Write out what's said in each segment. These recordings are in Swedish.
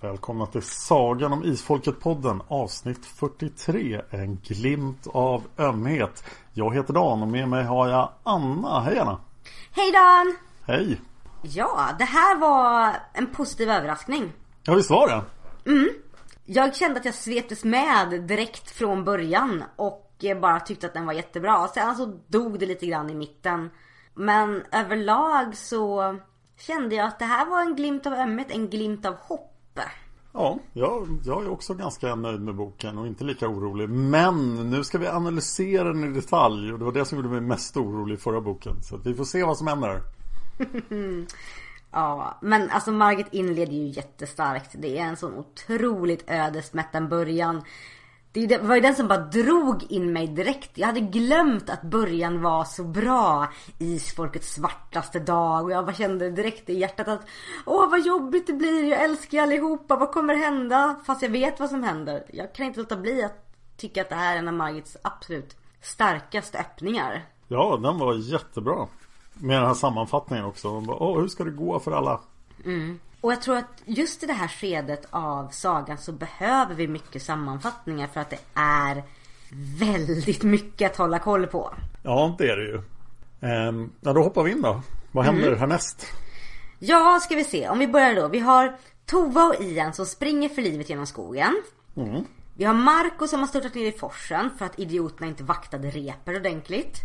Välkomna till Sagan om Isfolket-podden avsnitt 43 En glimt av ömhet Jag heter Dan och med mig har jag Anna, hej Anna! Hej Dan! Hej! Ja, det här var en positiv överraskning. Ja visst var det? Jag kände att jag sveptes med direkt från början och bara tyckte att den var jättebra. Sen så dog det lite grann i mitten. Men överlag så kände jag att det här var en glimt av ömhet, en glimt av hopp. Ja, jag, jag är också ganska nöjd med boken och inte lika orolig Men nu ska vi analysera den i detalj och det var det som gjorde mig mest orolig i förra boken Så vi får se vad som händer Ja, men alltså Margit inleder ju jättestarkt. Det är en sån otroligt ödesmättad början. Det var ju den som bara drog in mig direkt. Jag hade glömt att början var så bra. Isfolkets svartaste dag. Och jag bara kände direkt i hjärtat att Åh vad jobbigt det blir. Jag älskar er allihopa. Vad kommer hända? Fast jag vet vad som händer. Jag kan inte låta bli att tycka att det här är en av Margits absolut starkaste öppningar. Ja, den var jättebra med den här sammanfattningen också bara, Åh, hur ska det gå för alla? Och jag tror att just i det här skedet av sagan så behöver vi mycket sammanfattningar för att det är väldigt mycket att hålla koll på. Ja, det är det ju ehm, Ja, då hoppar vi in då Vad händer härnäst? Ja, ska vi se. Om vi börjar då. Vi har Tova och Ian som springer för livet genom skogen. Vi har Marco som har störtat ner i forsen för att idioterna inte vaktade reper ordentligt.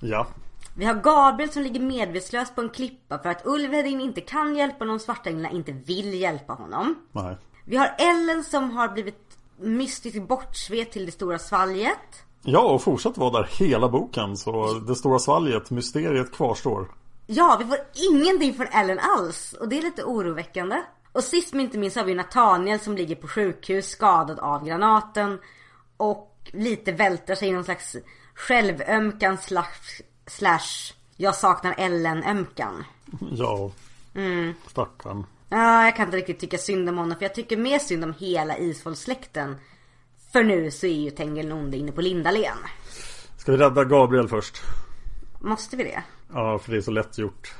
Ja, Vi har Gabriel som ligger medvetslös på en klippa för att Ulvedin inte kan hjälpa honom, svartänglarna inte vill hjälpa honom. nej Vi har Ellen som har blivit mystiskt bortsved till det stora svalget. Ja, och fortsatt vara där hela boken Så det stora svalget, mysteriet kvarstår Ja, vi får ingenting från Ellen alls. Och det är lite oroväckande. Och sist men inte minst har vi Nathaniel som ligger på sjukhus skadad av granaten. Och lite välter sig i någon slags självömkan slash, slash jag saknar Ellen-ömkan. Ja, stackarn Ja, jag kan inte riktigt tycka synd om honom för jag tycker mer synd om hela Isfolkssläkten. För nu så är ju Tengil Onde inne på Lindalen. Ska vi rädda Gabriel först? Måste vi det? Ja, för det är så lätt gjort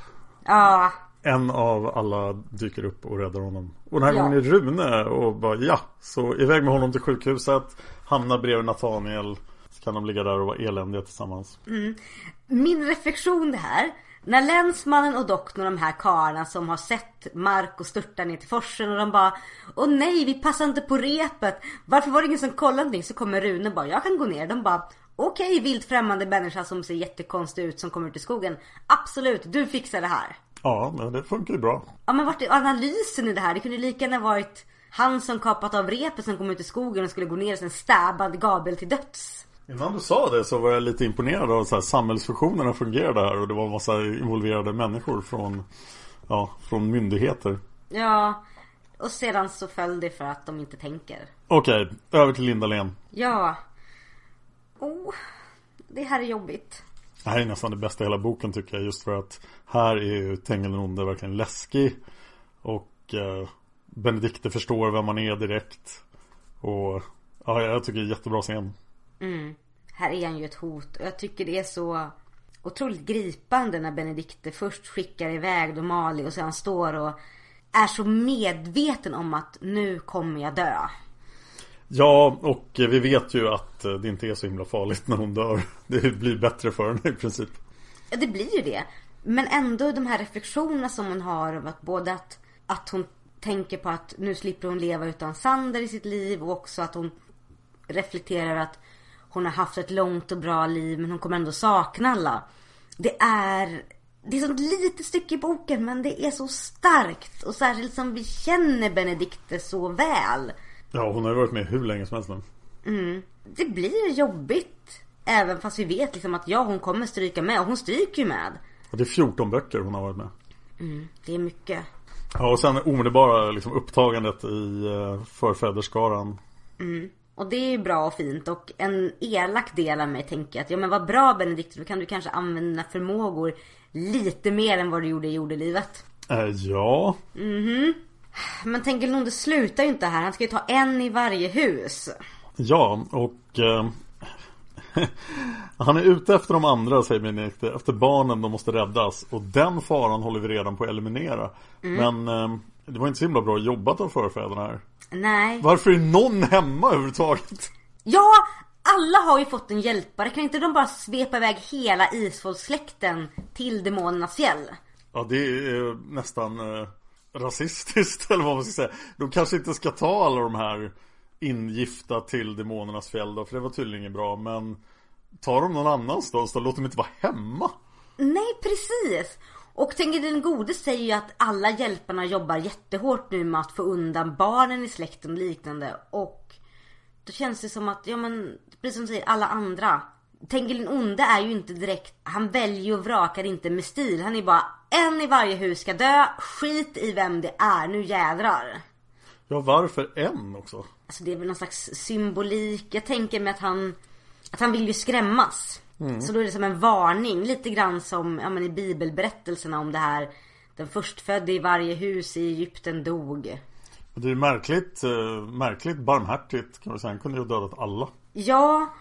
Ja, En av alla dyker upp och räddar honom Och den här Ja. gången är Rune och bara ja Så iväg med honom till sjukhuset Hamnar bredvid Nathaniel kan de ligga där och vara eländiga tillsammans min reflektion det här. När länsmannen och doktorn, de här karlarna som har sett Marco störta ner till forsen och de bara Åh nej, vi passar inte på repet. Varför var det ingen som kollade någonting? Så kommer Rune bara, jag kan gå ner. De bara Okej, vilt främmande människa som ser jättekonstig ut som kommer ut i skogen. Absolut, du fixar det här. Ja, men det funkar ju bra Ja men vart är analysen i det här? Det kunde lika gärna varit han som kapat av repet som kom ut i skogen och skulle gå ner och sen stabbade Gabriel till döds. Innan du sa det så var jag lite imponerad av så här, samhällsfunktionerna fungerade här och det var en massa involverade människor från Ja, från myndigheter Ja. Och sedan så föll det för att de inte tänker. Okej, över till Linda Len. Ja. Oh, det här är jobbigt. Det här är nästan det bästa i hela boken tycker jag. Just för att här är ju Tengil onde verkligen läskig. Och eh, Benedikte förstår vem man är direkt. Och ja, jag tycker det är jättebra scen. Här är han ju ett hot. Och jag tycker det är så otroligt gripande när Benedikte först skickar iväg då Mali och sen står och är så medveten om att nu kommer jag dö. Ja, och vi vet ju att det inte är så himla farligt när hon dör. Det blir bättre för henne i princip. Ja, det blir ju det. Men ändå de här reflektionerna som hon har av att både att, att hon tänker på att nu slipper hon leva utan Sander i sitt liv och också att hon reflekterar att hon har haft ett långt och bra liv men hon kommer ändå sakna alla. Det är det är så ett litet stycke i boken men det är så starkt och särskilt som vi känner Benedikte så väl. Ja, hon har ju varit med hur länge som helst nu. Det blir jobbigt. Även fast vi vet liksom att ja hon kommer stryka med och hon stryker ju med. Och det är 14 böcker hon har varit med. Det är mycket. Ja, och sen omedelbara liksom, upptagandet i uh, förfäderskaran. Och det är ju bra och fint. Och en elak del av mig tänker att ja men vad bra Benedikt, då kan du kanske använda dina förmågor lite mer än vad du gjorde i jordelivet. Eh, ja, Men tänker nog det slutar ju inte här, han ska ju ta en i varje hus. ja och eh, Han är ute efter de andra säger Benedikte Efter barnen, de måste räddas. Och den faran håller vi redan på att eliminera. Men eh, det var inte så himla bra jobbat av förfäderna här Nej. Varför är någon hemma överhuvudtaget? Ja, alla har ju fått en hjälpare. Kan inte de bara svepa iväg hela isfolkssläkten till demonernas fjäll? Ja det är nästan eh, rasistiskt eller vad man ska säga De kanske inte ska ta alla de här ingifta till demonernas fjäll då För det var tydligen inget bra men Ta dem någon annanstans då, låt dem inte vara hemma Nej, precis. Och tänker den gode säger ju att alla hjälparna jobbar jättehårt nu med att få undan barnen i släkten och liknande. Och då känns det som att, ja men, precis som du säger, alla andra. Tänker den onde är ju inte direkt, han väljer och vrakar inte med stil. Han är bara, en i varje hus ska dö, skit i vem det är, nu jädrar. Ja varför en också? Alltså det är väl någon slags symbolik. Jag tänker mig att han, att han vill ju skrämmas. Så då är det som en varning. Lite grann som ja, men i bibelberättelserna om det här. Den förstfödde i varje hus i Egypten dog. Det är märkligt, eh, märkligt barmhärtigt kan man säga Han kunde ju ha dödat alla Ja,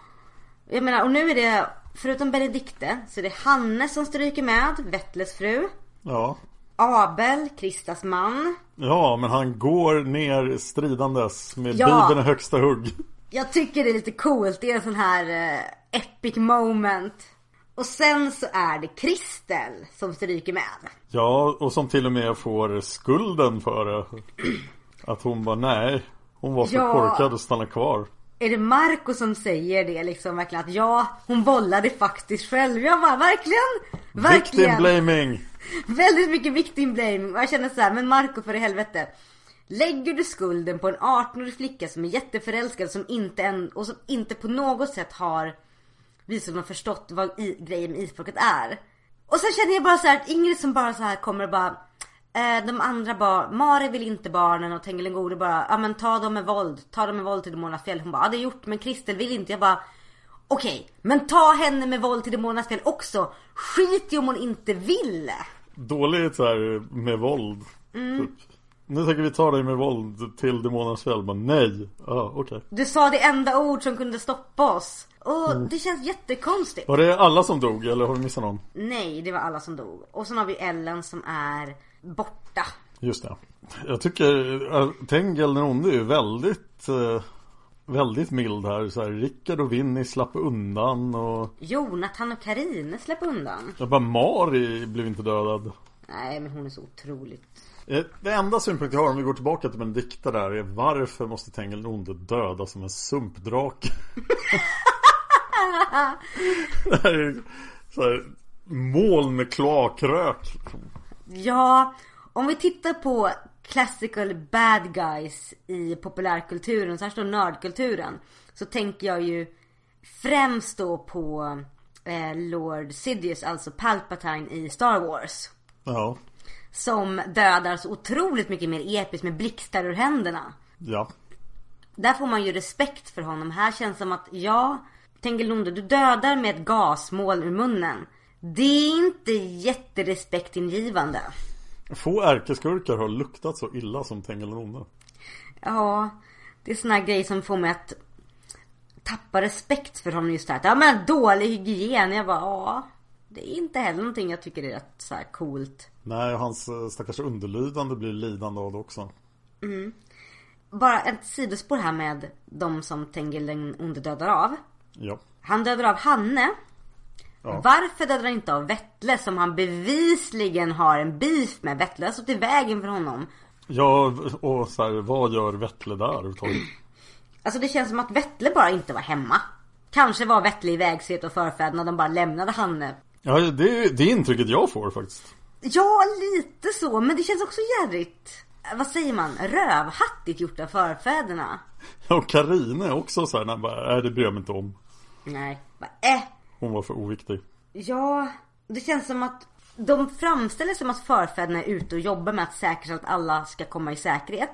jag menar och nu är det förutom Benedikte så är det Hanne som stryker med, Vettles fru. Ja Abel, Kristas man. Ja men han går ner stridandes med Ja. bibeln i högsta hugg Jag tycker det är lite coolt. Det är en sån här eh, epic moment. Och sen så är det Kristel som stryker med. Ja, och som till och med får skulden för det. Att hon bara nej. Hon var för Ja. korkad att stanna kvar. Är det Marco som säger det liksom verkligen att ja, hon vållade faktiskt själv. Jag bara verkligen, Victim verkligen. blaming. Väldigt mycket victim blaming. Och jag känner så här, men Marco för i helvete. Lägger du skulden på en 18-årig flicka som är jätteförälskad som inte än, och som inte på något sätt har visat har förstått vad i, grejen med isfolket är. Och sen känner jag bara så här att Ingrid som bara så här kommer och bara eh, De andra bara, Mari vill inte barnen och Tengil Gode bara, ja men ta dem med våld. Ta dem med våld till Demonernas fjäll. Hon bara, ja det är gjort men Kristel vill inte. Jag bara Okej, men ta henne med våld till Demonernas fjäll också. Skit i om hon inte vill. Dåligt så här med våld. Mm. Typ. Nu tänker vi ta dig med våld till demonernas fjäll. Bara, nej. Ja, okej. Du sa det enda ord som kunde stoppa oss. Och det känns jättekonstigt. Var det alla som dog eller har du missat någon? Nej, det var alla som dog. Och sen har vi Ellen som är borta. Just det. Jag tycker äh, Tengel den onde är väldigt eh, Väldigt mild här. Så här Rickard och Vinny slapp undan och Jonathan och Karine släpp undan. jag bara Mari blev inte dödad. Nej, men hon är så otroligt. Eh, Det enda synpunkt jag har om vi går tillbaka till Benedikta där är varför måste Tengil onde döda som en sumpdrake? det här är så här, moln med kloakrök. Ja, om vi tittar på classical bad guys i populärkulturen, här står nördkulturen. Så tänker jag ju främst då på eh, Lord Sidious, alltså Palpatine i Star Wars. Ja. Som dödar så otroligt mycket mer episkt med blixtar ur händerna. Ja. Där får man ju respekt för honom. Här känns det som att, ja, Tengilonde, du dödar med ett gasmål ur munnen. Det är inte jätterespektingivande. Få ärkeskurkar har luktat så illa som Tengilonde. Ja, det är såna här grejer som får mig att tappa respekt för honom just det här. Ja men dålig hygien. Jag bara, ja. Det är inte heller någonting jag tycker är rätt så coolt. Nej, och hans eh, stackars underlydande blir lidande av det också. Bara ett sidospår här med de som Tengil den onde dödar av. Ja. Han dödar av Hanne. Ja. Varför dödar han inte av Vettle som han bevisligen har en beef med? Vettle har stått i vägen för honom. Ja, och så här, vad gör Vettle där överhuvudtaget? Alltså det känns som att Vettle bara inte var hemma. Kanske var Vettle i vägset och förfäderna de bara lämnade Hanne. Ja, det är det intrycket jag får faktiskt. Ja, lite så. Men det känns också jädrigt, vad säger man, rövhattigt gjort av förfäderna. Och Karine är också så här, bara, nej det bryr jag mig inte om. Nej, bara äh. Hon var för oviktig. Ja, det känns som att de framställer som att förfäderna är ute och jobbar med att säkerställa att alla ska komma i säkerhet.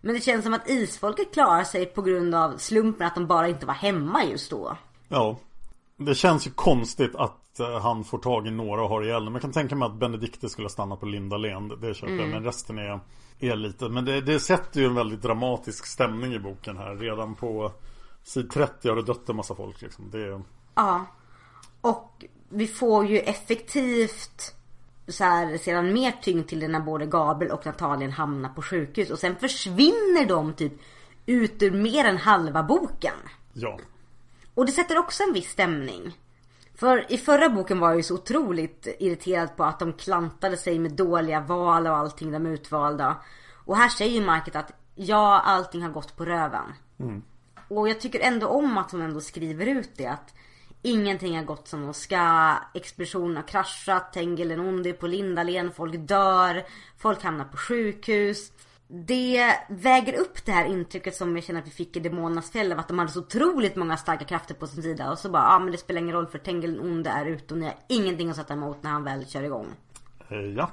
Men det känns som att isfolket klarar sig på grund av slumpen att de bara inte var hemma just då. Ja. Det känns ju konstigt att eh, han får tag i några och har ihjäl dem. Jag kan tänka mig att Benedikte skulle stanna på Lindalen. Det- Det köper jag. Men resten är, är lite. Men det, det sätter ju en väldigt dramatisk stämning i boken här. Redan på sid 30 har det dött en massa folk liksom. Det. Ja. Och vi får ju effektivt så här, sedan mer tyngd till det när både Gabriel och Natalien hamnar på sjukhus. Och sen försvinner de typ ut ur mer än halva boken. Ja. Och det sätter också en viss stämning. För i förra boken var jag ju så otroligt irriterad på att de klantade sig med dåliga val och allting, de utvalda. Och här säger Market att ja, allting har gått på röven. Och jag tycker ändå om att hon ändå skriver ut det att ingenting har gått som de ska. Expeditionen har kraschat, Tengil är på Lindalen, folk dör, folk hamnar på sjukhus. Det väger upp det här intrycket som jag känner att vi fick i Demonernas fjäll av att de hade så otroligt många starka krafter på sin sida och så bara, ja ah, men det spelar ingen roll för Tengil den onde är ute och ni har ingenting att sätta emot när han väl kör igång. Eh, Ja.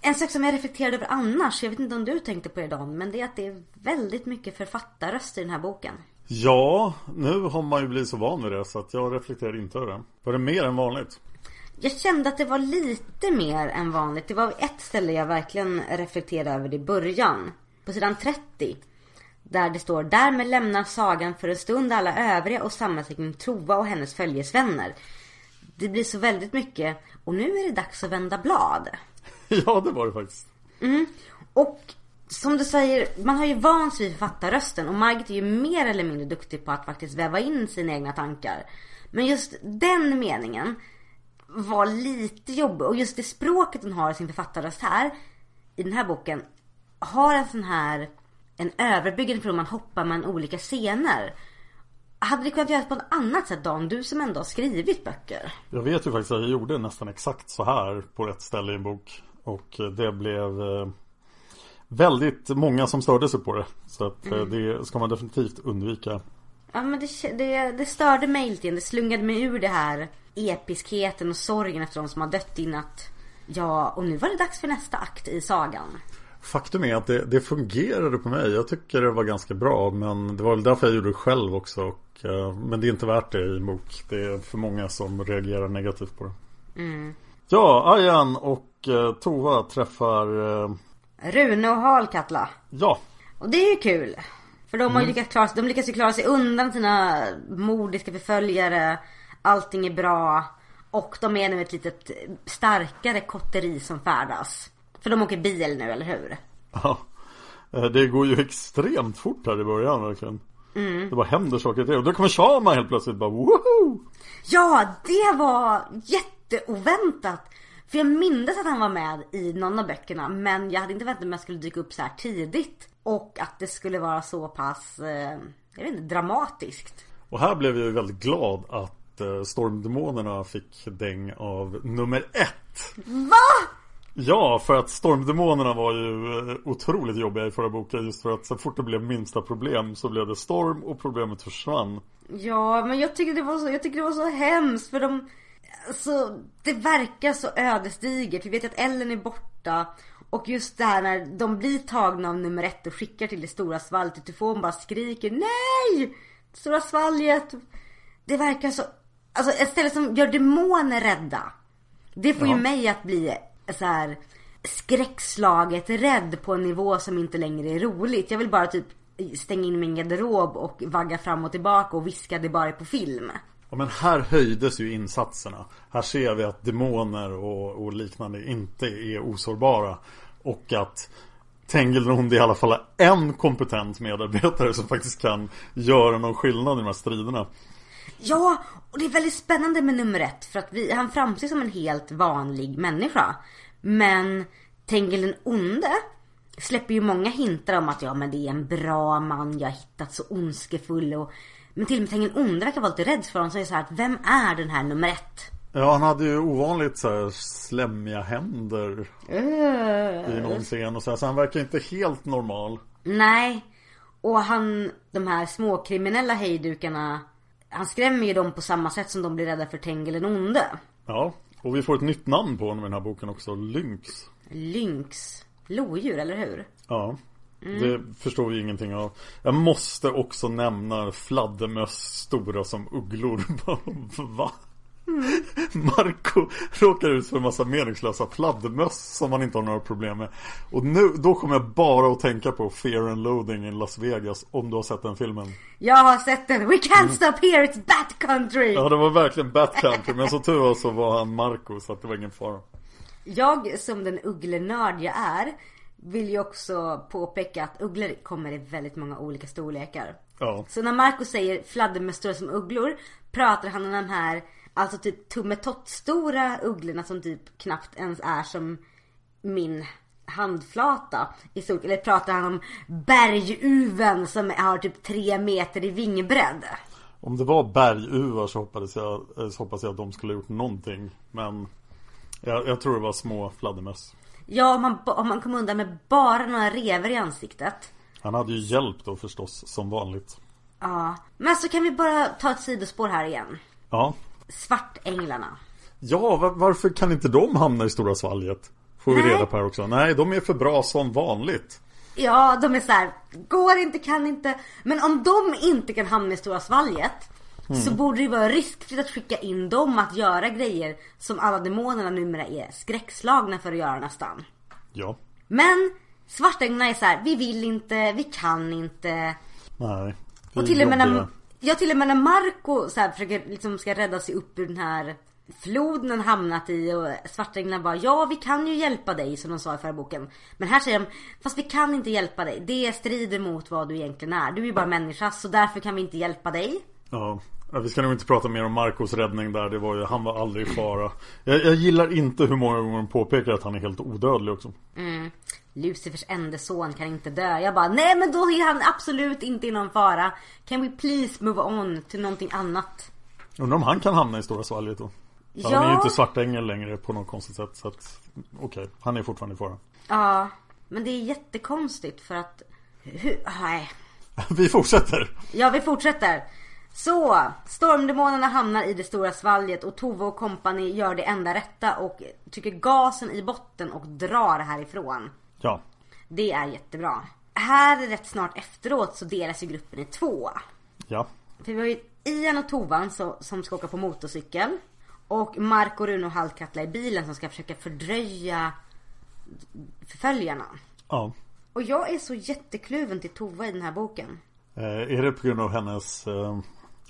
En sak som jag reflekterade över annars, jag vet inte om du tänkte på det Dan, men det är att det är väldigt mycket författarröster i den här boken. Ja, nu har man ju blivit så van vid det så att jag reflekterar inte över det. Var det mer än vanligt? Jag kände att det var lite mer än vanligt. Det var ett ställe jag verkligen reflekterade över i början. På sidan 30. Där det står Därmed lämnar sagan för en stund alla övriga och samlas kring Tova och hennes följesvänner. Det blir så väldigt mycket och nu är det dags att vända blad. Ja, det var det faktiskt. Och som du säger, man har ju vant sig vid författarrösten och Margit är ju mer eller mindre duktig på att faktiskt väva in sina egna tankar. Men just den meningen var lite jobbig och just det språket hon har i sin författarröst här i den här boken har en sån här en överbyggande för hur man hoppar mellan olika scener. Hade det kunnat göras på ett annat sätt Dan? Du som ändå har skrivit böcker. Jag vet ju faktiskt att jag gjorde nästan exakt så här på ett ställe i en bok. Och eh, det blev eh, väldigt många som störde sig på det. Så att eh, det ska man definitivt undvika. Ja men det, det, det störde mig lite. Det slungade mig ur det här episkheten och sorgen efter de som har dött in att Ja, och nu var det dags för nästa akt i sagan. Faktum är att det, det fungerade på mig. Jag tycker det var ganska bra. Men det var väl därför jag gjorde det själv också. Och, eh, men det är inte värt det i en bok. Det är för många som reagerar negativt på det. Ja, Ayan och eh, Tova träffar eh, Rune och Halkatla. Ja, Och det är ju kul. För de har ju lyckats klara sig, de lyckas ju klara sig undan sina mordiska förföljare. Allting är bra. Och de är nu ett litet starkare kotteri som färdas. För de åker bil nu, eller hur? Ja, Eh, det går ju extremt fort här i början verkligen. Det bara händer saker till. Och då kommer Shama helt plötsligt bara woho! Ja, det var jätteoväntat. För jag minns att han var med i någon av böckerna. Men jag hade inte väntat mig att han skulle dyka upp så här tidigt. Och att det skulle vara så pass, eh, jag vet inte, dramatiskt. Och här blev jag ju väldigt glad att eh, Stormdemonerna fick däng av nummer ett. Va? Ja, för att Stormdemonerna var ju eh, otroligt jobbiga i förra boken. Just för att så fort det blev minsta problem så blev det storm och problemet försvann. Ja, men jag tycker det var så, jag tycker det var så hemskt för de Så det verkar så ödesdigert. Vi vet att Ellen är borta. Och just det här när de blir tagna av nummer ett och skickar till det stora svalget. Tyfon bara skriker nej! Stora svalget. Det verkar så... Alltså ett ställe som gör demoner rädda. Det får Ja. ju mig att bli så här skräckslaget rädd på en nivå som inte längre är roligt. Jag vill bara typ stänga in min garderob och vagga fram och tillbaka och viska det bara på film. Ja, men här höjdes ju insatserna. Här ser vi att demoner och, och liknande inte är osårbara. Och att Tengilrond i alla fall är en kompetent medarbetare som faktiskt kan göra någon skillnad i de här striderna. Ja, och det är väldigt spännande med nummer ett för att vi, han framstår som en helt vanlig människa. Men Tengil den onde släpper ju många hintar om att ja men det är en bra man, jag har hittat så ondskefull och men till och med Tengil den onde verkar vara lite rädd för honom. Det så här att vem är den här nummer ett? Ja, han hade ju ovanligt så här slemmiga händer i någon scen och så här. Så han verkar inte helt normal. Nej. Och han, de här småkriminella hejdukarna, han skrämmer ju dem på samma sätt som de blir rädda för Tengil den onde. Ja, och vi får ett nytt namn på honom i den här boken också. Lynx. Lynx. Lodjur, eller hur? Ja. Det förstår vi ingenting av. Jag måste också nämna fladdermöss stora som ugglor. Va? Marco råkar ut för en massa meningslösa fladdermöss som han inte har några problem med. Och nu, då kommer jag bara att tänka på Fear and Loathing in Las Vegas. Om du har sett den filmen. Jag har sett den. We can't stop here, it's Bat Country! Ja, det var verkligen Bat Country. Men som tur var så var han Marco så att det var ingen fara. Jag som den ugglenörd jag är vill ju också påpeka att ugglor kommer i väldigt många olika storlekar. Ja. Så när Marco säger fladdermöss som ugglor pratar han om de här alltså typ tummetott-stora ugglorna som typ knappt ens är som min handflata i stort. Eller pratar han om berguven som har typ tre meter i vingbredd. Om det var berguvar så hoppades jag, eh, så hoppas jag att de skulle ha gjort någonting. Men jag, jag tror det var små fladdermöss. Ja, om man, om man kom undan med bara några rever i ansiktet. Han hade ju hjälp då förstås, som vanligt. Ja, men så kan vi bara ta ett sidospår här igen. Ja. Svartänglarna. Ja, va- varför kan inte de hamna i Stora Svalget? Får vi Nej. reda på här också. Nej, de är för bra som vanligt. Ja, de är så här, går inte, kan inte. Men om de inte kan hamna i Stora Svalget så borde det vara riskfritt att skicka in dem att göra grejer som alla demonerna numera är skräckslagna för att göra nästan. Ja. Men Svartänglarna är så här, vi vill inte, vi kan inte. Nej. Och till och med när, ja, till och med när Marco så här, försöker liksom ska rädda sig upp ur den här floden han hamnat i och Svartänglarna bara ja vi kan ju hjälpa dig som de sa i förra boken. Men här säger de fast vi kan inte hjälpa dig. Det strider mot vad du egentligen är. Du är ju bara människa så därför kan vi inte hjälpa dig. Ja. Ja, Vi ska nog inte prata mer om Marcos räddning där. Det var ju, han var aldrig i fara. Jag, jag gillar inte hur många gånger de påpekar att han är helt odödlig också. Lucifers enda son kan inte dö. Jag bara nej men då är han absolut inte i någon fara. Can we please move on till någonting annat? Undrar om han kan hamna i Stora Svalget då? Ja. Han är ju inte svartängel längre på något konstigt sätt. Så att, okej, han är fortfarande i fara. Ja, men det är jättekonstigt för att... Hur, nej. Vi fortsätter. Ja, vi fortsätter. Så, stormdemonerna hamnar i det stora svalget och Tove och kompani gör det enda rätta och trycker gasen i botten och drar härifrån. Ja. Det är jättebra. Här rätt snart efteråt så delas ju gruppen i två. Ja. För vi har ju Ian och Tovan så, som ska åka på motorcykel. Och Marco, Rune och Hallkatla i bilen som ska försöka fördröja förföljarna. Ja. Och jag är så jättekluven till Tova i den här boken. Eh, är det på grund av hennes eh,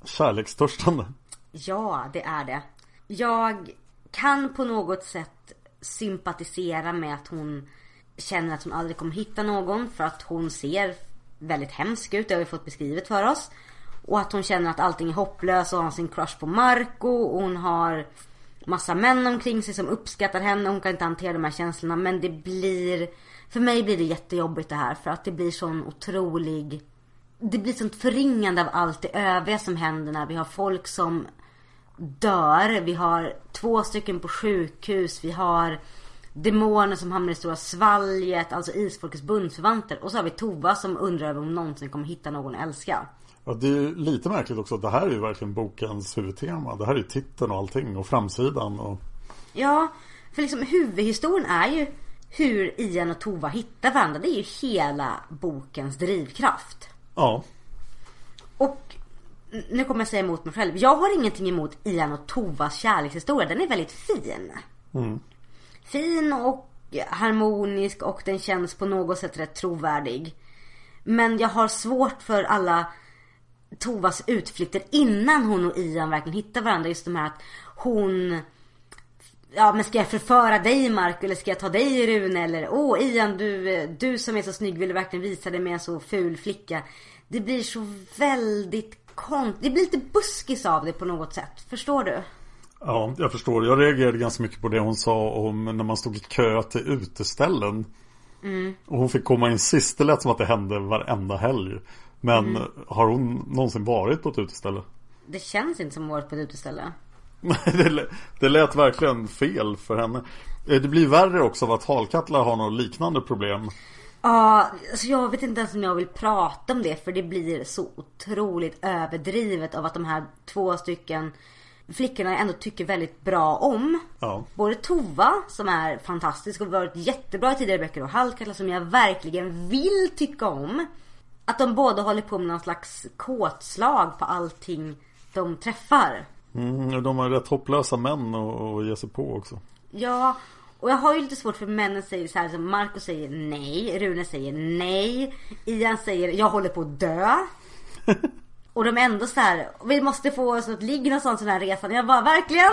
kärlekstörstande? Ja, det är det. Jag kan på något sätt sympatisera med att hon känner att hon aldrig kommer hitta någon för att hon ser väldigt hemsk ut. Det har vi fått beskrivet för oss. Och att hon känner att allting är hopplöst och har sin crush på Marco och hon har massa män omkring sig som uppskattar henne. Hon kan inte hantera de här känslorna men det blir för mig blir det jättejobbigt det här för att det blir sån otrolig det blir sånt förringande av allt det övriga som händer när vi har folk som dör. Vi har två stycken på sjukhus. Vi har demoner som hamnar i stora svalget. Alltså isfolkets bundsförvanter. Och så har vi Tova som undrar över om hon någonsin kommer hitta någon att älska. Ja, det är lite märkligt också det här är ju verkligen bokens huvudtema. Det här är ju titeln och allting och framsidan och... Ja, för liksom huvudhistorien är ju hur Ian och Tova hittar varandra. Det är ju hela bokens drivkraft. Ja. Och nu kommer jag säga emot mig själv. Jag har ingenting emot Ian och Tovas kärlekshistoria. Den är väldigt fin. Mm. Fin och harmonisk och den känns på något sätt rätt trovärdig. Men jag har svårt för alla Tovas utflykter innan hon och Ian verkligen hittar varandra. Just de här att hon Ja men ska jag förföra dig Mark eller ska jag ta dig Rune eller Åh Ian du, du som är så snygg vill du verkligen visa dig med en så ful flicka. Det blir så väldigt konstigt. Det blir lite buskis av det på något sätt. Förstår du? Ja, jag förstår. Jag reagerade ganska mycket på det hon sa om när man stod i kö till uteställen. Mm. Och hon fick komma in sist. Det lät som att det hände varenda helg. Men Mm. har hon någonsin varit på ett uteställe? Det känns inte som att varit på ett uteställe. Det, lät- det lät verkligen fel för henne. Eh, Det blir värre också av att Halkatla har något liknande problem. Ja, alltså jag vet inte ens om jag vill prata om det för det blir så otroligt överdrivet av att de här två stycken flickorna jag ändå tycker väldigt bra om. Ja. Både Tova som är fantastisk och varit jättebra i tidigare böcker och Halkatla som jag verkligen vill tycka om. Att de båda håller på med någon slags kåtslag på allting de träffar. Mm, de har rätt hopplösa män att ge sig på också. Ja, och jag har ju lite svårt för männen säger så här som Marco säger nej, Rune säger nej, Ian säger jag håller på att dö. och de är ändå så här, vi måste få oss att ligga någon sån sån här resan. Jag bara verkligen?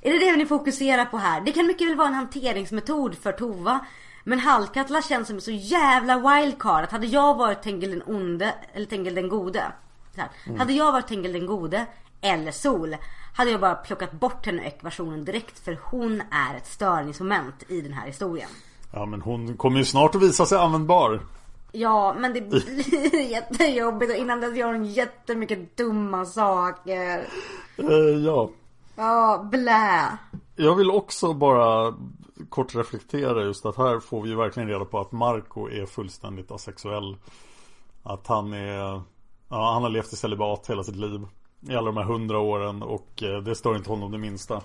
Är det det ni fokuserar på här? Det kan mycket väl vara en hanteringsmetod för Tova. Men Halkatla känns som en så jävla wildcard att hade jag varit Tengil den onde, eller Tengil den gode. Här, Mm. Hade jag varit Tengil den gode, eller Sol. Hade jag bara plockat bort henne ur ekvationen direkt för hon är ett störningsmoment i den här historien. Ja men hon kommer ju snart att visa sig användbar. Ja, men det blir jättejobbigt och innan dess gör hon jättemycket dumma saker. Eh, ja. Ja, blä. Jag vill också bara kort reflektera just att här får vi ju verkligen reda på att Marco är fullständigt asexuell. Att han är, ja han har levt i celibat hela sitt liv. I alla de här hundra åren och eh, det stör inte honom det minsta.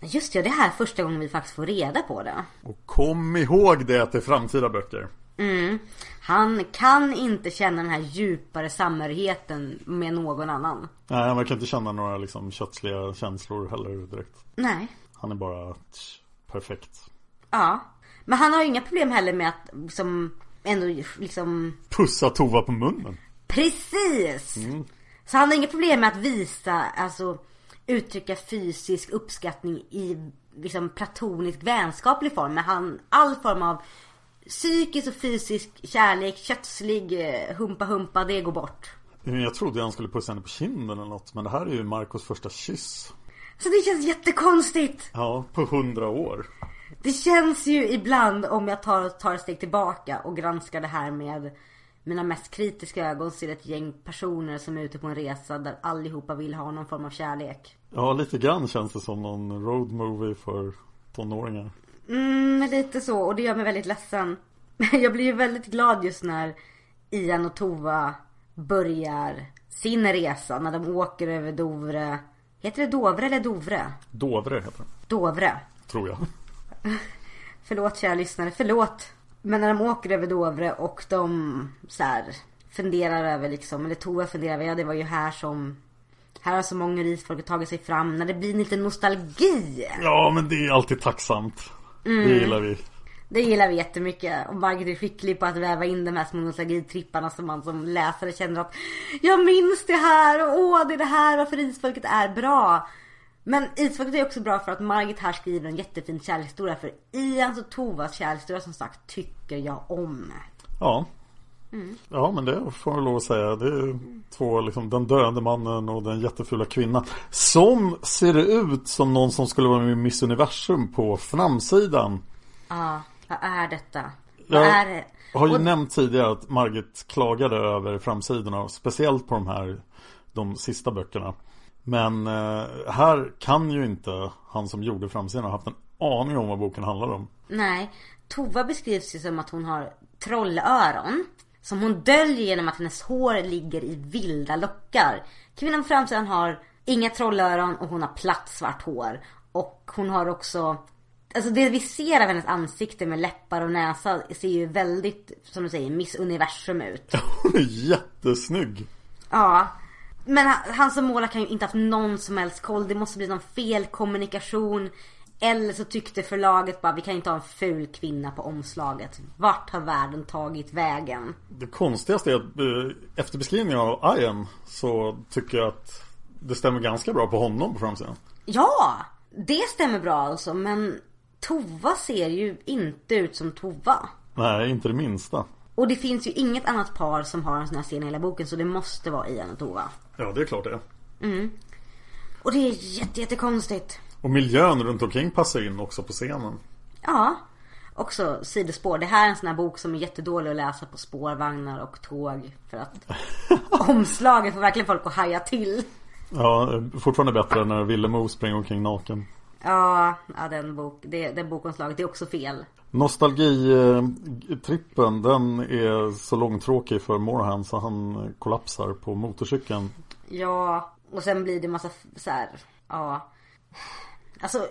Just det, det här är första gången vi faktiskt får reda på det. Och kom ihåg det till framtida böcker. Mm. Han kan inte känna den här djupare samhörigheten med någon annan. Nej, man kan inte känna några liksom kötsliga känslor heller direkt. Nej. Han är bara tch, perfekt. Ja. Men han har ju inga problem heller med att som ändå liksom Pussa Tova på munnen. Precis! Så han har inga problem med att visa, alltså uttrycka fysisk uppskattning i liksom platonisk vänskaplig form. Men han, all form av psykisk och fysisk kärlek, kötslig eh, humpa humpa, det går bort. Jag trodde han skulle pussa henne på kinden eller något. Men det här är ju Marcos första kyss. Så det känns jättekonstigt. Ja, på hundra år. Det känns ju ibland om jag tar, tar ett steg tillbaka och granskar det här med mina mest kritiska ögon ser ett gäng personer som är ute på en resa där allihopa vill ha någon form av kärlek. Ja, lite grann känns det som någon road movie för tonåringar. Mm, lite så och det gör mig väldigt ledsen. Jag blir ju väldigt glad just när Ian och Tova börjar sin resa när de åker över Dovre. Heter det Dovre eller Dovre? Dovre heter den, Dovre. tror jag. Förlåt kära lyssnare, förlåt. Men när de åker över Dovre och de så här, funderar över liksom, eller Tova funderar över, ja det var ju här som här har så många risfolk tagit sig fram. När det blir lite nostalgi. Ja, men det är alltid tacksamt. Det gillar vi. Det gillar vi jättemycket. Och Margit är skicklig på att väva in de här små nostalgitripparna som man som läsare känner att Jag minns det här, och åh det är det här varför isfolket är bra. Men isfolket är också bra för att Margit här skriver en jättefin kärlekshistoria. För Ians och Tovas kärlekshistoria som sagt tycker jag om. Ja. Ja, men det får jag lov att säga. Det är två, liksom, den döende mannen och den jättefula kvinnan. Som ser ut som någon som skulle vara med i Miss Universum på framsidan. Ja, vad är detta? Vad Jag är det? har ju Och- nämnt tidigare att Margit klagade över framsidorna. Speciellt på de här, de sista böckerna. Men eh, här kan ju inte han som gjorde framsidan ha haft en aning om vad boken handlar om. Nej, Tova beskrivs ju som att hon har trollöron. Som hon döljer genom att hennes hår ligger i vilda lockar. Kvinnan på framsidan har inga trollöron och hon har platt svart hår. Och hon har också Alltså det vi ser av hennes ansikte med läppar och näsa ser ju väldigt, som du säger, Miss Universum ut. Hon är jättesnygg. Ja. Men han, han som målar kan ju inte haft någon som helst koll. Det måste bli någon felkommunikation. Eller så tyckte förlaget bara, vi kan inte ha en ful kvinna på omslaget. Vart har världen tagit vägen? Det konstigaste är att eh, efter beskrivningen av Ian så tycker jag att det stämmer ganska bra på honom på framsidan. Ja! Det stämmer bra alltså, men Tova ser ju inte ut som Tova. Nej, inte det minsta. Och det finns ju inget annat par som har en sån här scen i hela boken så det måste vara Ian och Tova. Ja, det är klart det. Och det är jätte, jättekonstigt. Och miljön runt omkring passar in också på scenen. Ja. Också sidospår. Det här är en sån här bok som är jättedålig att läsa på spårvagnar och tåg. För att omslaget får verkligen folk att haja till. Ja, fortfarande bättre när Villemo springer omkring naken. Ja, ja den, bok, det, den bokomslaget är också fel. Nostalgitrippen den är så långtråkig för Moorhan så han kollapsar på motorcykeln. Ja, och sen blir det massa så här, ja. Alltså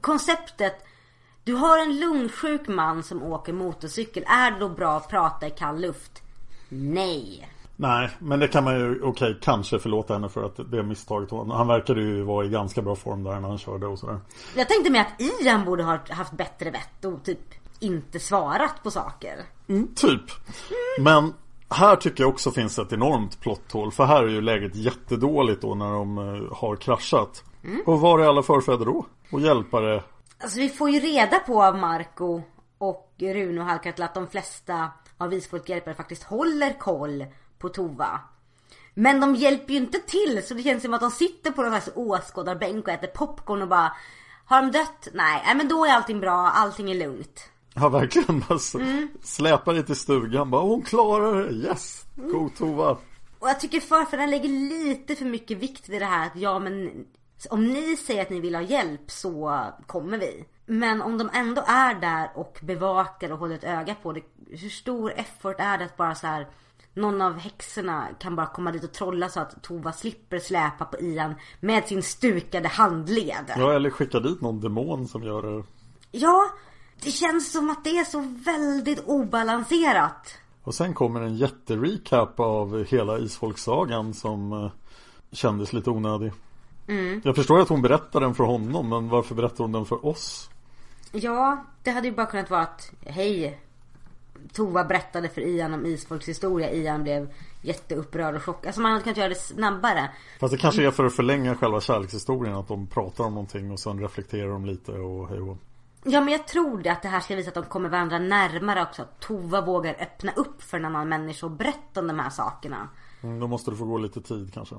konceptet. Du har en lungsjuk man som åker motorcykel. Är det då bra att prata i kall luft? Nej. Nej, men det kan man ju, okej, kanske förlåta henne för att det misstaget var. Han verkade ju vara i ganska bra form där när han körde och sådär. Jag tänkte mig att Ian borde ha haft bättre vett och typ inte svarat på saker. Mm, typ. Men här tycker jag också finns ett enormt plotthål. För här är ju läget jättedåligt då när de eh, har kraschat. Och var är alla förfäder då? Och hjälpare? Alltså vi får ju reda på av Marco och Rune och Halkatla att de flesta av isfolkhjälpare faktiskt håller koll på Tova. Men de hjälper ju inte till så det känns som att de sitter på någon slags åskådarbänk och äter popcorn och bara Har de dött? Nej, nej men då är allting bra, allting är lugnt. Ja verkligen bara s- släpar dig till stugan bara hon klarar det, yes! Go Tova! Och jag tycker förfäderna lägger lite för mycket vikt vid det här att ja men om ni säger att ni vill ha hjälp så kommer vi. Men om de ändå är där och bevakar och håller ett öga på det. Hur stor effort är det att bara så här någon av häxorna kan bara komma dit och trolla så att Tova slipper släpa på Ian med sin stukade handled. Ja eller skicka dit någon demon som gör det. Ja, det känns som att det är så väldigt obalanserat. Och sen kommer en jätterecap av hela Isfolksagan som eh, kändes lite onödig. Jag förstår att hon berättar den för honom men varför berättar hon den för oss? Ja, det hade ju bara kunnat vara att hej Tova berättade för Ian om Isfolks historia. Ian blev jätteupprörd och chockad. Alltså man hade kunnat göra det snabbare. Fast det kanske är för att förlänga själva kärlekshistorien att de pratar om någonting och sen reflekterar de lite och hej och Ja men jag tror det att det här ska visa att de kommer varandra närmare också. Att Tova vågar öppna upp för en annan människa och berätta om de här sakerna. mm, Då måste det få gå lite tid kanske.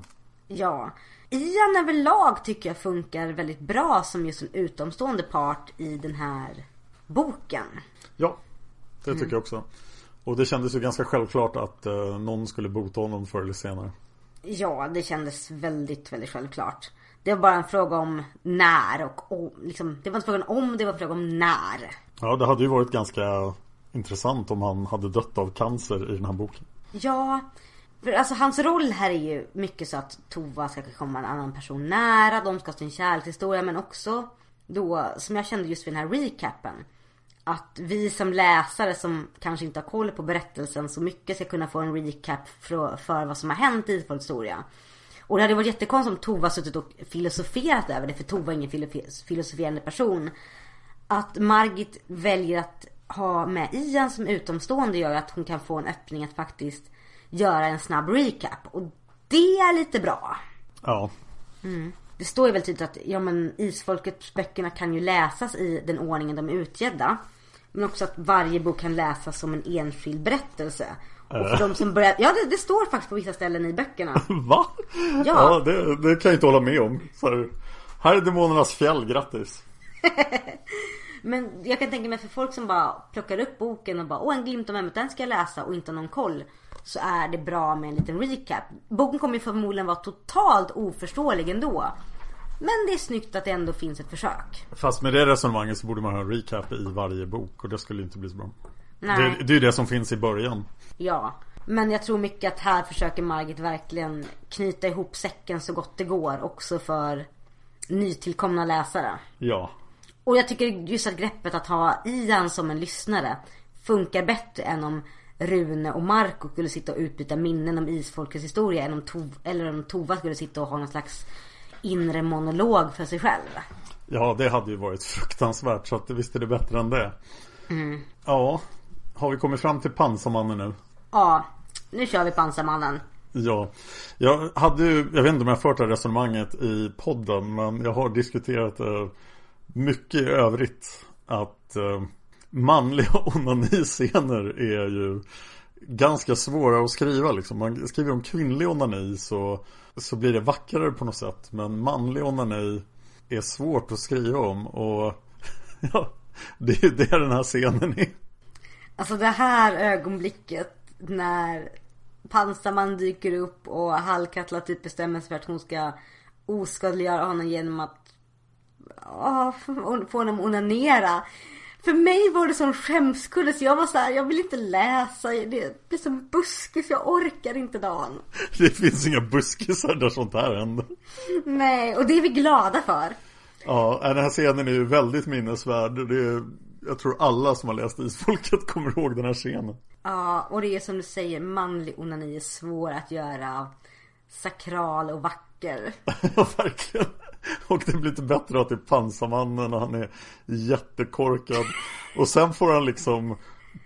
Ja. Ian överlag tycker jag funkar väldigt bra som just en utomstående part i den här boken. Ja, det tycker jag också. Och det kändes ju ganska självklart att eh, någon skulle bota honom förr eller senare. Ja, det kändes väldigt, väldigt självklart. Det var bara en fråga om när och om, liksom, det var inte frågan om, det var frågan om när. Ja, det hade ju varit ganska intressant om han hade dött av cancer i den här boken. Ja, för alltså hans roll här är ju mycket så att Tova ska komma en annan person nära, de ska ha sin kärlekshistoria men också då, som jag kände just vid den här recapen. Att vi som läsare som kanske inte har koll på berättelsen så mycket ska kunna få en recap för, för vad som har hänt i Isfolks historia. Och det hade varit jättekonstigt om Tova suttit och filosoferat över det, för Tova är ingen filosoferande person. Att Margit väljer att ha med Ian som utomstående gör att hon kan få en öppning att faktiskt göra en snabb recap. Och det är lite bra. Ja, Det står ju väl tydligt att ja, men Isfolkets böckerna kan ju läsas i den ordningen de är utgedda. Men också att varje bok kan läsas som en enskild berättelse. Och för de som börjar, ja det, det står faktiskt på vissa ställen i böckerna. va? Ja. det, det kan jag inte hålla med om. Så här, här är Demonernas fjäll, grattis. Men jag kan tänka mig för folk som bara plockar upp boken och bara åh en glimt om ämnet, den ska jag läsa och inte har någon koll. Så är det bra med en liten recap. Boken kommer ju förmodligen vara totalt oförståelig ändå. Men det är snyggt att det ändå finns ett försök. Fast med det resonemanget så borde man ha en recap i varje bok och det skulle inte bli så bra. Nej. Det, det är det som finns i början. Ja. Men jag tror mycket att här försöker Margit verkligen knyta ihop säcken så gott det går också för nytillkomna läsare. Ja. Och jag tycker just att greppet att ha Ian som en lyssnare funkar bättre än om Rune och Marco skulle sitta och utbyta minnen om isfolkets historia än om Tov, eller om Tova skulle sitta och ha någon slags inre monolog för sig själv. Ja, det hade ju varit fruktansvärt så att visst är det bättre än det. Mm. Ja, har vi kommit fram till pansarmannen nu? Ja, nu kör vi pansarmannen. Ja, jag hade ju, jag vet inte om jag fört det här resonemanget i podden men jag har diskuterat det mycket i övrigt att eh, manliga onaniscener är ju ganska svåra att skriva liksom. Man skriver om kvinnlig onani så, så blir det vackrare på något sätt men manlig onani är svårt att skriva om och ja, det är det den här scenen är. Alltså det här ögonblicket när Pansarman dyker upp och Hallkatla typ bestämmer sig för att hon ska oskadliggöra honom genom att åh, få honom onanera. För mig var det som skämskudde så jag var så här, jag vill inte läsa. Det blir som buskis, jag orkar inte dagen. Det finns inga buskisar där sånt här händer. Nej, och det är vi glada för. Ja, den här scenen är ju väldigt minnesvärd. Det är, jag tror alla som har läst Isfolket kommer ihåg den här scenen. Ja, och det är som du säger, manlig onani är svår att göra sakral och vacker. ja, verkligen. Och det blir inte bättre att det är pansarmannen och han är jättekorkad. Och sen får han liksom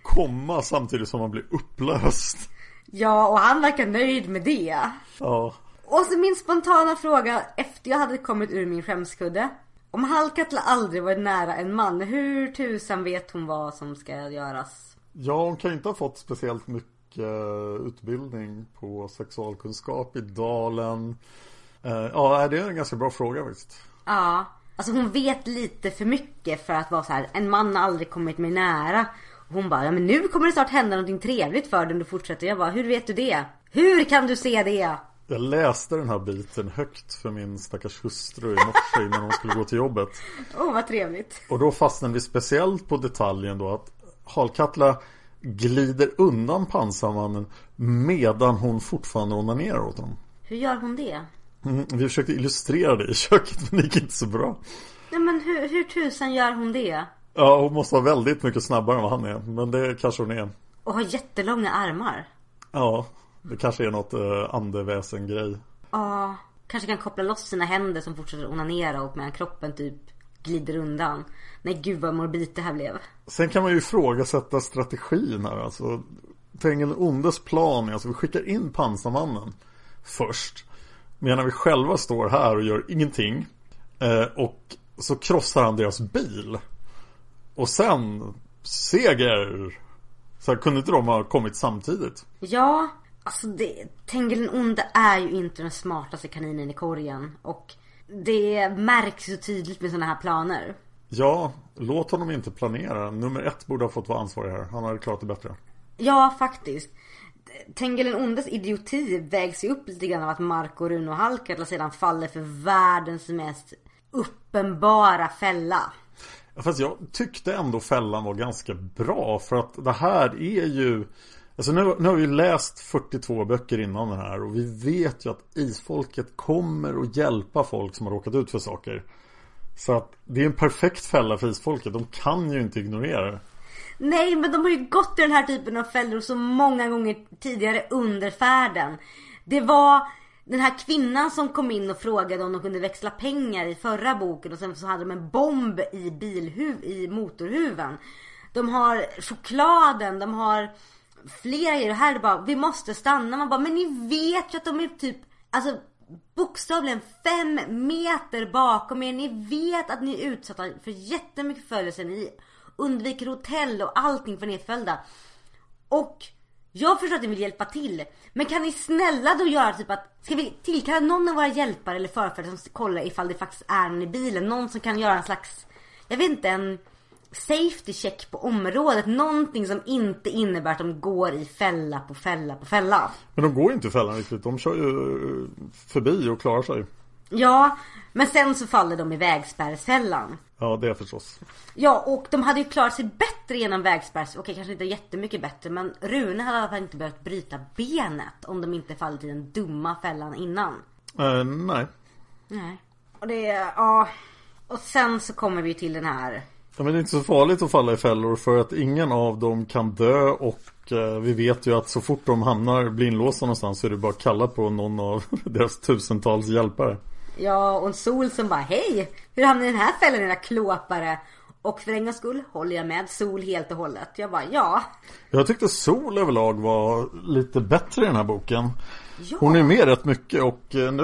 komma samtidigt som han blir upplöst. Ja, och han verkar nöjd med det. Ja. Och så min spontana fråga efter jag hade kommit ur min skämskudde. Om Hallkatla aldrig varit nära en man, hur tusan vet hon vad som ska göras? Ja, hon kan ju inte ha fått speciellt mycket utbildning på sexualkunskap i dalen. Eh, ja, det är en ganska bra fråga faktiskt. Ja, alltså hon vet lite för mycket för att vara så här. En man har aldrig kommit mig nära. Hon bara, ja men nu kommer det snart hända någonting trevligt för dig om du fortsätter. Jag bara, hur vet du det? Hur kan du se det? Jag läste den här biten högt för min stackars hustru i morse innan hon skulle gå till jobbet. Åh, oh, vad trevligt. Och då fastnade vi speciellt på detaljen då att Halkatla glider undan pansarmannen medan hon fortfarande onanerar åt honom. Hur gör hon det? Mm, vi försökte illustrera det i köket men det gick inte så bra. Ja men hur, hur tusan gör hon det? Ja hon måste vara väldigt mycket snabbare än vad han är. Men det kanske hon är. Och har jättelånga armar. Ja, det kanske är något uh, andeväsen-grej. Ja, kanske kan koppla loss sina händer som fortsätter onanera och medan kroppen typ glider undan. Nej gud vad morbid det här blev. Sen kan man ju ifrågasätta strategin här alltså. Tengil Ondes plan är alltså vi skickar in pansarmannen först. Medan vi själva står här och gör ingenting. Eh, och så krossar han deras bil. Och sen seger. Så här, kunde inte de ha kommit samtidigt? Ja, alltså det, Tengil Onde är ju inte den smartaste kaninen i korgen. Och det märks så tydligt med sådana här planer. Ja, låt honom inte planera. Nummer ett borde ha fått vara ansvarig här. Han hade klarat det bättre. Ja, faktiskt. Tengil Ondes idioti vägs ju upp lite grann av att Marco, och Halkatla sedan faller för världens mest uppenbara fälla. Fast jag tyckte ändå fällan var ganska bra för att det här är ju Alltså nu, nu har vi läst 42 böcker innan den här och vi vet ju att isfolket kommer att hjälpa folk som har råkat ut för saker. Så att det är en perfekt fälla för isfolket. De kan ju inte ignorera det. Nej, men de har ju gått i den här typen av fällor så många gånger tidigare under färden. Det var den här kvinnan som kom in och frågade om de kunde växla pengar i förra boken och sen så hade de en bomb i bilhuv i motorhuven. De har chokladen, de har flera grejer. Och här är det bara, vi måste stanna. Man bara, men ni vet ju att de är typ, alltså bokstavligen fem meter bakom er. Ni vet att ni är utsatta för jättemycket förföljelse. Ni undviker hotell och allting för nedföljda. Och jag förstår att ni vill hjälpa till. Men kan ni snälla då göra typ att, ska vi tillkalla någon av våra hjälpare eller förfäder som kollar ifall det faktiskt är någon i bilen. Någon som kan göra en slags, jag vet inte en safety check på området. Någonting som inte innebär att de går i fälla på fälla på fälla. Men de går ju inte i fällan riktigt. De kör ju förbi och klarar sig. Ja, men sen så faller de i vägspärrsfällan. Ja, det är förstås. Ja, och de hade ju klarat sig bättre genom vägspärrs... Okej, kanske inte jättemycket bättre. Men Rune hade i alla fall inte behövt bryta benet om de inte fallit i den dumma fällan innan. Eh, nej. Nej. Och det, ja. Och sen så kommer vi till den här. Men det är inte så farligt att falla i fällor för att ingen av dem kan dö och eh, vi vet ju att så fort de hamnar, blir inlåsta någonstans så är det bara att kalla på någon av deras tusentals hjälpare. Ja, och en sol som bara hej! Hur hamnade ni i den här fällan era klåpare? Och för en gångs skull håller jag med Sol helt och hållet. Jag bara ja. Jag tyckte Sol överlag var lite bättre i den här boken. Ja. Hon är med rätt mycket och eh, nu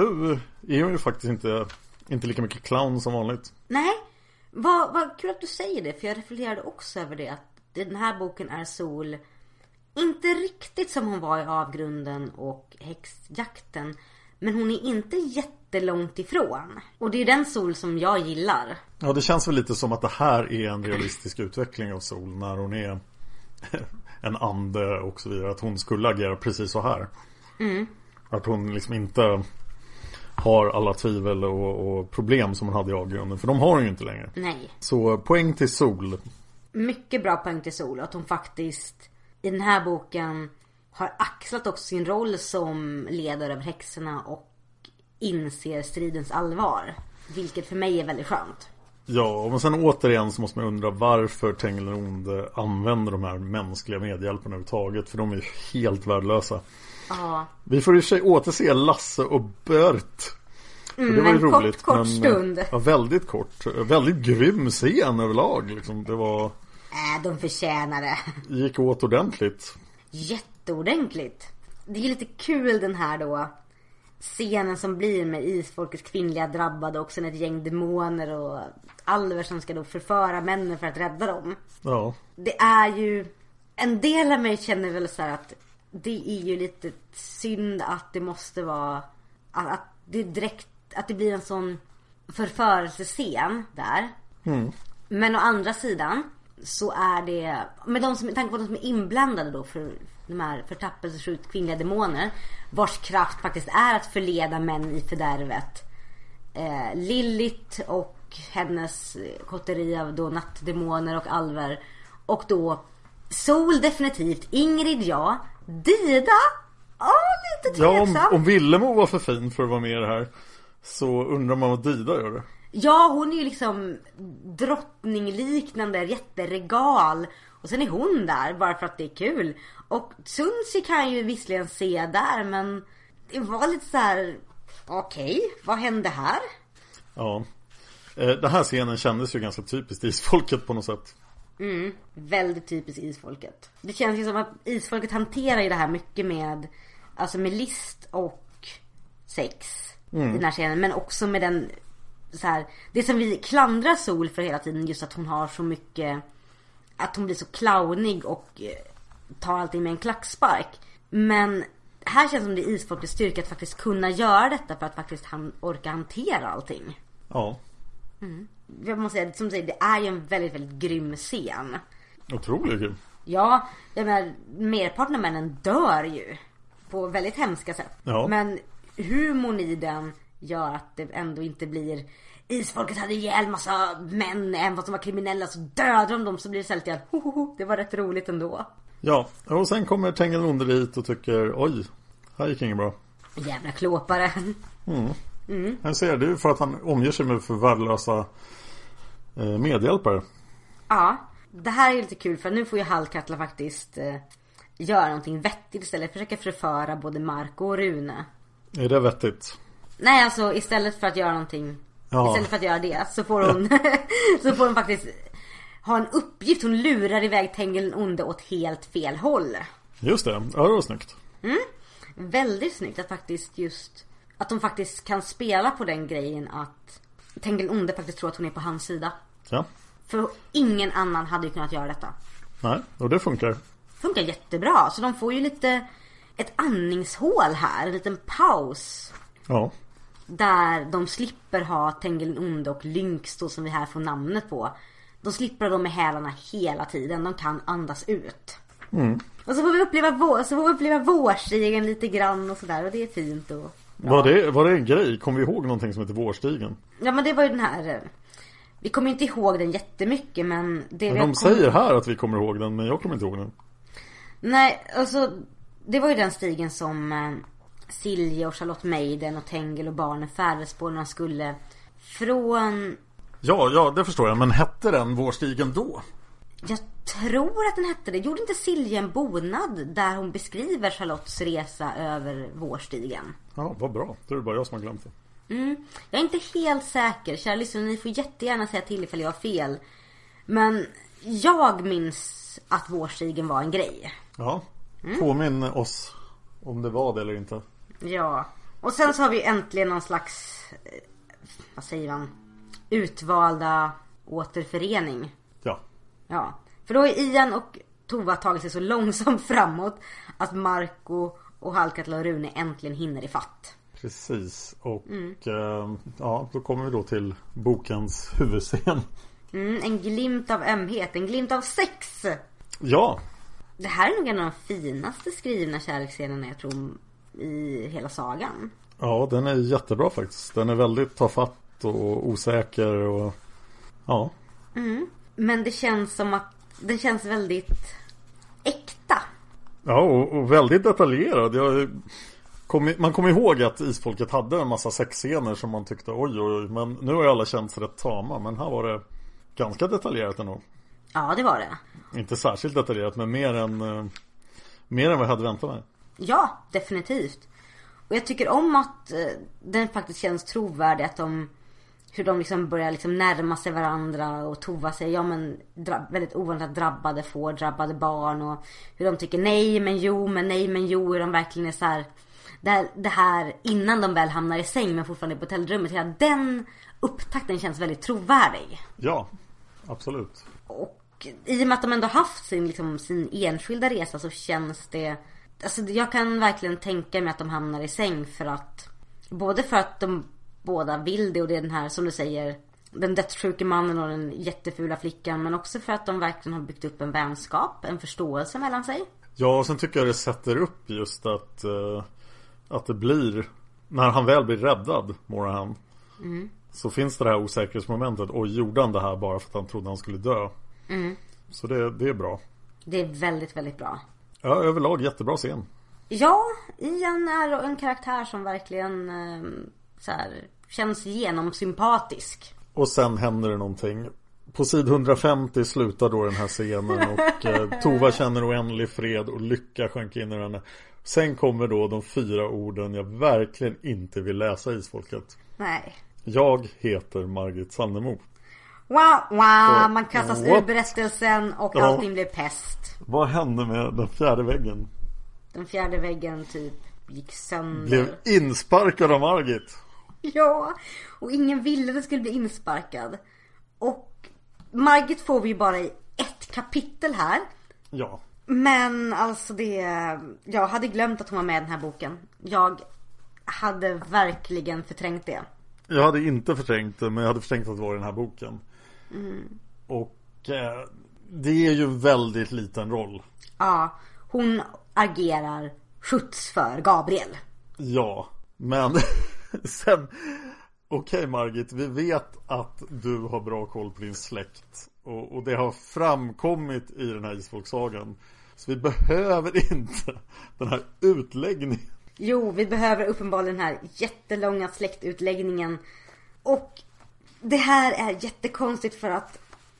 är hon ju faktiskt inte, inte lika mycket clown som vanligt. Nej, vad, vad kul att du säger det. För jag reflekterade också över det. Att den här boken är Sol. Inte riktigt som hon var i Avgrunden och Häxjakten. Men hon är inte jättelångt ifrån. Och det är den Sol som jag gillar. Ja, det känns väl lite som att det här är en realistisk utveckling av Sol när hon är en ande och så vidare. Att hon skulle agera precis så här. Att hon liksom inte har alla tvivel och, och problem som hon hade i avgrunden. För de har hon ju inte längre. Nej. Så poäng till Sol. mycket bra poäng till Sol. Att hon faktiskt i den här boken har axlat också sin roll som ledare över häxorna och inser stridens allvar. Vilket för mig är väldigt skönt. Ja, men sen återigen så måste man undra varför Tengil onde använder de här mänskliga medhjälparna överhuvudtaget. För de är ju helt värdelösa. Ja. Vi får i och för sig återse Lasse och Bert. Och det var ju en kort, roligt. kort men, stund. Ja, väldigt kort. Väldigt grym scen överlag. Liksom. Det var, Äh, de förtjänar det. gick åt ordentligt. Jätteordentligt. Det är lite kul den här då. Scenen som blir med isfolkets kvinnliga drabbade och sen ett gäng demoner och alver som ska då förföra männen för att rädda dem. Ja, Det är ju En del av mig känner väl så här att Det är ju lite synd att det måste vara Att, att det direkt Att det blir en sån Förförelsescen där. Men å andra sidan Så är det Med de som, med tanke på de som är inblandade då för de här förtappelsesjukt kvinnliga demoner Vars kraft faktiskt är att förleda män i fördärvet. Eh, Lilith och hennes kotteri av då nattdemoner och alver. Och då Sol definitivt, Ingrid ja, Dida? Ja, lite ja tveksam. om, om Villemo var för fin för att vara med i det här. Så undrar man vad Dida gör det. Ja, hon är ju liksom drottningliknande, jätteregal. Och sen är hon där bara för att det är kul. Och Sunsi kan ju visserligen se där men det var lite så här. okej, vad hände här? Ja. Eh, Den här scenen kändes ju ganska typiskt isfolket på något sätt. Väldigt typiskt isfolket. Det känns ju som att isfolket hanterar ju det här mycket med Alltså med list och sex I den här scenen. Men också med den så här, Det som vi klandrar Sol för hela tiden just att hon har så mycket Att hon blir så clownig och eh, Tar allting med en klackspark. Men Här känns det som det är isfolkets styrka att faktiskt kunna göra detta för att faktiskt han orka hantera allting. Ja. Jag måste säga, som du säger, det är ju en väldigt, väldigt grym scen Otroligt kul. Ja, jag menar merparten av männen dör ju. På väldigt hemska sätt. Ja. Men humorn i den gör att det ändå inte blir Isfolket hade ihjäl massa män, även fast de var kriminella så dödade de dem så blir det istället igen, hohoho, det var rätt roligt ändå. Ja, och sen kommer Tengil den onde dit och tycker oj, här gick inget bra. Jävla klåpare. Jag ser det är för att han omger sig med för värdelösa eh, medhjälpare. Ja, det här är lite kul för nu får ju Hallkatla faktiskt eh, göra någonting vettigt istället. Försöka förföra både Marco och Rune. Är det vettigt? Nej alltså istället för att göra någonting Ja. Istället för att göra det så får hon Så får hon faktiskt Ha en uppgift, hon lurar iväg Tengil den onde åt helt fel håll Just det, ja det var snyggt. Väldigt snyggt att faktiskt just Att de faktiskt kan spela på den grejen att Tengil den onde faktiskt tror att hon är på hans sida Ja, För ingen annan hade ju kunnat göra detta nej, och det funkar. Funkar jättebra, så de får ju lite Ett andningshål här, en liten paus Ja, Där de slipper ha Tengil onde och Lynx då som vi här får namnet på. De slipper de med hälarna hela tiden. De kan andas ut. Och så får vi uppleva, vår, så får vi uppleva vårstigen lite grann och sådär och det är fint och... Var, det, var det en grej? Kommer vi ihåg någonting som heter Vårstigen? Ja men det var ju den här eh, Vi kommer inte ihåg den jättemycket men det Men de har säger här att vi kommer ihåg den men jag kommer inte ihåg den. Nej, alltså det var ju den stigen som eh, Silje och Charlotte Meiden och Tengel och barnen färdades på när de skulle från Ja, ja det förstår jag. Men hette den Vårstigen då? Jag tror att den hette det. Gjorde inte Silje en bonad där hon beskriver Charlottes resa över vårstigen? Ja, vad bra. Då är det bara jag som har glömt det. Mm. Jag är inte helt säker. Kära lyssnare, ni får jättegärna säga till ifall jag har fel. Men jag minns att vårstigen var en grej. Ja. Påminn oss om det var det eller inte. Ja. Och sen så har vi äntligen någon slags, eh, vad säger man, utvalda återförening. Ja. Ja. För då har Ian och Tova tagit sig så långsamt framåt att Marco och Halkatla och Rune äntligen hinner i fatt. Precis. Och eh, ja, då kommer vi då till bokens huvudscen. Mm, en glimt av ömhet, en glimt av sex. Ja. Det här är nog en av de finaste skrivna kärleksscenerna jag tror i hela sagan. Ja, den är jättebra faktiskt. Den är väldigt tafatt och osäker och ja. Men det känns som att den känns väldigt äkta. Ja, och, och väldigt detaljerad. Jag kom, man kommer ihåg att Isfolket hade en massa sexscener som man tyckte oj, oj, oj. Men nu har ju alla känts rätt tama. Men här var det ganska detaljerat ändå. Ja, det var det. Inte särskilt detaljerat, men mer än, eh, mer än vad jag hade väntat mig. Ja, definitivt. Och jag tycker om att eh, den faktiskt känns trovärdig. Att de, hur de liksom börjar liksom närma sig varandra och Tova säger ja men dra, väldigt ovanligt att drabbade får drabbade barn. Och hur de tycker nej men jo men nej men jo. Hur de verkligen är så här. Det, här- det här innan de väl hamnar i säng men fortfarande på hotellrummet. Hela den upptakten känns väldigt trovärdig. Ja, absolut. Och i och med att de ändå haft sin, liksom, sin enskilda resa så känns det Alltså jag kan verkligen tänka mig att de hamnar i säng för att Både för att de båda vill det. Och det är den här som du säger Den dödssjuke mannen och den jättefula flickan. Men också för att de verkligen har byggt upp en vänskap, en förståelse mellan sig. Ja, och sen tycker jag det sätter upp just att eh, Att det blir När han väl blir räddad, Morahan Så finns det här osäkerhetsmomentet. Oj, gjorde han det här bara för att han trodde han skulle dö? Så det, det är bra. Det är väldigt, väldigt bra. Ja, överlag jättebra scen. Ja, Ian är en karaktär som verkligen eh, så här, känns genomsympatisk. Och sen händer det någonting På sid 150 slutar då den här scenen och eh, Tova känner oändlig fred och lycka sjönk in i henne Sen kommer då de fyra orden jag verkligen inte vill läsa i Isfolket Nej. Jag heter Margit Sandemo Wow, wow, man kastas ur What? berättelsen och Ja. allting blev pest. Vad hände med den fjärde väggen? Den fjärde väggen typ gick sönder. Blev insparkad av Margit Ja, och ingen ville det skulle bli insparkad. Och Margit får vi ju bara i ett kapitel här. Ja Men alltså det, jag hade glömt att hon var med i den här boken. Jag hade verkligen förträngt det. Jag hade inte förträngt det men jag hade förträngt att det var i den här boken Och eh, Det är ju en väldigt liten roll Ja, hon agerar skjuts för Gabriel. Ja Men sen Okej Margit, vi vet att du har bra koll på din släkt och, och det har framkommit i den här isfolksagan Så vi behöver inte den här utläggningen Jo, vi behöver uppenbarligen den här jättelånga släktutläggningen. Och det här är jättekonstigt för att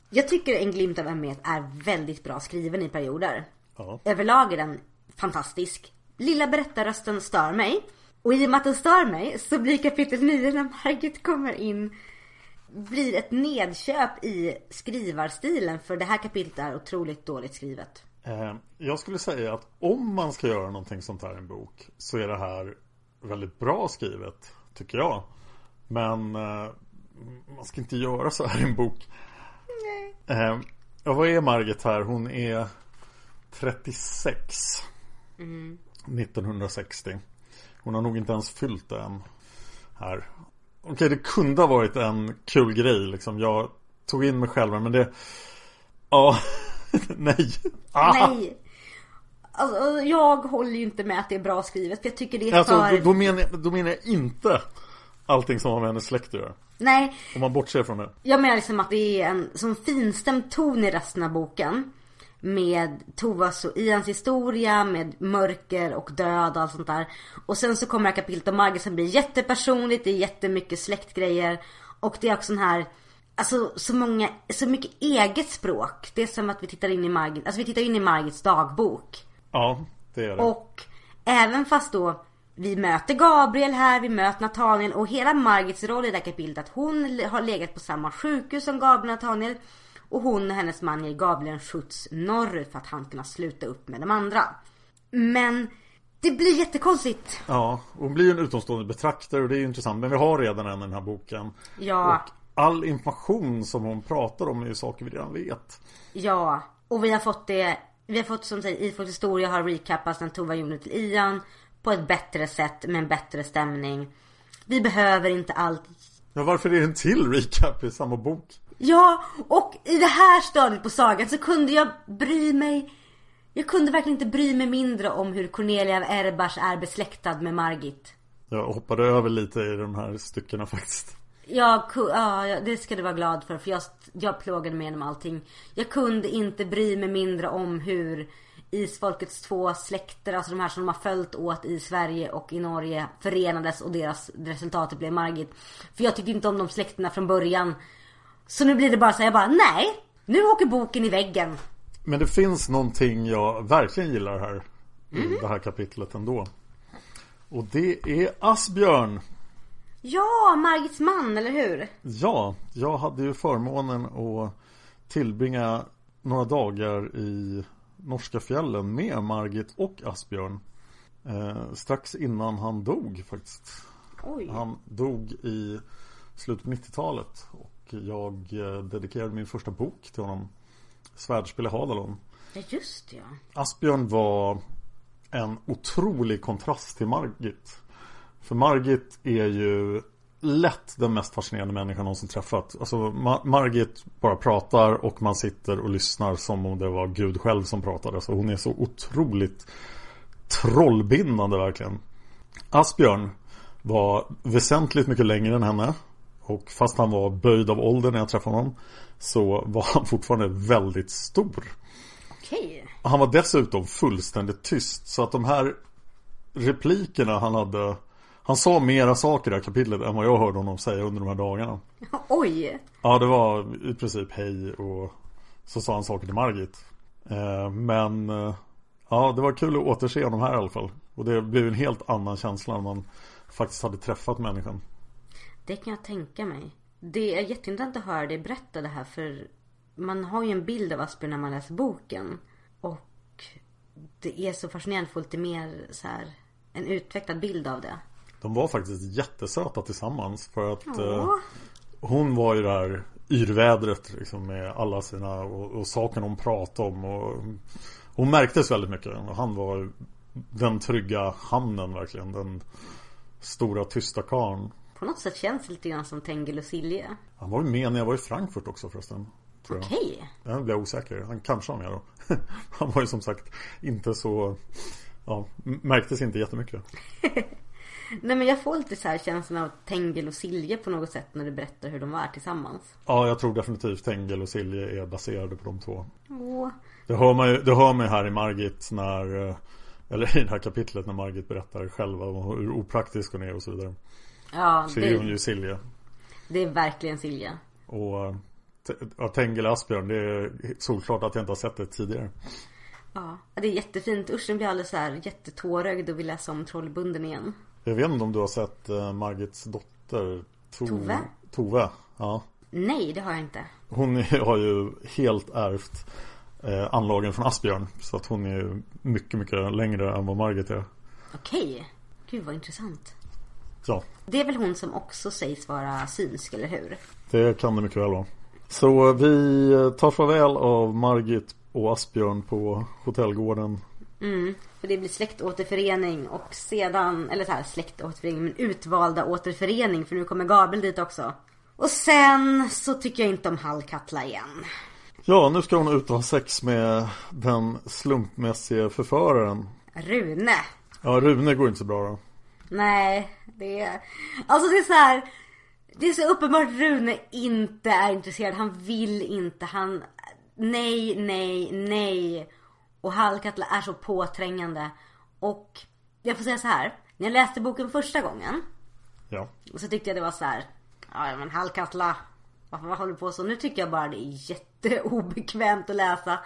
jag tycker En glimt av ömhet är väldigt bra skriven i perioder. Ja. Överlag är den fantastisk. Lilla berättarrösten stör mig. Och i och med att den stör mig så blir kapitel 9 när Margit kommer in blir ett nedköp i skrivarstilen för det här kapitlet är otroligt dåligt skrivet. Eh, Jag skulle säga att om man ska göra någonting sånt här i en bok Så är det här väldigt bra skrivet Tycker jag. Men eh, Man ska inte göra så här i en bok. Eh, Ja vad är Margit här? Hon är 36 1960 Hon har nog inte ens fyllt det än Här Okej det kunde ha varit en kul grej liksom Jag tog in mig själv men det Ja Nej ah. Nej! Alltså, jag håller ju inte med att det är bra skrivet. För jag tycker det är Alltså för... då, då, menar jag, då menar jag inte allting som har med hennes släkt att göra. Nej, Om man bortser från det. jag menar liksom att det är en sån finstämd ton i resten av boken. Med Tovas och Ians historia, med mörker och död och allt sånt där. Och sen så kommer det här kapitlet om Margit som blir jättepersonligt, det är jättemycket släktgrejer. Och det är också sån här, alltså så många, så mycket eget språk. Det är som att vi tittar in i Margit, alltså vi tittar in i Margits dagbok. Ja, det är det. Och även fast då vi möter Gabriel här, vi möter Nathaniel och hela Margits roll i det här kapitlet att hon har legat på samma sjukhus som Gabriel och Nathaniel. Och hon och hennes man ger Gabriel en skjuts norrut för att han kunna sluta upp med de andra. Men det blir jättekonstigt. Ja, hon blir ju en utomstående betraktare och det är ju intressant. Men vi har redan en i den här boken. Ja. Och all information som hon pratar om är ju saker vi redan vet. Ja, och vi har fått det Vi har fått som säger Ifolks historia har recappats när Tova gjorde till Ian På ett bättre sätt med en bättre stämning Vi behöver inte allt Ja, varför är det en till recap i samma bok? Ja, och i det här stadiet på sagan så kunde jag bry mig Jag kunde verkligen inte bry mig mindre om hur Cornelia av Erbars är besläktad med Margit Jag hoppade över lite i de här styckena faktiskt. Jag, ja, det ska du vara glad för för jag, jag plågade mig genom allting. Jag kunde inte bry mig mindre om hur Isfolkets två släkter, alltså de här som de har följt åt i Sverige och i Norge förenades och deras resultatet blev Margit. För jag tyckte inte om de släkterna från början. Så nu blir det bara så här, jag bara nej! Nu åker boken i väggen. Men det finns någonting jag verkligen gillar här i det här kapitlet ändå. Och det är Asbjörn. Ja, Margits man, eller hur? Ja, jag hade ju förmånen att tillbringa några dagar i norska fjällen med Margit och Asbjörn. Eh, strax innan han dog faktiskt. Oj. Han dog i slutet på 90-talet och jag eh, dedikerade min första bok till honom. Svärdspel i Hadalon. Ja, just det, ja. Asbjörn var en otrolig kontrast till Margit. För Margit är ju lätt den mest fascinerande människan någonsin träffat. Alltså Ma- Margit bara pratar och man sitter och lyssnar som om det var Gud själv som pratade. Så hon är så otroligt trollbindande verkligen. Asbjörn var väsentligt mycket längre än henne. Och fast han var böjd av ålder när jag träffade honom så var han fortfarande väldigt stor. Okej. Han var dessutom fullständigt tyst så att de här replikerna han hade Han sa mera saker i det här kapitlet än vad jag hörde honom säga under de här dagarna Oj. Ja det var i princip hej och så sa han saker till Margit eh, Men eh, Ja det var kul att återse honom här i alla fall Och det blev en helt annan känsla när man faktiskt hade träffat människan Det kan jag tänka mig. Det är jätteintressant att höra dig berätta det här för man har ju en bild av Asbjörn när man läser boken. Och det är så fascinerande att få lite mer så här en utvecklad bild av det. De var faktiskt jättesöta tillsammans för att eh. Hon var ju det här yrvädret liksom med alla sina och, och saker hon pratade om och Hon märktes väldigt mycket och han var den trygga hamnen verkligen Den stora tysta karln På något sätt känns lite grann som Tengil och Silje. Han var ju med när jag var i Frankfurt också förresten tror jag. Okej. Jag blir osäker, han kanske var med då Han var ju som sagt inte så Ja, märktes inte jättemycket Nej men jag får lite så här känslan av Tengil och Silje på något sätt när du berättar hur de var tillsammans. Ja, jag tror definitivt Tengel och Silje är baserade på de två Åh. Det hör man ju, det hör man här i Margit när eh, Eller i det här kapitlet när Margit berättar själva om hur opraktisk hon är och så vidare Ja, Så är hon det, ju Silje det är verkligen Silje. Och ja, Tengel Asbjörn, det är solklart att jag inte har sett det tidigare Ja, det är jättefint. Usch, jag blir alldeles så här jättetårögd och vill läsa om Trollbunden igen. Jag vet inte om du har sett eh, Margits dotter To- Tove? Tove, ja Nej, det har jag inte. Hon har ju helt ärvt eh, anlagen från Asbjörn Så att hon är ju mycket, mycket längre än vad Margit är Okej. Gud vad intressant. Ja, Det är väl hon som också sägs vara synsk, eller hur? det kan det mycket väl vara Så vi tar farväl av Margit och Asbjörn på hotellgården Mm, för det blir släktåterförening och sedan, eller så här släktåterförening, men utvalda återförening för nu kommer Gabriel dit också. Och sen så tycker jag inte om Hallkatla igen. Ja, nu ska hon ut och ha sex med den slumpmässiga förföraren. Rune. Ja, Rune går inte så bra då. Nej, det är... Alltså det är så här. Det är så uppenbart att Rune inte är intresserad. Han vill inte. Han... Nej, nej, nej. Och Hallkatla är så påträngande. Och jag får säga så här. När jag läste boken första gången. Ja. Så tyckte jag det var så här. Ja men Hallkatla. Varför vad håller du på så? Nu tycker jag bara det är jätteobekvämt att läsa.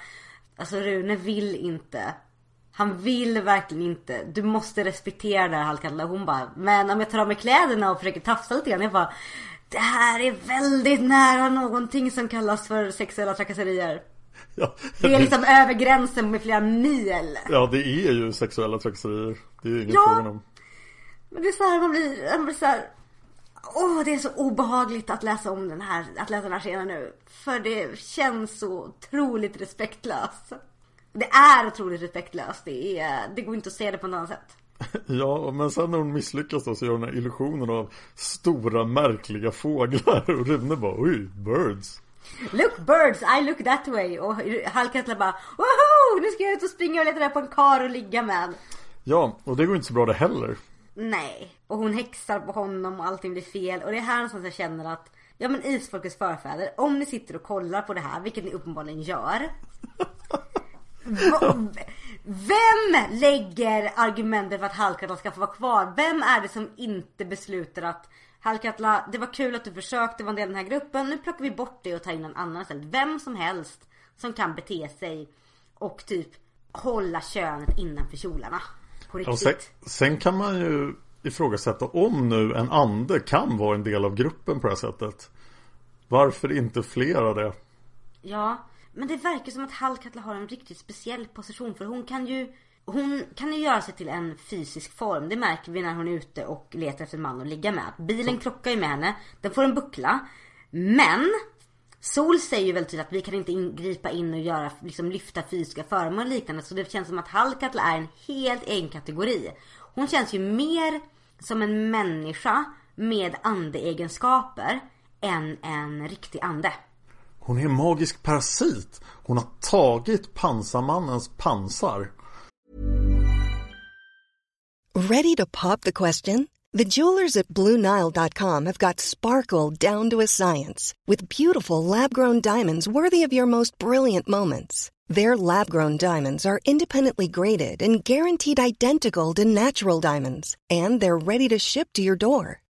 Alltså Rune vill inte. Han vill verkligen inte. Du måste respektera det här Hallkatla. Hon bara, men om jag tar av mig kläderna och försöker tafsa lite grann. Jag bara, det här är väldigt nära någonting som kallas för sexuella trakasserier. Ja, Det är liksom över gränsen med flera mil. ja, det är ju sexuella trakasserier. Det är ju ingen Ja. fråga om. Men det är så här, man blir, man blir så här. Åh, det är så obehagligt att läsa om den här, att läsa den här scenen nu. För det känns så otroligt respektlöst. Det är otroligt respektlöst. Det, är, det går inte att se det på något annat sätt. Ja, men sen när hon misslyckas då så gör hon den här illusionen av stora märkliga fåglar och Rune bara oj, birds. Look birds, I look that way. Och Hallkatla bara woho! Nu ska jag ut och springa och leta rätt på en kar och ligga med. Ja, och det går inte så bra det heller. Nej. Och hon häxar på honom och allting blir fel. Och det är här någonstans jag känner att Ja men isfolkets förfäder, om ni sitter och kollar på det här, vilket ni uppenbarligen gör. vem lägger argumentet för att Hallkatla ska få vara kvar? Vem är det som inte beslutar att Hallkatla, det var kul att du försökte vara en del av den här gruppen. Nu plockar vi bort det och tar in en annan istället. Vem som helst som kan bete sig och typ hålla könet innanför kjolarna. På riktigt. sen, sen kan man ju ifrågasätta om nu en ande kan vara en del av gruppen på det här sättet. Varför inte flera det? Ja, men det verkar som att Hallkatla har en riktigt speciell position för hon kan ju hon kan ju göra sig till en fysisk form. Det märker vi när hon är ute och letar efter en man att ligga med. Bilen krockar ju med henne. Den får en buckla. Men Sol säger ju väl till att vi kan inte ingripa in och göra, liksom lyfta fysiska föremål och liknande. Så det känns som att Hallkatla är en helt egen kategori. Hon känns ju mer som en människa med andeegenskaper än en riktig ande. Hon är en magisk parasit. Hon har tagit pansarmannens pansar. Ready to pop the question? The jewelers at BlueNile.com have got sparkle down to a science with beautiful lab grown diamonds worthy of your most brilliant moments. Their lab grown diamonds are independently graded and guaranteed identical to natural diamonds, and they're ready to ship to your door.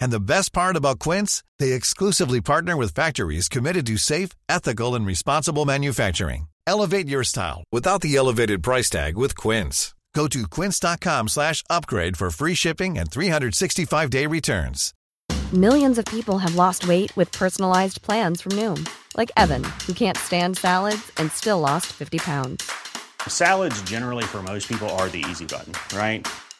And the best part about Quince, they exclusively partner with factories committed to safe, ethical, and responsible manufacturing. Elevate your style without the elevated price tag with Quince. Go to quince.com slash upgrade for free shipping and 365-day returns. Millions of people have lost weight with personalized plans from Noom, like Evan, who can't stand salads and still lost 50 pounds. Salads, generally, for most people, are the easy button, right?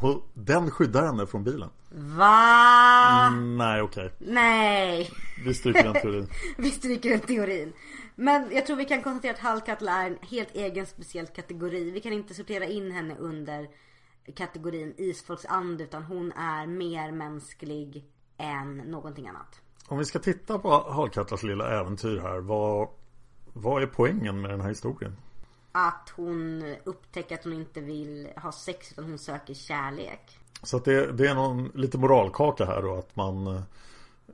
Och den skyddar henne från bilen. Va? Mm, nej, okej. Nej. Vi stryker den teorin. Vi stryker den teorin. Men jag tror vi kan konstatera att Hallkatla är en helt egen speciell kategori. Vi kan inte sortera in henne under kategorin isfolksand utan hon är mer mänsklig än någonting annat. Om vi ska titta på Hallkattlas lilla äventyr här. Vad, vad är poängen med den här historien? Att hon upptäcker att hon inte vill ha sex utan hon söker kärlek. Så att det, det är någon lite moralkaka här då att man eh,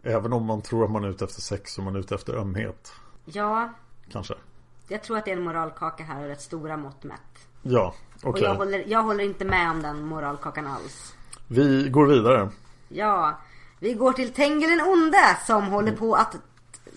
Även om man tror att man är ute efter sex så är man ute efter ömhet Ja, Kanske jag tror att det är en moralkaka här och rätt stora mått mätt. Ja, Och okej jag, håller, jag håller inte med om den moralkakan alls. Vi går vidare Ja, Vi går till Tengil den onde som håller på att...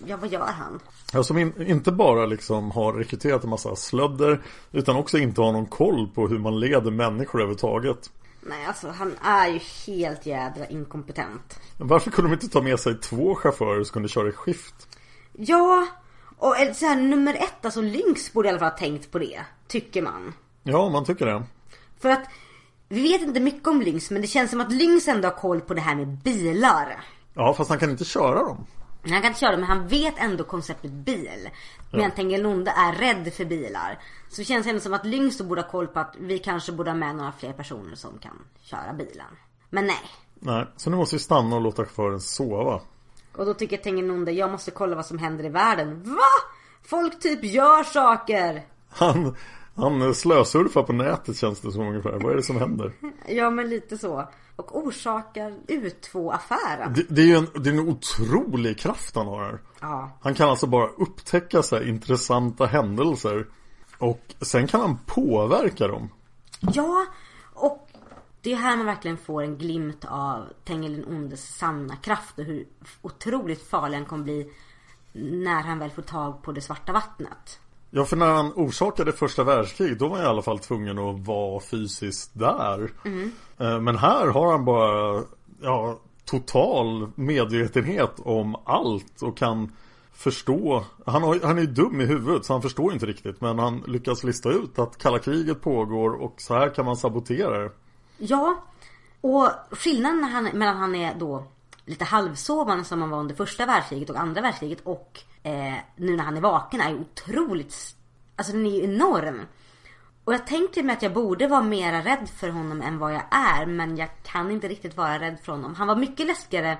Ja, vad gör han? Som in, inte bara liksom har rekryterat en massa slödder Utan också inte har någon koll på hur man leder människor överhuvudtaget Nej, alltså han är ju helt jädra inkompetent. Men Varför kunde de inte ta med sig två chaufförer som kunde köra i skift? Ja, och så här, nummer ett, alltså Lynx borde i alla fall ha tänkt på det. Tycker man. Ja, man tycker det För att vi vet inte mycket om Lynx men det känns som att Lynx ändå har koll på det här med bilar. Ja, fast han kan inte köra dem Han kan inte köra men han vet ändå konceptet bil. Medan Tengil Nonde är rädd för bilar. Så det känns ändå som att då borde ha koll på att vi kanske borde ha med några fler personer som kan köra bilen. Men nej. Nej, så nu måste vi stanna och låta chauffören sova Och då tycker Tengil Nonde, jag måste kolla vad som händer i världen. Va? Folk typ gör saker. Han, han slösurfar på nätet känns det som ungefär Vad är det som händer? Ja men lite så. Och orsakar U2-affären. Det, det är ju en, det är en otrolig kraft han har här Ja. Han kan alltså bara upptäcka så här intressanta händelser Och sen kan han påverka dem Ja, och det är här man verkligen får en glimt av Tengil den ondes sanna kraft och hur otroligt farlig han kommer bli när han väl får tag på det svarta vattnet. Ja för när han orsakade första världskrig Då var han i alla fall tvungen att vara fysiskt där. Eh, Men här har han bara Ja Total medvetenhet om allt och kan Förstå. Han, har, han är ju dum i huvudet så han förstår inte riktigt Men han lyckas lista ut att kalla kriget pågår och så här kan man sabotera det. Ja, och skillnaden när han, mellan han är då lite halvsovande som han var under första världskriget och andra världskriget och eh, nu när han är vaken är otroligt, alltså den är ju enorm. Och jag tänker mig att jag borde vara mera rädd för honom än vad jag är men jag kan inte riktigt vara rädd för honom. Han var mycket läskigare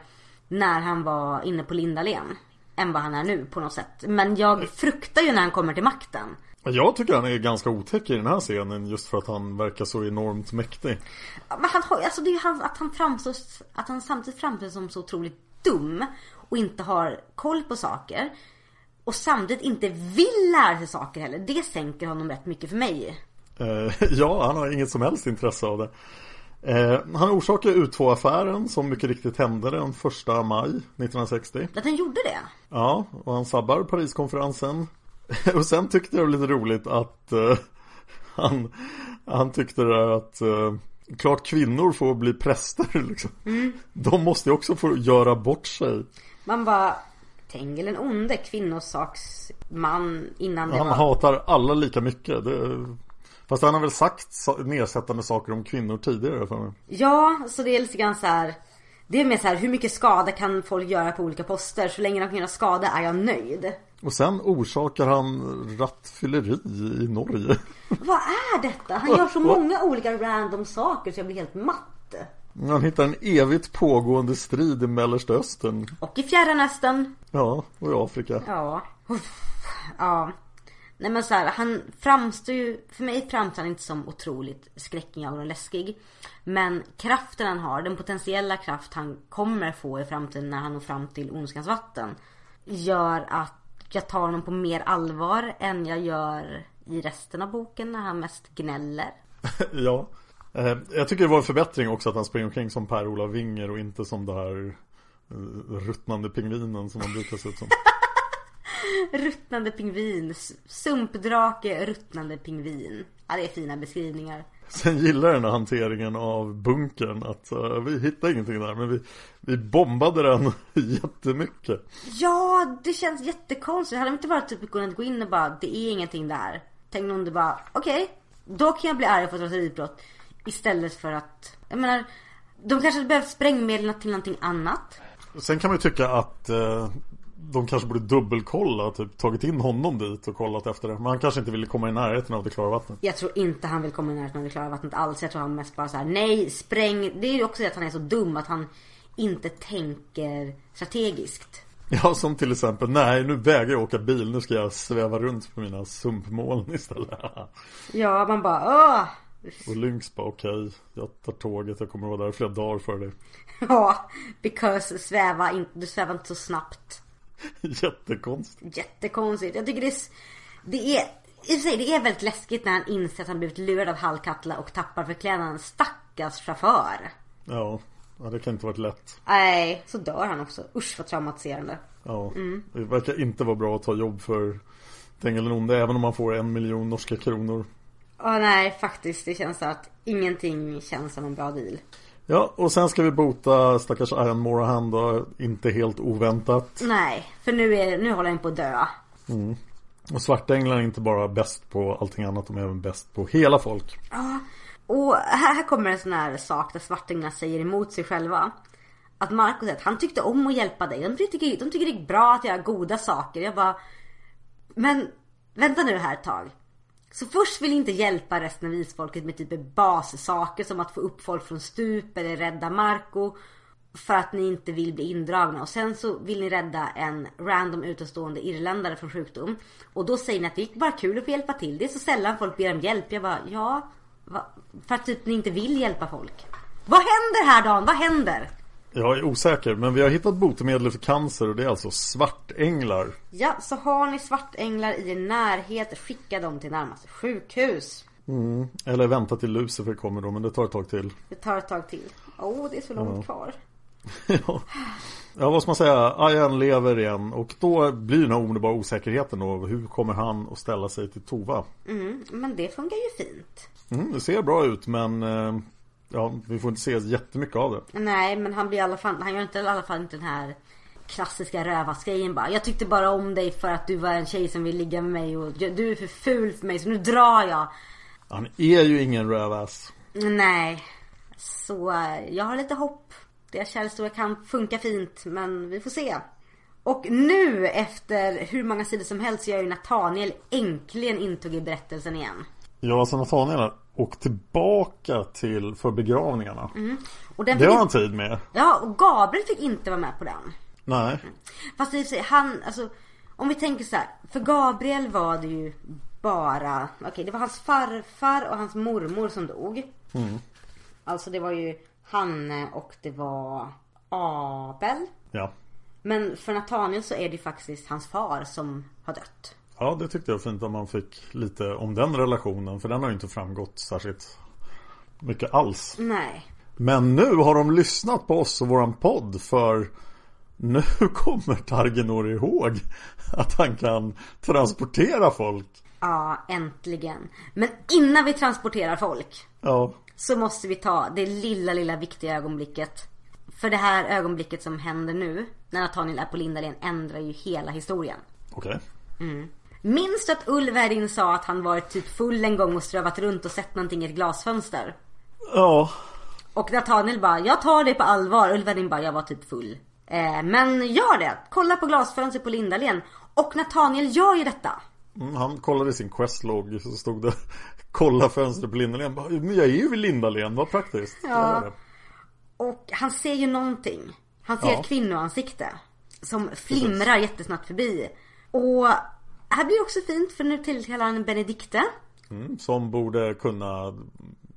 när han var inne på Lindalen än vad han är nu på något sätt. Men jag fruktar ju när han kommer till makten. Jag tycker han är ganska otäck i den här scenen just för att han verkar så enormt mäktig Men han har, alltså det är ju han, att han framstår, att han samtidigt framstår som så otroligt dum och inte har koll på saker. Och samtidigt inte vill lära sig saker heller. Det sänker honom rätt mycket för mig. Eh, ja, han har inget som helst intresse av det. Eh, han orsakar U2-affären som mycket riktigt hände den 1 maj 1960. Att han gjorde det. Ja, och han sabbar Pariskonferensen. och sen tyckte jag det var lite roligt att eh, han, han tyckte det att eh, klart kvinnor får bli präster liksom. De måste ju också få göra bort sig. Man bara, Tengil den onde, kvinnosaksman innan det Han var... hatar alla lika mycket. Det, fast han har väl sagt sa- nedsättande saker om kvinnor tidigare för mig. Ja, så det är lite grann så här. Det är mer så här, hur mycket skada kan folk göra på olika poster? Så länge de kan göra skada är jag nöjd. Och sen orsakar han rattfylleri i Norge. Vad är detta? Han gör så många olika random saker så jag blir helt matt. Han hittar en evigt pågående strid i Mellersta Östern. Och i Fjärran Östern. Ja, och i Afrika. Ja. Uff. Ja. Nej men så här, han framstår ju, för mig framstår han inte som otroligt skräckinjagande och läskig. Men kraften han har, den potentiella kraft han kommer få i framtiden när han når fram till ondskans vatten. Gör att jag tar honom på mer allvar än jag gör i resten av boken när han mest gnäller. ja. Eh, jag tycker det var en förbättring också att han springer omkring som Per-Ola Winger och inte som det här eh, ruttnande pingvinen som han brukar se ut som. Ruttnande pingvin, sumpdrake, ruttnande pingvin. Ja det är fina beskrivningar. Sen gillar den här hanteringen av bunkern att eh, vi hittade ingenting där men vi, vi bombade den jättemycket. Ja, det känns jättekonstigt. Hade de inte bara typ kunnat gå in och bara, det är ingenting där. Tänk någon det bara, okej, då kan jag bli arg för ett raseriutbrott. Istället för att, jag menar, de kanske hade behövt sprängmedel till någonting annat. Sen kan man ju tycka att eh, de kanske borde dubbelkolla, typ tagit in honom dit och kollat efter det. Men han kanske inte ville komma i närheten av det klara vattnet. Jag tror inte han vill komma i närheten av det klara vattnet alls. Jag tror han mest bara så här: nej, spräng. Det är ju också det att han är så dum att han inte tänker strategiskt. Ja, som till exempel, nej nu vägrar jag åka bil, nu ska jag sväva runt på mina sumpmoln istället. Ja, man bara, åh! och Lynx bara, okej, jag tar tåget, jag kommer vara där flera dagar för dig. Ja, because sväva du svävar inte så snabbt. Jättekonstigt. Jättekonstigt. Jag tycker det är, det är i och för sig, det är väldigt läskigt när han inser att han blivit lurad av Hallkatla och tappar förklädnaden. Stackars chaufför. Ja, Ja, det kan inte varit lätt. Nej, så dör han också. Usch vad traumatiserande. Ja, det verkar inte vara bra att ta jobb för Tengil den onde även om man får en miljon norska kronor. Ja, nej faktiskt. Det känns så att ingenting känns som en bra deal. Ja, och sen ska vi bota stackars Ian Morahan då, inte helt oväntat. Nej, för nu, är, nu håller han på att dö. Och Svartänglar är inte bara bäst på allting annat, de är även bäst på hela folk. Och här, här kommer en sån här sak där svartingarna säger emot sig själva. Att Marco säger att han tyckte om att hjälpa dig. De tycker, de tycker det är bra att göra goda saker. Jag bara... Men vänta nu här ett tag. Så först vill ni inte hjälpa resten av isfolket med typ bassaker som att få upp folk från stup eller rädda Marco. För att ni inte vill bli indragna. Och sen så vill ni rädda en random utomstående irländare från sjukdom. Och då säger ni att det är bara kul att få hjälpa till. Det är så sällan folk ber om hjälp. Jag bara, ja. Va? För att typ ni inte vill hjälpa folk. Vad händer här Dan? Vad händer? Jag är osäker, men vi har hittat botemedel för cancer och det är alltså svartänglar. Ja, så har ni svartänglar i er närhet, skicka dem till närmaste sjukhus. Eller vänta till Lucifer kommer då, men det tar ett tag till. Det tar ett tag till. Åh, oh, det är så långt kvar. ja. ja, vad ska man säga? Ayan lever igen och då blir den här omedelbara osäkerheten då. Hur kommer han att ställa sig till Tova? Mm, men det funkar ju fint. Mm, det ser bra ut men eh, ja, vi får inte se jättemycket av det. Nej, men han blir i alla fall, han gör inte i alla fall inte den här klassiska rövasgrejen bara. Jag tyckte bara om dig för att du var en tjej som vill ligga med mig och du är för ful för mig så nu drar jag. Han är ju ingen rövass. Nej. Så eh, jag har lite hopp. Deras kärlekshistoria kan funka fint men vi får se. Och nu efter hur många sidor som helst så gör ju Nathaniel äntligen intåg i berättelsen igen. Ja, alltså Nathaniel åkt tillbaka till för begravningarna. Och den Det har han tid med. Ja, och Gabriel fick inte vara med på den. Nej. Fast i och sig, han, alltså om vi tänker så här. För Gabriel var det ju bara, okej det var hans farfar och hans mormor som dog. Alltså det var ju Hanne och det var Abel. Ja. Men för Nathaniel så är det ju faktiskt hans far som har dött. Ja, det tyckte jag var fint att man fick lite om den relationen. För den har ju inte framgått särskilt mycket alls. Nej. Men nu har de lyssnat på oss och våran podd för nu kommer Targenor ihåg att han kan transportera folk. Ja, äntligen. Men innan vi transporterar folk Ja, så måste vi ta det lilla, lilla viktiga ögonblicket. För det här ögonblicket som händer nu, när Nathaniel är på Lindalen, ändrar ju hela historien. okej. Minns du att Ulverin sa att han varit typ full en gång och strövat runt och sett någonting i ett glasfönster? Ja, Och Nathaniel bara, jag tar det på allvar. Ulverin bara, jag var typ full. Eh, men gör det. Kolla på glasfönster på Lindalen. Och Nathaniel gör ju detta. Mm, han kollade sin questlog så stod det Kolla fönstret på Lindalen. Men jag är ju vid Lindalen, vad praktiskt. Det. Och han ser ju någonting. Han ser Ja. ett kvinnoansikte. Som flimrar jättesnabbt förbi. Och här blir också fint för nu tillkallar han Benedikte. Mm, som borde kunna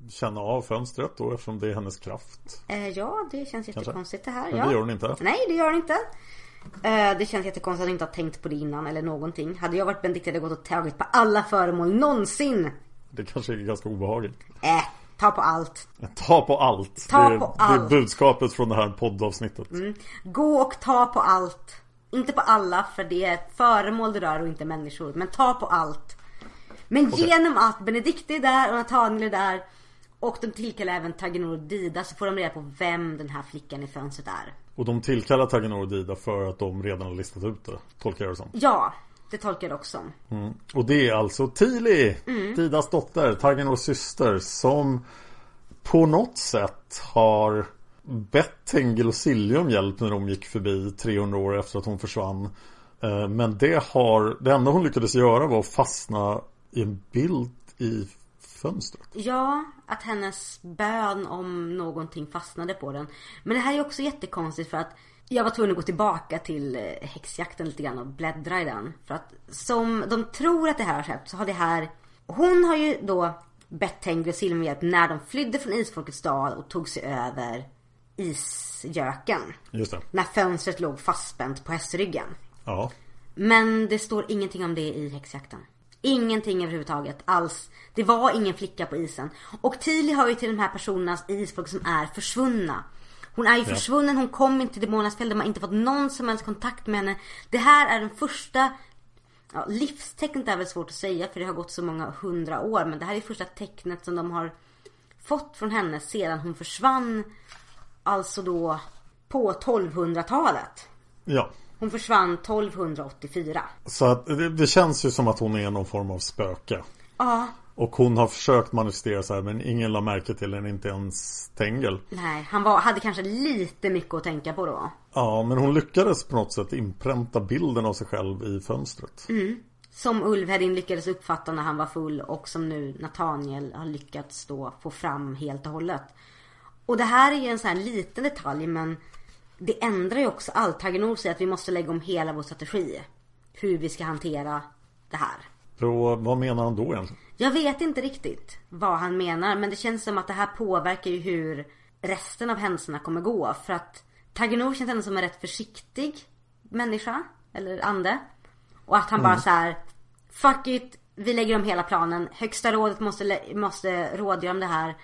känna av fönstret då eftersom det är hennes kraft. Eh, ja, det känns jättekonstigt det här. Men ja. det gör hon inte. Nej, det gör hon inte. Eh, det känns jättekonstigt att hon inte har tänkt på det innan eller någonting. Hade jag varit Benedikte hade jag gått och tagit på alla föremål någonsin. Det kanske är ganska obehagligt. Eh, ta på allt. Ta på allt. Ta det, är, på det är allt. budskapet från det här poddavsnittet. Gå och ta på allt. Inte på alla för det är föremål du rör och inte människor. Men ta på allt. Men genom att Benedikte är där och Nathaniel är där och de tillkallar även Tagenor och Dida så får de reda på vem den här flickan i fönstret är. Och de tillkallar Tagenor och Dida för att de redan har listat ut det. Tolkar jag det som. Ja, det tolkar jag också. Och det är alltså Tili, Mm. Didas dotter, Tagenors syster, som på något sätt har bett Tengil och Silje om hjälp när de gick förbi 300 år efter att hon försvann. Eh, men det har, det enda hon lyckades göra var att fastna i en bild i fönstret. Ja, att hennes bön om någonting fastnade på den. Men det här är också jättekonstigt för att jag var tvungen att gå tillbaka till eh, häxjakten lite grann och bläddra i den. För att som de tror att det här har skett så har det här... Hon har ju då bett Tengil och Silje om hjälp när de flydde från Isfolkets stad och tog sig över isgöken. Just det. När fönstret låg fastspänt på hästryggen. Ja. Men det står ingenting om det i häxjakten. Ingenting överhuvudtaget alls. Det var ingen flicka på isen. Och Tili har ju till de här personernas isfolk som är försvunna Hon är ju försvunnen, hon kom inte till Demonernas fjäll, de har inte fått någon som helst kontakt med henne. Det här är den första Ja, livstecknet är väl svårt att säga för det har gått så många hundra år. Men det här är första tecknet som de har fått från henne sedan hon försvann. Alltså då på 1200-talet. Ja. Hon försvann 1284. Så att det, det känns ju som att hon är någon form av spöke. Ja, Och hon har försökt manifestera här men ingen la märke till henne, inte ens Tengel. nej, han var, hade kanske lite mycket att tänka på då. Ja, men hon lyckades på något sätt inpränta bilden av sig själv i fönstret. Som Ulvhedin lyckades uppfatta när han var full och som nu Nathaniel har lyckats då få fram helt och hållet. Och det här är ju en sån här liten detalj men det ändrar ju också allt. Tagenor säger att vi måste lägga om hela vår strategi. Hur vi ska hantera det här. Så vad menar han då egentligen? Jag vet inte riktigt vad han menar men det känns som att det här påverkar ju hur resten av händelserna kommer gå. För att Tagenor känns ändå som en rätt försiktig människa. Eller ande. Och att han bara så här. Fuck it, vi lägger om hela planen. Högsta rådet måste, måste rådgöra om det här.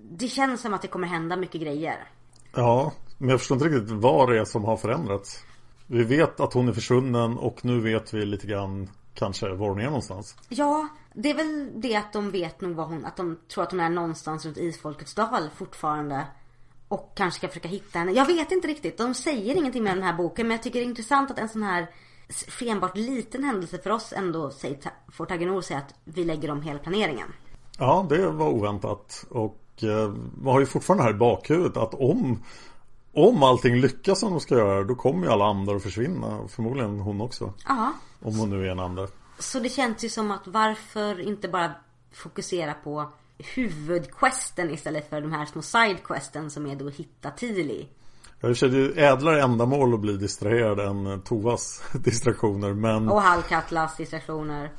Det känns som att det kommer hända mycket grejer. Ja, men jag förstår inte riktigt vad det är som har förändrats. Vi vet att hon är försvunnen och nu vet vi lite grann kanske var hon är någonstans. Ja, det är väl det att de vet nog vad hon, att de tror att hon är någonstans runt Isfolkets dal fortfarande. Och kanske ska försöka hitta henne. Jag vet inte riktigt. De säger ingenting med den här boken. Men jag tycker det är intressant att en sån här skenbart liten händelse för oss ändå säger, får Tagenor säga att vi lägger om hela planeringen. Ja, det var oväntat. Och eh, man har ju fortfarande här i bakhuvudet att om om allting lyckas som de ska göra då kommer ju alla andar att försvinna. Förmodligen hon också. Ja, Om hon nu är en ande. så det känns ju som att varför inte bara fokusera på huvudquesten istället för de här små sidequesten som är då att hitta Tili. Jag känner ju ädlare ändamål att bli distraherad än Tovas distraktioner. Men Och Hallkatlas distraktioner.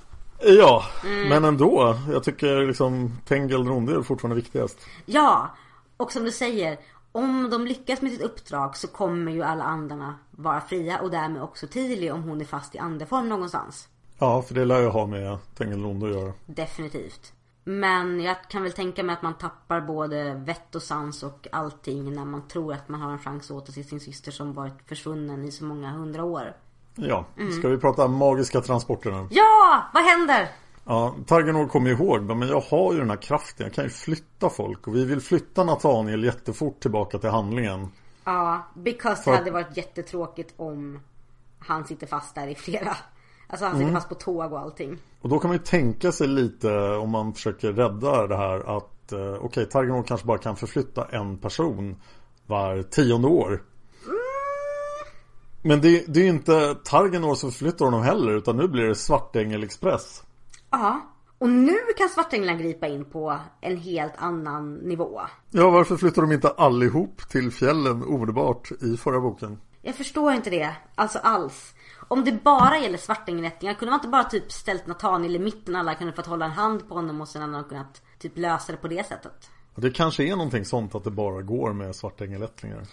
Ja, Mm. men ändå. Jag tycker liksom Tengil Ronde är fortfarande viktigast. Ja, och som du säger, om de lyckas med sitt uppdrag så kommer ju alla andarna vara fria och därmed också Tili om hon är fast i andeform någonstans. Ja, för det lär ju ha med Tengil Ronde att göra. Definitivt. Men jag kan väl tänka mig att man tappar både vett och sans och allting när man tror att man har en chans att återse sin syster som varit försvunnen i så många hundra år. Ja, Mm. ska vi prata magiska transporter nu? Ja! Vad händer? Ja, Targanor kommer ihåg men jag har ju den här kraften, jag kan ju flytta folk och vi vill flytta Nathaniel jättefort tillbaka till handlingen. Ja, because För- det hade varit jättetråkigt om han sitter fast där i flera... Alltså han sitter fast på tåg och allting. Och då kan man ju tänka sig lite om man försöker rädda det här att eh, okej, Targanor kanske bara kan förflytta en person var tionde år. Men det, det är ju inte Targanor som förflyttar honom heller utan nu blir det Svartängel Express. Ja. Och nu kan Svartänglar gripa in på en helt annan nivå. Ja, varför flyttar de inte allihop till fjällen omedelbart i förra boken? Jag förstår inte det. Alltså alls. Om det bara gäller svartängelättningar, kunde man inte bara typ ställt Nathaniel i mitten alla kunde fått hålla en hand på honom och sen hade de kunnat typ lösa det på det sättet? Det kanske är någonting sånt att det bara går med Svartängelättningar.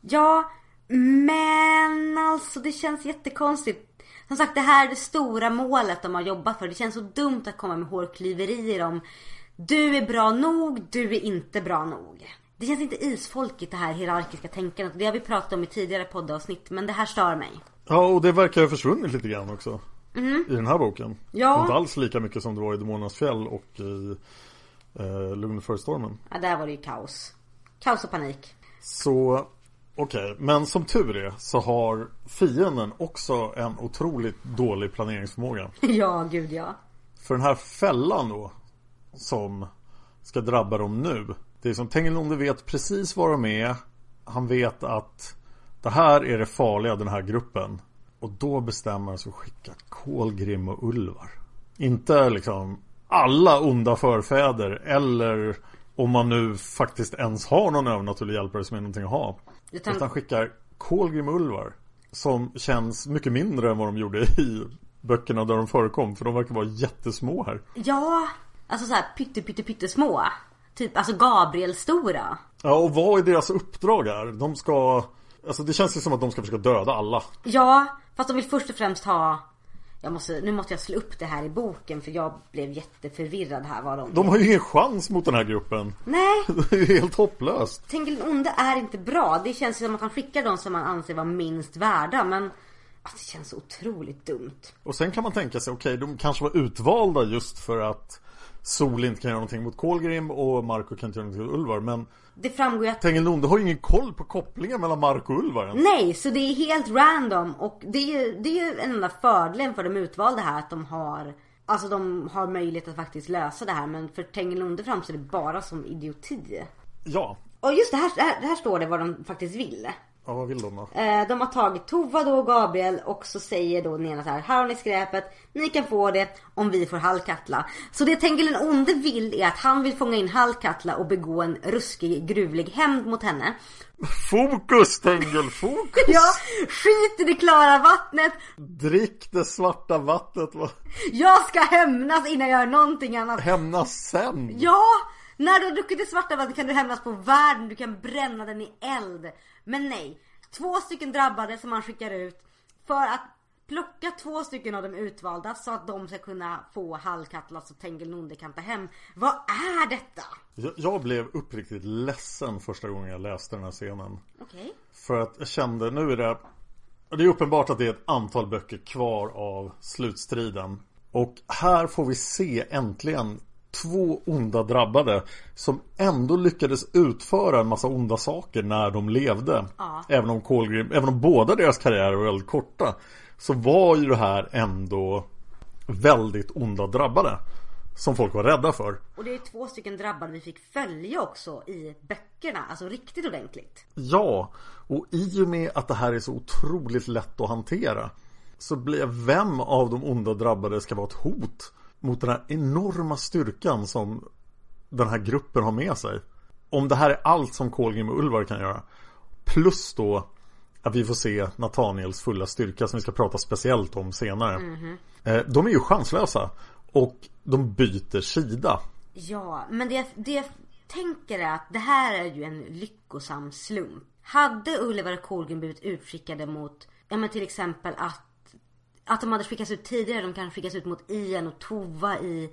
Ja, men alltså det känns jättekonstigt. Som sagt, det här är det stora målet de har jobbat för. Det känns så dumt att komma med hårklyverier om du är bra nog, du är inte bra nog. Det känns inte isfolkigt det här hierarkiska tänkandet. Det har vi pratat om i tidigare poddavsnitt, men det här stör mig. Ja, och det verkar ha försvunnit lite grann också. I den här boken. Ja. Inte alls lika mycket som det var i Demonernas fjäll och i eh, Lugn före stormen. Ja, där var det ju kaos. Kaos och panik. Så, okej. Men som tur är så har fienden också en otroligt dålig planeringsförmåga. ja, gud ja. För den här fällan då Som ska drabba dem nu Det är som Tengilonde vet precis var de är Han vet att Det här är det farliga den här gruppen Och då bestämmer han sig att skicka Kolgrim och Ulvar Inte liksom Alla onda förfäder Eller Om man nu faktiskt ens har någon övernaturlig hjälpare som är någonting att ha Utan- Utan skickar Kolgrim Ulvar Som känns mycket mindre än vad de gjorde i böckerna där de förekom För de verkar vara jättesmå här Ja, alltså så här pytte pytte pytte små. Typ alltså Gabriel stora. Ja och vad är deras uppdrag här? De ska Alltså det känns ju som att de ska försöka döda alla Ja, fast de vill först och främst ha Jag måste, nu måste jag slå upp det här i boken för jag blev jätteförvirrad här vad de... De har ju ingen chans mot den här gruppen. Nej! Det är ju helt hopplöst. Tänker den onde är inte bra. Det känns ju som att han skickar de som man anser vara minst värda men... Alltså, det känns otroligt dumt. Och sen kan man tänka sig, okej, de kanske var utvalda just för att Sol inte kan göra någonting mot Kolgrim och Marco kan inte göra någonting mot Ulvar. Men Det framgår ju att Tengil Nonde har ju ingen koll på kopplingen mellan Marco och Ulvar ens. Nej, så det är helt random och det är ju, det är ju en enda fördelen för de utvalda här att de har Alltså de har möjlighet att faktiskt lösa det här men för Tengilonde framstår det bara som idioti. Ja, Och just det här, det här, det här står det vad de faktiskt vill. Ja vad vill de då? Eh, de har tagit Tova då och Gabriel och så säger då den ena så här. Här har ni skräpet. Ni kan få det om vi får Hallkatla. Så det Tengil den onde vill är att han vill fånga in Hallkatla och begå en ruskig gruvlig hämnd mot henne. Fokus Tengil, fokus! Ja, skit i det klara vattnet. Drick det svarta vattnet, va? Jag ska hämnas innan jag gör någonting annat. hämnas sen! Ja! När du har druckit det svarta vattnet kan du hämnas på världen. Du kan bränna den i eld. Men nej. Två stycken drabbade som man skickar ut för att plocka två stycken av de utvalda så att de ska kunna få Hallkatla så Tengil Nonde kan ta hem. Vad är detta? Jag, jag blev uppriktigt ledsen första gången jag läste den här scenen. Okej. För att jag kände, nu är det Det är uppenbart att det är ett antal böcker kvar av slutstriden Och här får vi se äntligen Två onda drabbade Som ändå lyckades utföra en massa onda saker när de levde Ja. Även om Kolgrim, även om båda deras karriärer var väldigt korta Så var ju det här ändå Väldigt onda drabbade Som folk var rädda för Och det är två stycken drabbade vi fick följa också i böckerna. Alltså riktigt ordentligt. Ja, och i och med att det här är så otroligt lätt att hantera så blir vem av de onda drabbade ska vara ett hot mot den här enorma styrkan som den här gruppen har med sig. Om det här är allt som Kolgrim och Ulvar kan göra. Plus då att vi får se Nathaniels fulla styrka som vi ska prata speciellt om senare. Eh, De är ju chanslösa och de byter sida. Ja, men det, det jag tänker är att det här är ju en lyckosam slump. Hade Ulvar och Kolgrim blivit utskickade mot, ja men till exempel att att de hade skickats ut tidigare, de kanske skickats ut mot Ian och Tova i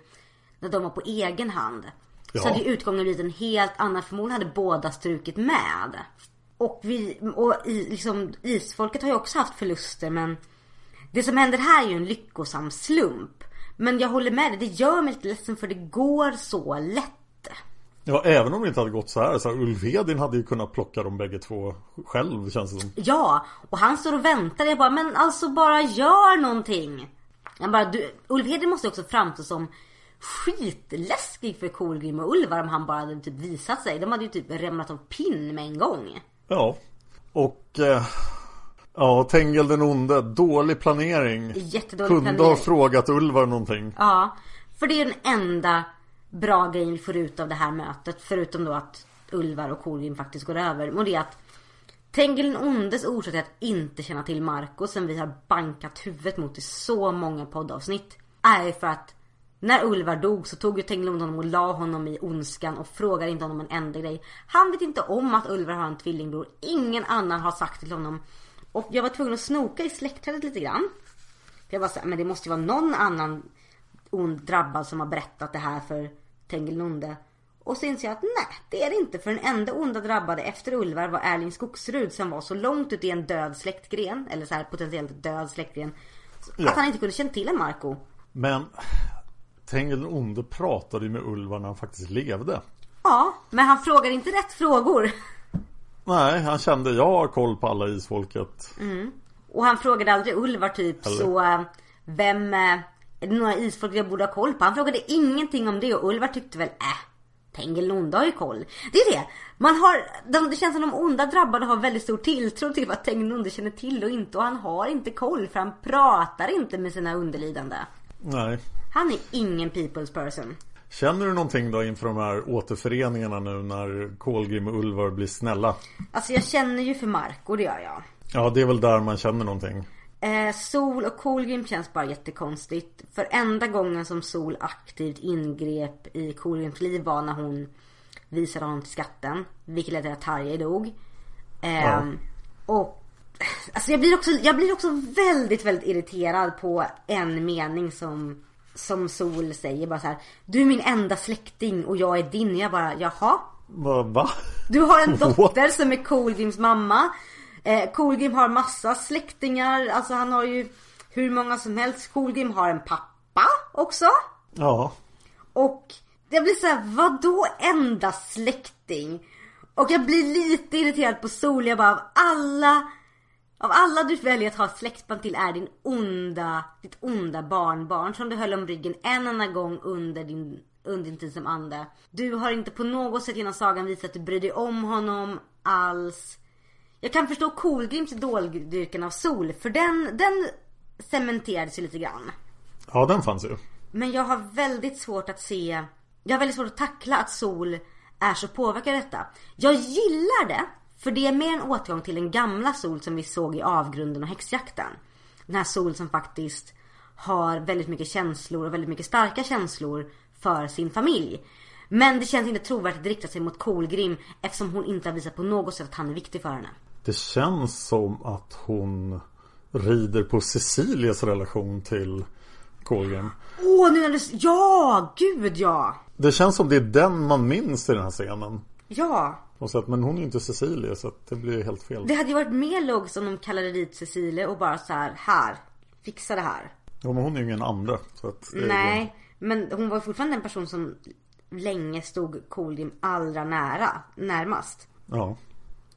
när de var på egen hand. Ja. Så hade ju utgången blivit en helt annan. Förmodligen hade båda strukit med. Och vi, och i, liksom, isfolket har ju också haft förluster men det som händer här är ju en lyckosam slump. Men jag håller med dig, det gör mig lite ledsen för det går så lätt. Ja, även om det inte hade gått så här. Så här Ulf Hedin hade ju kunnat plocka dem bägge två själv känns det som. Ja, och han står och väntar. Jag bara, men alltså bara gör någonting. Jag bara, du, Ulf Hedin måste också framstå som skitläskig för Kolgrim och Ulvar om han bara hade typ visat sig. De hade ju typ rämnat av pinn med en gång. Ja. Och eh, ja, Tengel den onde. Dålig planering. Jättedålig Kunde planering. ha frågat Ulvar någonting. Ja, för det är den enda bra grejen vi får ut av det här mötet. Förutom då att Ulvar och Kolgrim faktiskt går över. Och det är att Tengil den ondes orsak till att inte känna till Marco som vi har bankat huvudet mot i så många poddavsnitt. Är ju för att när Ulvar dog så tog ju Tengil den onde honom och la honom i ondskan och frågade inte honom en enda grej. Han vet inte om att Ulvar har en tvillingbror. Ingen annan har sagt till honom. Och jag var tvungen att snoka i släktträdet lite grann. För jag var såhär, men det måste ju vara någon annan ond drabbad som har berättat det här för Tengil Nonde. Och så inser jag att nej, det är det inte. För den enda onda drabbade efter Ulvar var Erling Skogsrud som var så långt ut i en död släktgren, eller så här potentiellt död släktgren, Ja. att han inte kunde känna till en Marco. Men Tengel den onde pratade ju med Ulvar när han faktiskt levde. Ja, men han frågar inte rätt frågor. Nej, han kände jag har koll på alla isfolket. Och han frågade aldrig Ulvar typ Eller? så eh, Vem eh, Är det några isfolk jag borde ha koll på? Han frågade ingenting om det och Ulvar tyckte väl äh Tengil har ju koll. Det är det. Man har, de, det känns som de onda drabbade har väldigt stor tilltro till vad Tengil känner till och inte. Och han har inte koll för han pratar inte med sina underlydande. Nej. Han är ingen people's person. Känner du någonting då inför de här återföreningarna nu när Kolgrim och Ulvar blir snälla? Alltså jag känner ju för Marco, det gör jag. Ja, det är väl där man känner någonting. Eh, Sol och Kolgrim känns bara jättekonstigt. För enda gången som Sol aktivt ingrep i Kolgrims liv var när hon visade honom till skatten. Vilket ledde till att Tarjei dog. Eh, Ja. Och Alltså jag blir, också, jag blir också väldigt, väldigt irriterad på en mening som, som Sol säger bara så här. Du är min enda släkting och jag är din. Jag bara, jaha? Va? va? Du har en dotter som är Colgrims mamma. Eh, Colgrim har massa släktingar. Alltså han har ju hur många som helst. Colgrim har en pappa också. Ja. Och jag blir så här, vadå enda släkting? Och jag blir lite irriterad på Sol. Jag bara, av alla av alla du väljer att ha släktband till är din onda, ditt onda barnbarn som du höll om ryggen en enda gång under din, under din tid som ande. Du har inte på något sätt genom sagan visat att du bryr dig om honom alls. Jag kan förstå Kolgrims idoldyrkan av Sol för den, den cementerades ju lite grann. Ja, den fanns ju. Men jag har väldigt svårt att se, jag har väldigt svårt att tackla att Sol är så påverkad av detta. Jag gillar det för det är mer en återgång till den gamla Sol som vi såg i Avgrunden och Häxjakten. Den här Sol som faktiskt har väldigt mycket känslor och väldigt mycket starka känslor för sin familj. Men det känns inte trovärdigt att rikta sig mot Kolgrim eftersom hon inte har visat på något sätt att han är viktig för henne. Det känns som att hon rider på Cecilias relation till Kolgrim. Åh, nu när du... Ja, gud ja! Det känns som det är den man minns i den här scenen. Ja, Och så att, men hon är ju inte Cecilia så att det blir helt fel. det hade ju varit mer logiskt om de kallade dit Cecilia och bara så här, här, fixa det här. Ja, men hon är ju ingen andra. Så att, Nej, men hon var fortfarande en person som länge stod Kolgrim allra nära, närmast. Ja.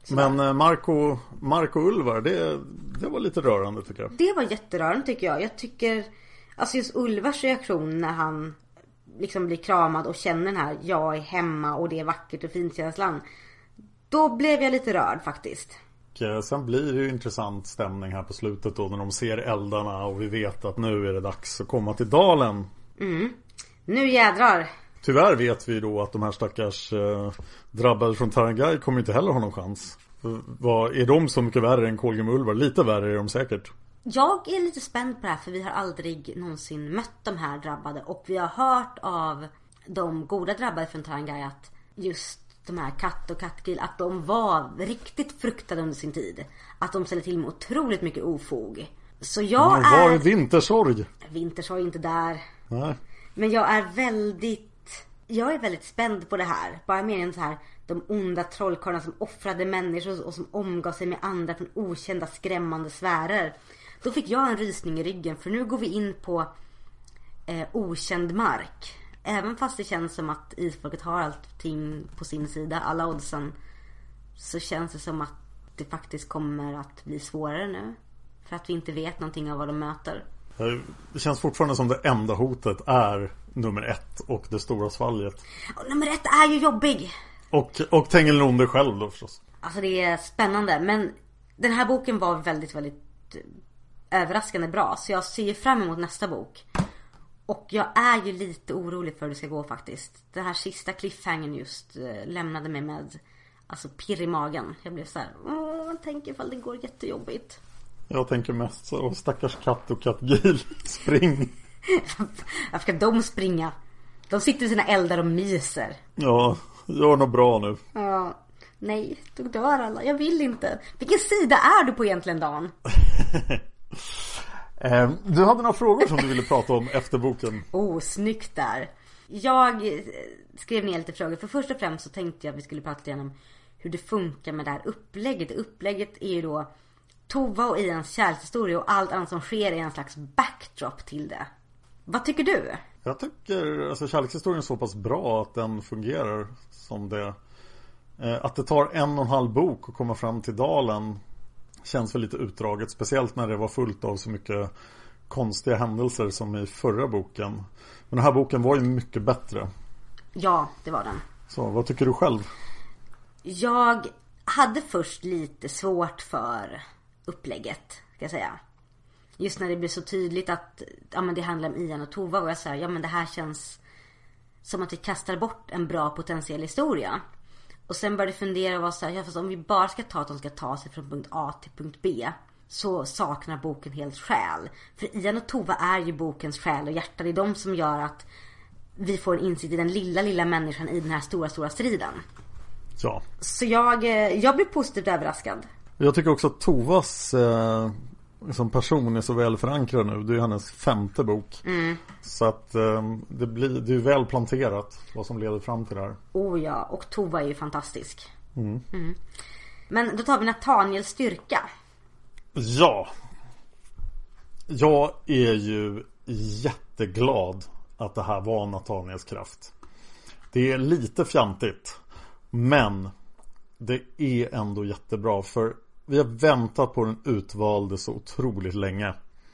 Men eh, Marco, Marco Ulvar, det, det var lite rörande tycker jag. Det var jätterörande tycker jag. Jag tycker, alltså just Ulvars reaktion när han liksom blir kramad och känner den här jag är hemma och det är vackert och fint känslan. Då blev jag lite rörd faktiskt. Och sen blir det ju intressant stämning här på slutet då när de ser eldarna och vi vet att nu är det dags att komma till dalen. Nu jädrar. Tyvärr vet vi då att de här stackars eh, drabbade från Tarangai kommer inte heller ha någon chans. Vad, är de så mycket värre än Kolgrim Ulvar? Lite värre är de säkert. Jag är lite spänd på det här för vi har aldrig någonsin mött de här drabbade och vi har hört av de goda drabbade från Tarangai att just de här Katt och Kattgrill att de var riktigt fruktade under sin tid. Att de ställde till med otroligt mycket ofog. Så jag var är är... Vintersorg? Vintersorg är inte där. Nej. Men jag är väldigt jag är väldigt spänd på det här. Bara mer än så här De onda trollkarlarna som offrade människor och som omgav sig med andra från okända skrämmande sfärer. Då fick jag en rysning i ryggen för nu går vi in på eh, okänd mark. Även fast det känns som att isfolket har allting på sin sida, alla oddsen. Så känns det som att det faktiskt kommer att bli svårare nu. För att vi inte vet någonting av vad de möter. Eh, Det känns fortfarande som det enda hotet är nummer ett och det stora svalget. Och nummer ett är ju jobbig. Och, och Tengilonde själv då förstås. Alltså det är spännande men den här boken var väldigt, väldigt eh, överraskande bra. Så jag ser fram emot nästa bok. Och jag är ju lite orolig för hur det ska gå faktiskt. Den här sista cliffhangern just eh, lämnade mig med alltså pirr i magen. Jag blev så här, åh, tänk ifall det går jättejobbigt. Jag tänker mest så, stackars katt och kattgil, spring. Varför ska de springa? De sitter i sina eldar och myser. Ja, gör något bra nu. Ja, nej, då dör alla. Jag vill inte. Vilken sida är du på egentligen Dan? Eh, Du hade några frågor som du ville prata om efter boken. Oh, snyggt där. Jag eh, skrev ner lite frågor. För först och främst så tänkte jag att vi skulle prata igenom hur det funkar med det här upplägget. Upplägget är ju då Tova och Ians kärlekshistoria och allt annat som sker är en slags backdrop till det. Vad tycker du? Jag tycker alltså kärlekshistorien är så pass bra att den fungerar som det. Eh, Att det tar en och en halv bok att komma fram till dalen känns väl lite utdraget. Speciellt när det var fullt av så mycket konstiga händelser som i förra boken. Men den här boken var ju mycket bättre. Ja, det var den. Så vad tycker du själv? Jag hade först lite svårt för upplägget, ska jag säga. Just när det blev så tydligt att ja, men det handlar om Ian och Tova och jag sa ja men det här känns som att vi kastar bort en bra potentiell historia. Och sen började jag fundera och var så här, ja, fast om vi bara ska ta att de ska ta sig från punkt A till punkt B så saknar boken helt själ. För Ian och Tova är ju bokens själ och hjärta. Det är de som gör att vi får en insikt i den lilla, lilla människan i den här stora, stora striden. Ja. Så jag, eh, jag blev positivt överraskad. Jag tycker också att Tovas eh, som person är så väl förankrad nu. Det är hennes femte bok. Mm. Så att eh, det, blir, det är väl planterat vad som leder fram till det här. Oh ja, och Tova är ju fantastisk. Mm. Mm. Men då tar vi Nathaniels styrka. Ja. Jag är ju jätteglad att det här var Nathaniels kraft. Det är lite fjantigt. Men det är ändå jättebra för vi har väntat på den utvalde så otroligt länge.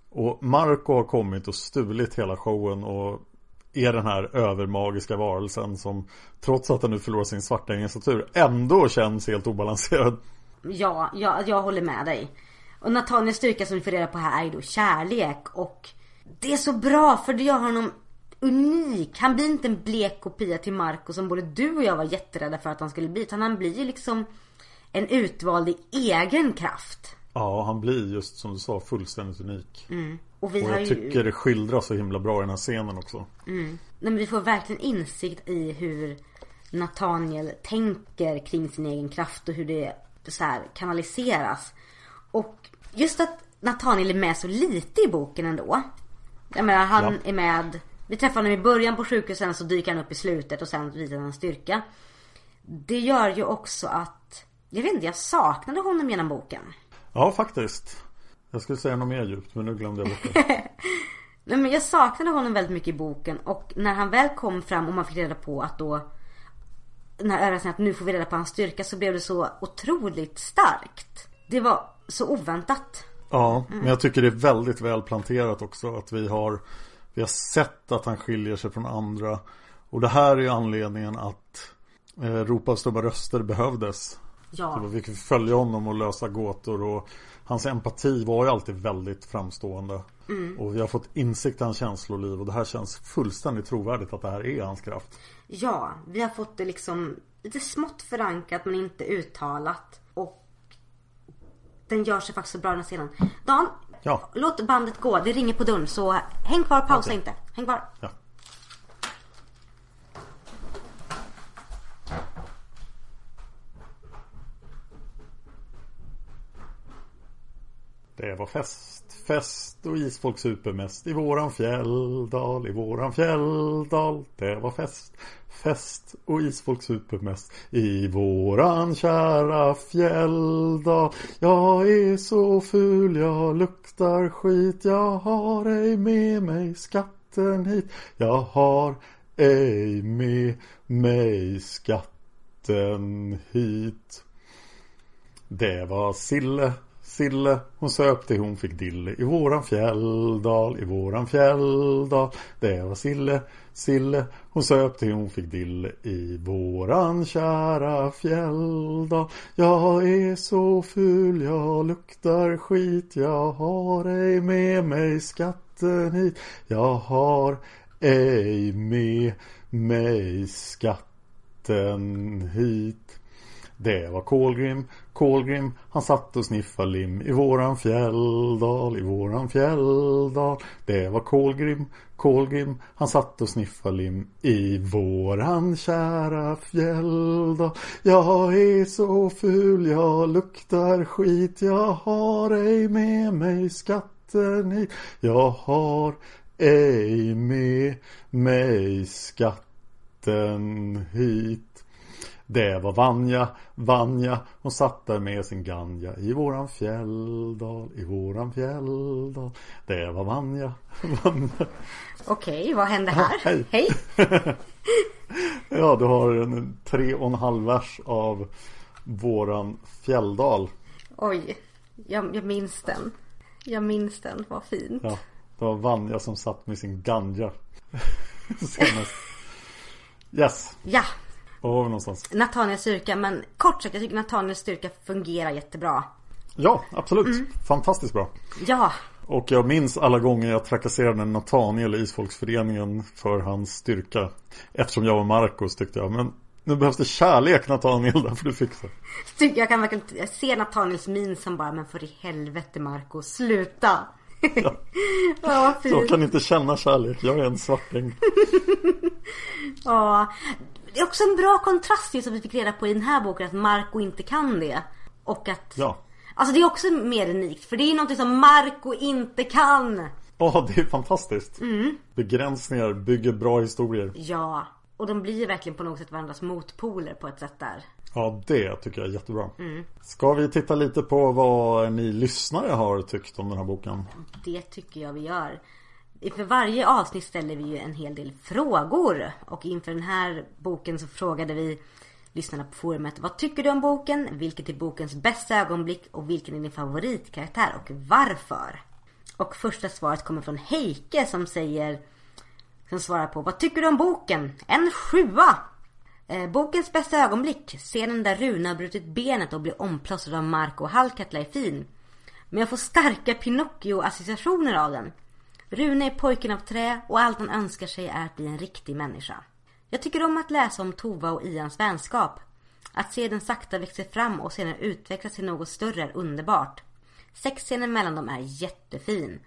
Och Marco har kommit och stulit hela showen och är den här övermagiska varelsen som trots att han nu förlorar sin svarta initiatur ändå känns helt obalanserad. Ja, jag, jag håller med dig. Och Nathaniels styrka som vi får reda på här är ju då kärlek och det är så bra för det gör honom unik. Han blir inte en blek kopia till Marco som både du och jag var jätterädda för att han skulle bli. Utan han blir ju liksom en utvald i egen kraft. Ja, han blir just som du sa fullständigt unik. Mm. Och vi och har jag ju... tycker det skildras så himla bra i den här scenen också. Mm. Nej, men vi får verkligen insikt i hur Nathaniel tänker kring sin egen kraft och hur det så här kanaliseras. Och just att Nathaniel är med så lite i boken ändå. Jag menar han Ja. är med Vi träffar honom i början på sjukhuset sen så dyker han upp i slutet och sen visar han styrka. Det gör ju också att Jag vet inte, jag saknade honom genom boken. Ja, faktiskt. Jag skulle säga något mer djupt, men nu glömde jag bort det. Nej men jag saknade honom väldigt mycket i boken och när han väl kom fram och man fick reda på att då Den här överraskningen att nu får vi reda på hans styrka så blev det så otroligt starkt. Det var så oväntat. Ja, men jag tycker det är väldigt väl planterat också att vi har Vi har sett att han skiljer sig från andra Och det här är ju anledningen att eh, Ropa stumma röster behövdes Ja. Så vi fick följa honom och lösa gåtor och Hans empati var ju alltid väldigt framstående Mm. Och vi har fått insikt i hans känsloliv och det här känns fullständigt trovärdigt att det här är hans kraft Ja, vi har fått det liksom lite smått förankrat men inte uttalat. Och den gör sig faktiskt så bra den här scenen. Dan, Ja, låt bandet gå. Det ringer på dörren så häng kvar, pausa Okej. inte. Häng kvar. ja Det var fest, fest och isfolk super mest i våran fjälldal, i våran fjälldal. Det var fest, fest och isfolk super mest i våran kära fjälldal. Jag är så ful, jag luktar skit, jag har ej med mig skatten hit. Jag har ej med mig skatten hit. Det var Sille, Sille, hon söp till hon fick dille i våran fjälldal, i våran fjälldal. Det var Sille, Sille, hon söp till hon fick dille i våran kära fjälldal. Jag är så ful, jag luktar skit, jag har ej med mig skatten hit. Jag har ej med mig skatten hit. Det var Kolgrim, Kolgrim, han satt och sniffade lim i våran fjälldal, i våran fjälldal. Det var Kolgrim, Kolgrim, han satt och sniffade lim i våran kära fjälldal. Jag är så ful, jag luktar skit, jag har ej med mig skatten hit. Jag har ej med mig skatten hit. Det var Vanja, Vanja, hon satt där med sin ganja i våran fjälldal, i våran fjälldal. Det var Vanja, Vanja. Okej, vad hände här? Hej. Hej. Ja, du har en tre och en halv vers av våran fjälldal. Oj, jag, jag minns den. Jag minns den, vad fint. Ja, det var Vanja som satt med sin ganja. Senast. Yes, Ja, var var vi någonstans? Nathaniels styrka. Men kort sagt, jag tycker Nathaniels styrka fungerar jättebra. Ja, absolut. Fantastiskt bra. Ja, Och jag minns alla gånger jag trakasserade Nathaniel i Isfolksföreningen för hans styrka. Eftersom jag var Marcos tyckte jag, men nu behövs det kärlek Nathaniel, där får du fixa. tycker jag kan verkligen jag ser Nathaniels min som bara, men för i helvete Marco, sluta. Ja, vad Jag kan inte känna kärlek, jag är en svarting. Ja. Det är också en bra kontrast till som vi fick reda på i den här boken att Marco inte kan det. Och att Ja. Alltså det är också mer unikt för det är något som Marco inte kan. Ja, det är fantastiskt. Begränsningar bygger bra historier. Ja, och de blir verkligen på något sätt varandras motpoler på ett sätt där. Ja, det tycker jag är jättebra. Ska vi titta lite på vad ni lyssnare har tyckt om den här boken? Det tycker jag vi gör. För varje avsnitt ställer vi ju en hel del frågor. Och inför den här boken så frågade vi lyssnarna på forumet. Vad tycker du om boken? Vilket är bokens bästa ögonblick? Och vilken är din favoritkaraktär? Och varför? Och första svaret kommer från Heike som säger Som svarar på Vad tycker du om boken? En sjua! Eh, bokens bästa ögonblick, scenen där Rune har brutit benet och blir omplåstrad av Marco och Halkatla är fin. Men jag får starka Pinocchio-associationer av den. Rune är pojken av trä och allt han önskar sig är att bli en riktig människa. Jag tycker om att läsa om Tova och Ians vänskap. Att se den sakta växa fram och sedan utvecklas till något större är underbart. Sexscenen mellan dem är jättefin.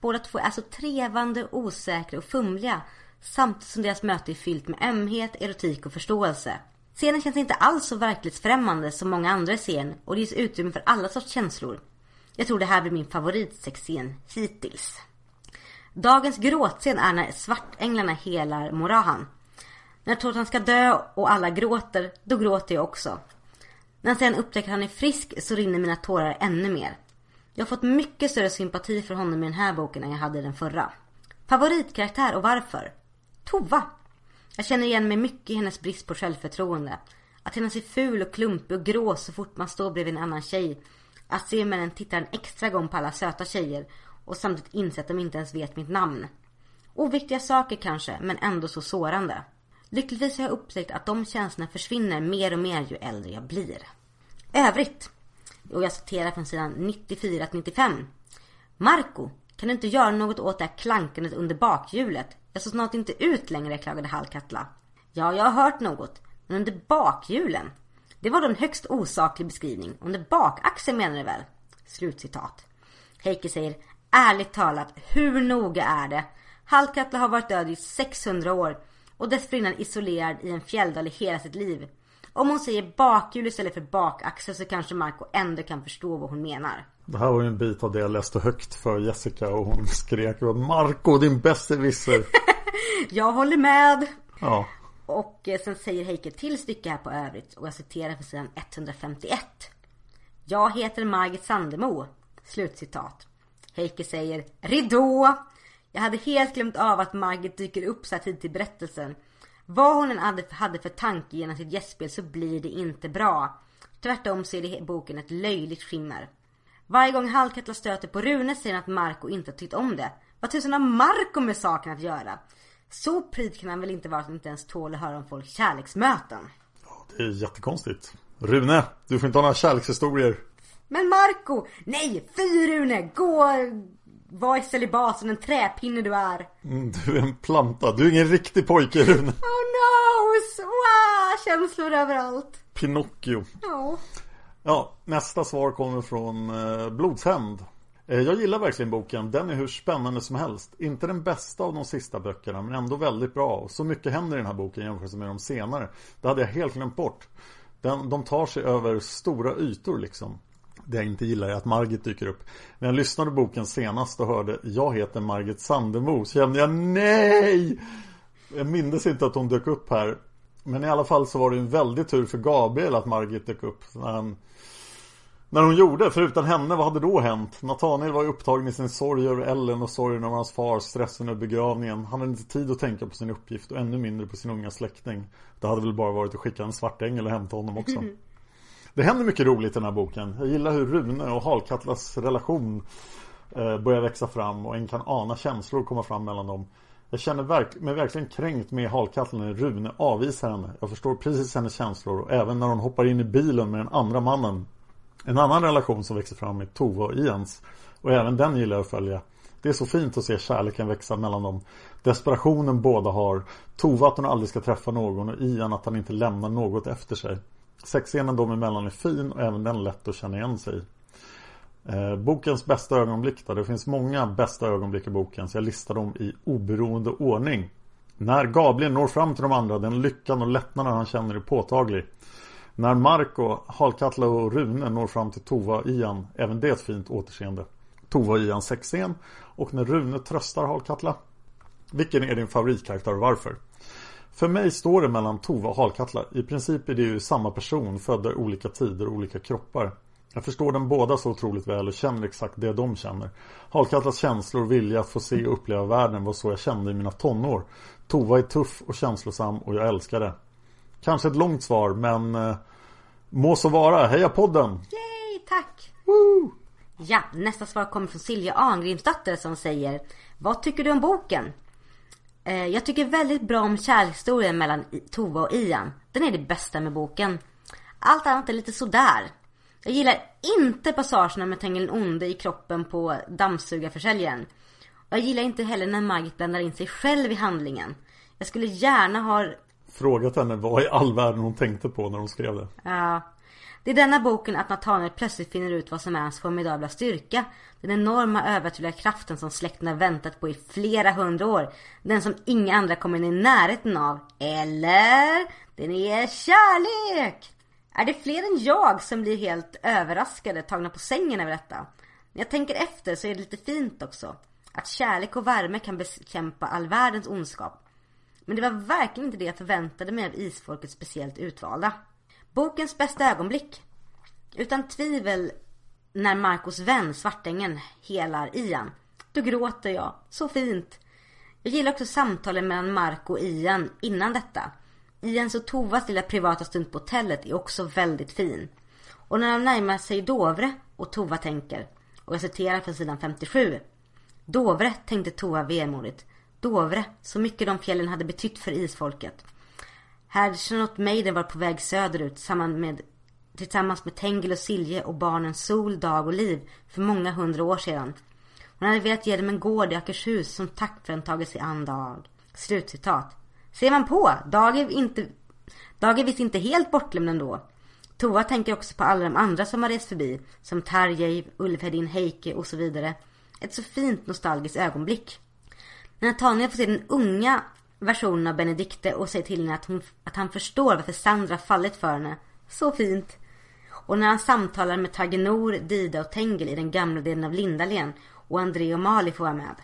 Båda två är så trevande, osäkra och fumliga samtidigt som deras möte är fyllt med ömhet, erotik och förståelse. Scenen känns inte alls så verklighetsfrämmande som många andra scen och det ges utrymme för alla sorts känslor. Jag tror det här blir min favoritsexscen hittills. Dagens gråtscen är när svartänglarna helar Morahan. När Tortan ska dö och alla gråter, då gråter jag också. När han sen upptäcker att han är frisk så rinner mina tårar ännu mer. Jag har fått mycket större sympati för honom i den här boken än jag hade i den förra. Favoritkaraktär och varför? Tova. Jag känner igen mig mycket i hennes brist på självförtroende. Att känna sig ful och klumpig och grå så fort man står bredvid en annan tjej. Att se männen tittar en extra gång på alla söta tjejer och samtidigt inse att de inte ens vet mitt namn. Oviktiga saker kanske, men ändå så sårande. Lyckligtvis har jag upptäckt att de känslorna försvinner mer och mer ju äldre jag blir. Övrigt. Och jag citerar från sidan 94 till 95. Marco, kan du inte göra något åt det här klankandet under bakhjulet? Jag såg snart inte ut längre, klagade Hallkatla. Ja, jag har hört något. Men under bakhjulen? Det var då en högst osaklig beskrivning. Under bakaxeln menar du väl? Slutcitat. Heike säger, ärligt talat, hur noga är det? Hallkatla har varit död i 600 år och dessförinnan isolerad i en fjälldal i hela sitt liv. Om hon säger bakhjul istället för bakaxel så kanske Marco ändå kan förstå vad hon menar. Det här var ju en bit av det jag läste högt för Jessica och hon skrek Marco din besserwisser Jag håller med. Ja, Och eh, sen säger Heike till stycke här på övrigt och jag citerar från sidan 151. Jag heter Margit Sandemo. Slutcitat. Heike säger Ridå! Jag hade helt glömt av att Margit dyker upp så här tidigt i berättelsen. Vad hon än hade, för tanke genom sitt gästspel så blir det inte bra. Tvärtom så är det i boken ett löjligt skimmer. Varje gång Hallkattla stöter på Rune säger han att Marco inte har tyckt om det. Vad tusan har Marco med saken att göra? Så pryd kan han väl inte vara att han inte ens tål att höra om folks kärleksmöten. det är jättekonstigt Rune, du får inte ha några kärlekshistorier men Marco! Nej! Fy Rune! Gå! Var i celibat som den träpinne du är. mm, Du är en planta, du är ingen riktig pojke Rune Oh no! Wow! Känslor överallt. Pinocchio Ja. Ja, nästa svar kommer från eh, Blodshämnd. Eh, jag gillar verkligen boken. Den är hur spännande som helst. Inte den bästa av de sista böckerna, men ändå väldigt bra. Så mycket händer i den här boken jämfört med de senare. Det hade jag helt glömt bort. Den, de tar sig över stora ytor liksom. Det jag inte gillar är att Margit dyker upp. När jag lyssnade på boken senast och hörde Jag heter Margit Sandemo så kände jag nej! Jag minns inte att hon dök upp här. Men i alla fall så var det en väldig tur för Gabriel att Margit dök upp. När, han, när hon gjorde, för utan henne, vad hade då hänt? Nathaniel var upptagen i sin sorg över Ellen och sorgen över hans far, stressen över begravningen. Han hade inte tid att tänka på sin uppgift och ännu mindre på sin unga släkting. Det hade väl bara varit att skicka en svart ängel och hämta honom också. Det händer mycket roligt i den här boken. Jag gillar hur Rune och Halkatlas relation eh, börjar växa fram och en kan ana känslor komma fram mellan dem. Jag känner verk mig verkligen kränkt med Halkatla när Rune avvisar henne. Jag förstår precis hennes känslor och även när hon hoppar in i bilen med den andra mannen. En annan relation som växer fram är Tova och Ians. Och även den gillar jag att följa. Det är så fint att se kärleken växa mellan dem. Desperationen båda har. Tova att hon aldrig ska träffa någon och Ian att han inte lämnar något efter sig. Sexscenen dem emellan är fin och även den lätt att känna igen sig i. Eh, bokens bästa ögonblick då. Det finns många bästa ögonblick i boken så jag listar dem i oberoende ordning. När Gabriel når fram till de andra, den lyckan och lättnaden han känner är påtaglig. När Marco, Halkatla och Rune når fram till Tova och Ian, även det ett fint återseende. Tova och Ian sexscen och när Rune tröstar Halkatla. Vilken är din favoritkaraktär och varför? För mig står det mellan Tova och Halkatla. I princip är det ju samma person, födda i olika tider och olika kroppar. Jag förstår dem båda så otroligt väl och känner exakt det de känner. Halkatlas känslor och vilja att få se och uppleva världen var så jag kände i mina tonår. Tova är tuff och känslosam och jag älskar det. Kanske ett långt svar men eh, må så vara. Heja podden! Yay, tack! Woo! Ja, nästa svar kommer från Silja Arngrimsdotter som säger Vad tycker du om boken? Eh, jag tycker väldigt bra om kärlekshistorien mellan Tova och Ian. Den är det bästa med boken. Allt annat är lite sådär. Jag gillar inte passagerna med Tengil onde i kroppen på dammsugarförsäljaren. Jag gillar inte heller när Margit blandar in sig själv i handlingen. Jag skulle gärna ha Frågat henne vad i all världen hon tänkte på när hon skrev det. Ja. Det är denna boken att Nathaniel plötsligt finner ut vad som är hans formidabla styrka. Den enorma övertydliga kraften som släkten har väntat på i flera hundra år. Den som inga andra kommer in i närheten av. Eller? Den är kärlek! Är det fler än jag som blir helt överraskade, tagna på sängen över detta? När jag tänker efter så är det lite fint också. Att kärlek och värme kan bekämpa all världens ondskap. Men det var verkligen inte det jag förväntade mig av isfolket speciellt utvalda. Bokens bästa ögonblick. Utan tvivel när Marcos vän Svartängen helar Ian. Då gråter jag. Så fint. Jag gillar också samtalen mellan Marco och Ian innan detta. Ians och Tovas lilla privata stund på hotellet är också väldigt fin. Och när de närmar sig Dovre och Tova tänker, och jag citerar från sidan 57. Dovre, tänkte Tova vemodigt. Dovre, så mycket de fjällen hade betytt för isfolket. Hade Charlotte Maiden var på väg söderut med, tillsammans med Tengil och Silje och barnen Sol, Dag och Liv för många hundra år sedan. Hon hade velat ge dem en gård i Akershus som tack för den tagit sig an Dag. Slutcitat. Ser man på, Dag är, inte, Dag är visst inte helt bortglömd ändå. Tova tänker också på alla de andra som har rest förbi. Som Tarjei, Ulfhedin, Heike och så vidare. Ett så fint nostalgiskt ögonblick. När Nathaniel får se den unga versionen av Benedikte och säger till henne att, hon, att han förstår varför Sandra fallit för henne. Så fint. Och när han samtalar med Tagenor, Dida och Tengel i den gamla delen av Lindalen och André och Mali får vara med.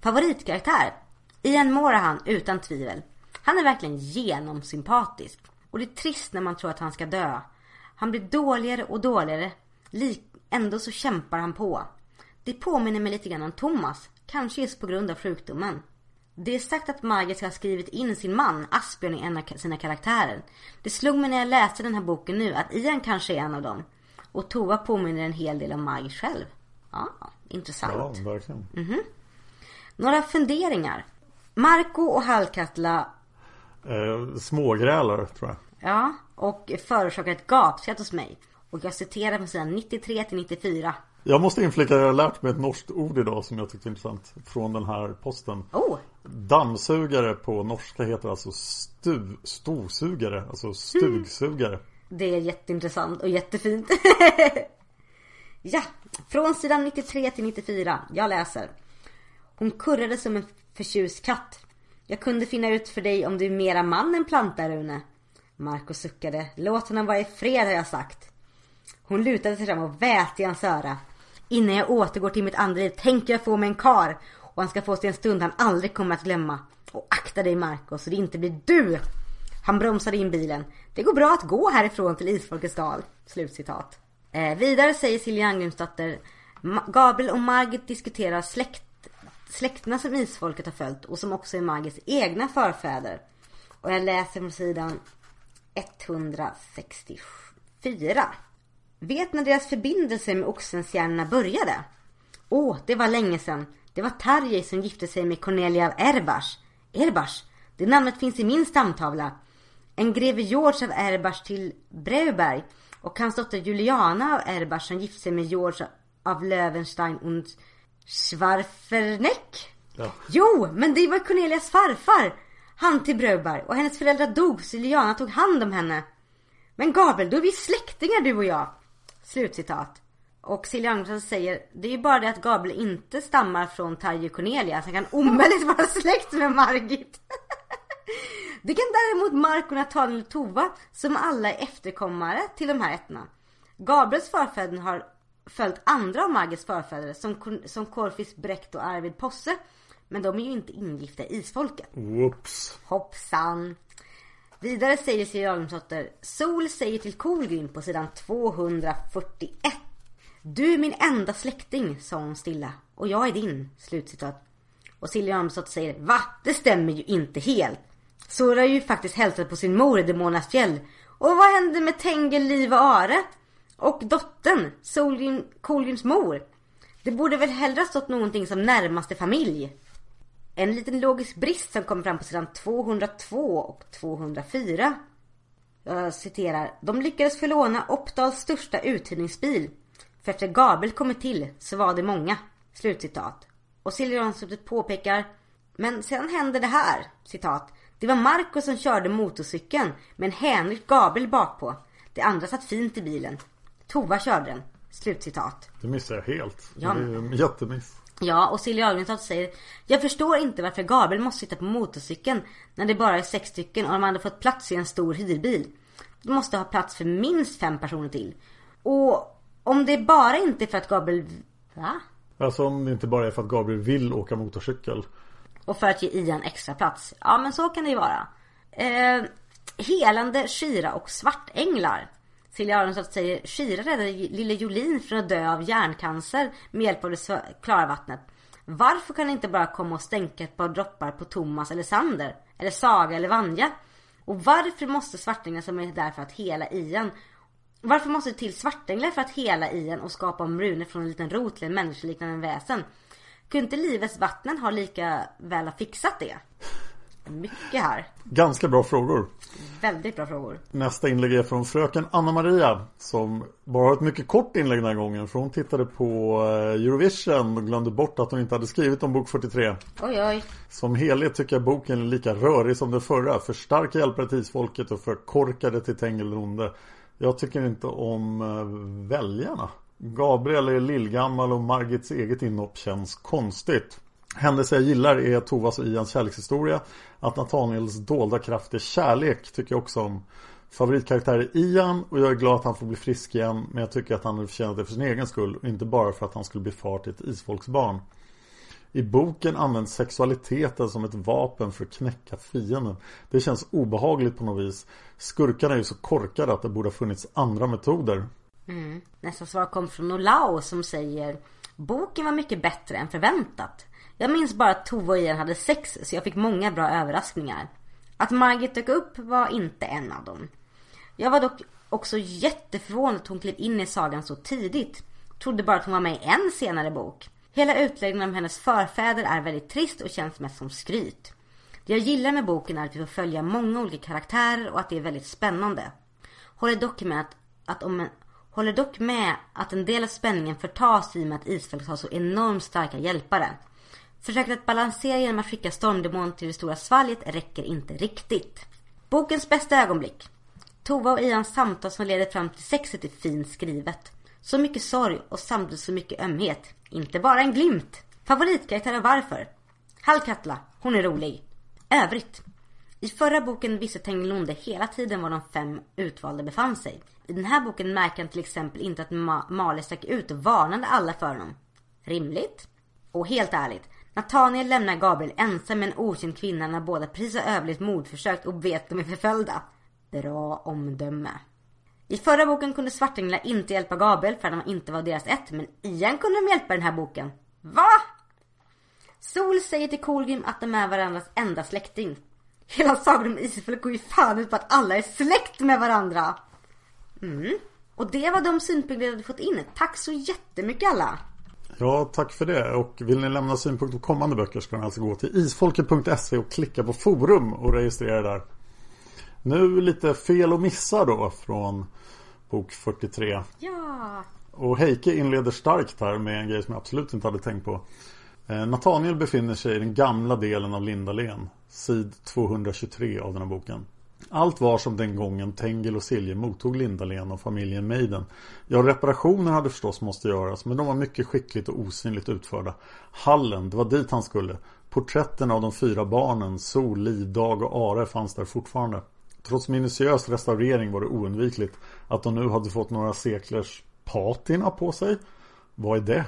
Favoritkaraktär? Ian Morahan utan tvivel. Han är verkligen genomsympatisk. Och det är trist när man tror att han ska dö. Han blir dåligare och dåligare. Lik ändå så kämpar han på. Det påminner mig lite grann om Thomas. Kanske just på grund av sjukdomen. Det är sagt att Margit ska ha skrivit in sin man Asbjörn i en av sina karaktärer. Det slog mig när jag läste den här boken nu att Ian kanske är en av dem. Och Tova påminner en hel del om Margit själv. Ja, intressant. Ja, verkligen. Några funderingar. Marco och Hallkatla, Eh, smågrälar tror jag. ja, och förorsakar ett gapskratt hos mig. Och jag citerar från sidan 93 till 94. Jag måste inflika jag har lärt mig ett norskt ord idag som jag tyckte var intressant. Från den här posten. Oh, Dammsugare på norska heter alltså stu, storsugare, alltså stugsugare. Mm. det är jätteintressant och jättefint. ja, från sidan 93 till 94. Jag läser. Hon kurrade som en förtjust katt. Jag kunde finna ut för dig om du är mera man än planta, Rune. Marco suckade. Låt honom vara i fred har jag sagt. Hon lutade sig fram och vät i hans öra. Innan jag återgår till mitt andra liv tänker jag få mig en kar och han ska få sig en stund han aldrig kommer att glömma. Och akta dig Marco så det inte blir du. Han bromsade in bilen. Det går bra att gå härifrån till Isfolkets dal. Slutcitat. Eh, vidare säger Silja Angrimsdotter. Gabriel och Margit diskuterar släkt, släkterna som Isfolket har följt och som också är Margits egna förfäder. Och jag läser från sidan 164. Vet när deras förbindelse med Oxenstierna började? Åh, det var länge sedan. Det var Tarjei som gifte sig med Cornelia av Erbars. Erbars? Det namnet finns i min stamtavla. En greve George av Erbars till Breuberg och hans dotter Juliana av Erbars som gifte sig med George av Löwenstein und Schwarferneck. Ja. Jo, men det var Cornelias farfar. Han till Bröberg och hennes föräldrar dog så Juliana tog hand om henne. Men Gabriel, då är vi släktingar du och jag. Slutcitat. Och Silja Agnesson säger, det är ju bara det att Gabriel inte stammar från Tarje Cornelia. Så han kan omöjligt vara släkt med Margit. Det kan däremot Marco, Nathaniel Tova som alla är efterkommare till de här ätterna. Gabriels förfäder har följt andra av Margits förfäder som, som Korfis Brekt och Arvid Posse. Men de är ju inte ingifta i isfolket. Whoops. Hoppsan. Vidare säger Siri Adamsdotter Sol säger till Kolgrim på sidan 241 du är min enda släkting, sa hon stilla. Och jag är din. Slutcitat. Och Silja Adamsdotter säger Va? Det stämmer ju inte helt. Sora har ju faktiskt hälsat på sin mor i Demonas fjäll. Och vad hände med Tengel, Liv och Are? Och dottern, Solgrim, Kolgrims mor. Det borde väl hellre ha stått någonting som närmaste familj. En liten logisk brist som kommer fram på sidan 202 och 204. Jag citerar. De lyckades förlåna Oppdals största uthyrningsbil. För efter Gabriel kommit till så var det många. Slutcitat. Och Siljanslutet påpekar. Men sedan hände det här. Citat. Det var Marco som körde motorcykeln med en hänryckt Gabriel bakpå. De andra satt fint i bilen. Tova körde den. Slutcitat. Det missar jag helt. Ja. Det är en jättemiss. Ja, och Silja Ahlgrensson säger Jag förstår inte varför Gabriel måste sitta på motorcykeln när det bara är sex stycken och de hade fått plats i en stor hyrbil. De måste ha plats för minst fem personer till. Och om det bara inte är för att Gabriel... Va? Alltså om det inte bara är för att Gabriel vill åka motorcykel. Och för att ge Ian extra plats. Ja, men så kan det ju vara. Eh, helande Shira och svartänglar. Silja Aronsson säger Shira räddade lille Jolin från att dö av hjärncancer med hjälp av det klara vattnet. Varför kan det inte bara komma och stänka ett par droppar på Thomas eller Sander? Eller Saga eller Vanja? Och varför måste svartänglar som är där för att hela Ian varför måste det till svartänglar för att hela Ian och skapa om runor från en liten rot till en människoliknande väsen? Kunde inte livets vatten ha lika väl ha fixat det? Mycket här. Ganska bra frågor. Väldigt bra frågor. Nästa inlägg är från fröken Anna-Maria Som bara har ett mycket kort inlägg den här gången För hon tittade på eh, Eurovision och glömde bort att hon inte hade skrivit om bok 43 Oj oj. Som helhet tycker jag boken är lika rörig som den förra För starka hjälpare till isfolket och för korkade till Tengilonde jag tycker inte om eh, väljarna. Gabriel är lillgammal och Margits eget inhopp känns konstigt. Händelser jag gillar är Tovas och Ians kärlekshistoria. Att Nathaniels dolda kraft är kärlek tycker jag också om. Favoritkaraktär är Ian och jag är glad att han får bli frisk igen Men jag tycker att han hade förtjänat det för sin egen skull och inte bara för att han skulle bli far till ett isfolksbarn. I boken används sexualiteten som ett vapen för att knäcka fienden Det känns obehagligt på något vis Skurkarna är ju så korkade att det borde ha funnits andra metoder Mm. Nästa svar kom från Olao som säger Boken var mycket bättre än förväntat. Jag minns bara att Tove och Ian hade sex så jag fick många bra överraskningar. Att Margit dök upp var inte en av dem. Jag var dock också jätteförvånad att hon klev in i sagan så tidigt. Trodde bara att hon var med i en senare bok. Hela utläggningen om hennes förfäder är väldigt trist och känns mest som skryt. Det jag gillar med boken är att vi får följa många olika karaktärer och att det är väldigt spännande. Håller dock med att, att om en, Håller dock med att en del av spänningen förtas i och med att Isfältet har så enormt starka hjälpare. Försöket att balansera genom att skicka Stormdemon till det stora svalget räcker inte riktigt. Bokens bästa ögonblick. Tova och Ians samtal som leder fram till sexet är fint skrivet. Så mycket sorg och samtidigt så mycket ömhet. Inte bara en glimt. Favoritkaraktär och varför? Hallkatla, hon är rolig. Övrigt. I förra boken visste Tengilonde hela tiden var de fem utvalda befann sig. I den här boken märker han till exempel inte att Ma- Mali stack ut och varnade alla för honom. Rimligt? Och helt ärligt, Nathaniel lämnar Gabriel ensam med en okänd kvinna när båda precis har överlevt mordförsök och vet att de är förföljda. Bra omdöme. I förra boken kunde Svartänglar inte hjälpa Gabriel för att han inte var deras ett, men igen kunde de hjälpa den här boken. Va? Sol säger till Kolgrim att de är varandras enda släkting. Hela sagan om Isfält går ju fan ut på att alla är släkt med varandra. Mm. Och det var de synpunkter vi hade fått in. Tack så jättemycket alla. Ja, tack för det. Och vill ni lämna synpunkter på kommande böcker ska ni alltså gå till isfolket.se och klicka på forum och registrera er där. Nu lite fel och missar då från bok 43. Ja. Och Heike inleder starkt här med en grej som jag absolut inte hade tänkt på. Eh, Nathaniel befinner sig i den gamla delen av Lindalen. Sid 223 av den här boken. Allt var som den gången Tengel och Silje mottog Lindalen och familjen Maiden. Ja, reparationer hade förstås måste göras, men de var mycket skickligt och osynligt utförda. Hallen, det var dit han skulle. Porträtten av de fyra barnen, Sol, Liv, Dag och Are fanns där fortfarande. Trots minutiös restaurering var det oundvikligt att de nu hade fått några seklers patina på sig. Vad är det?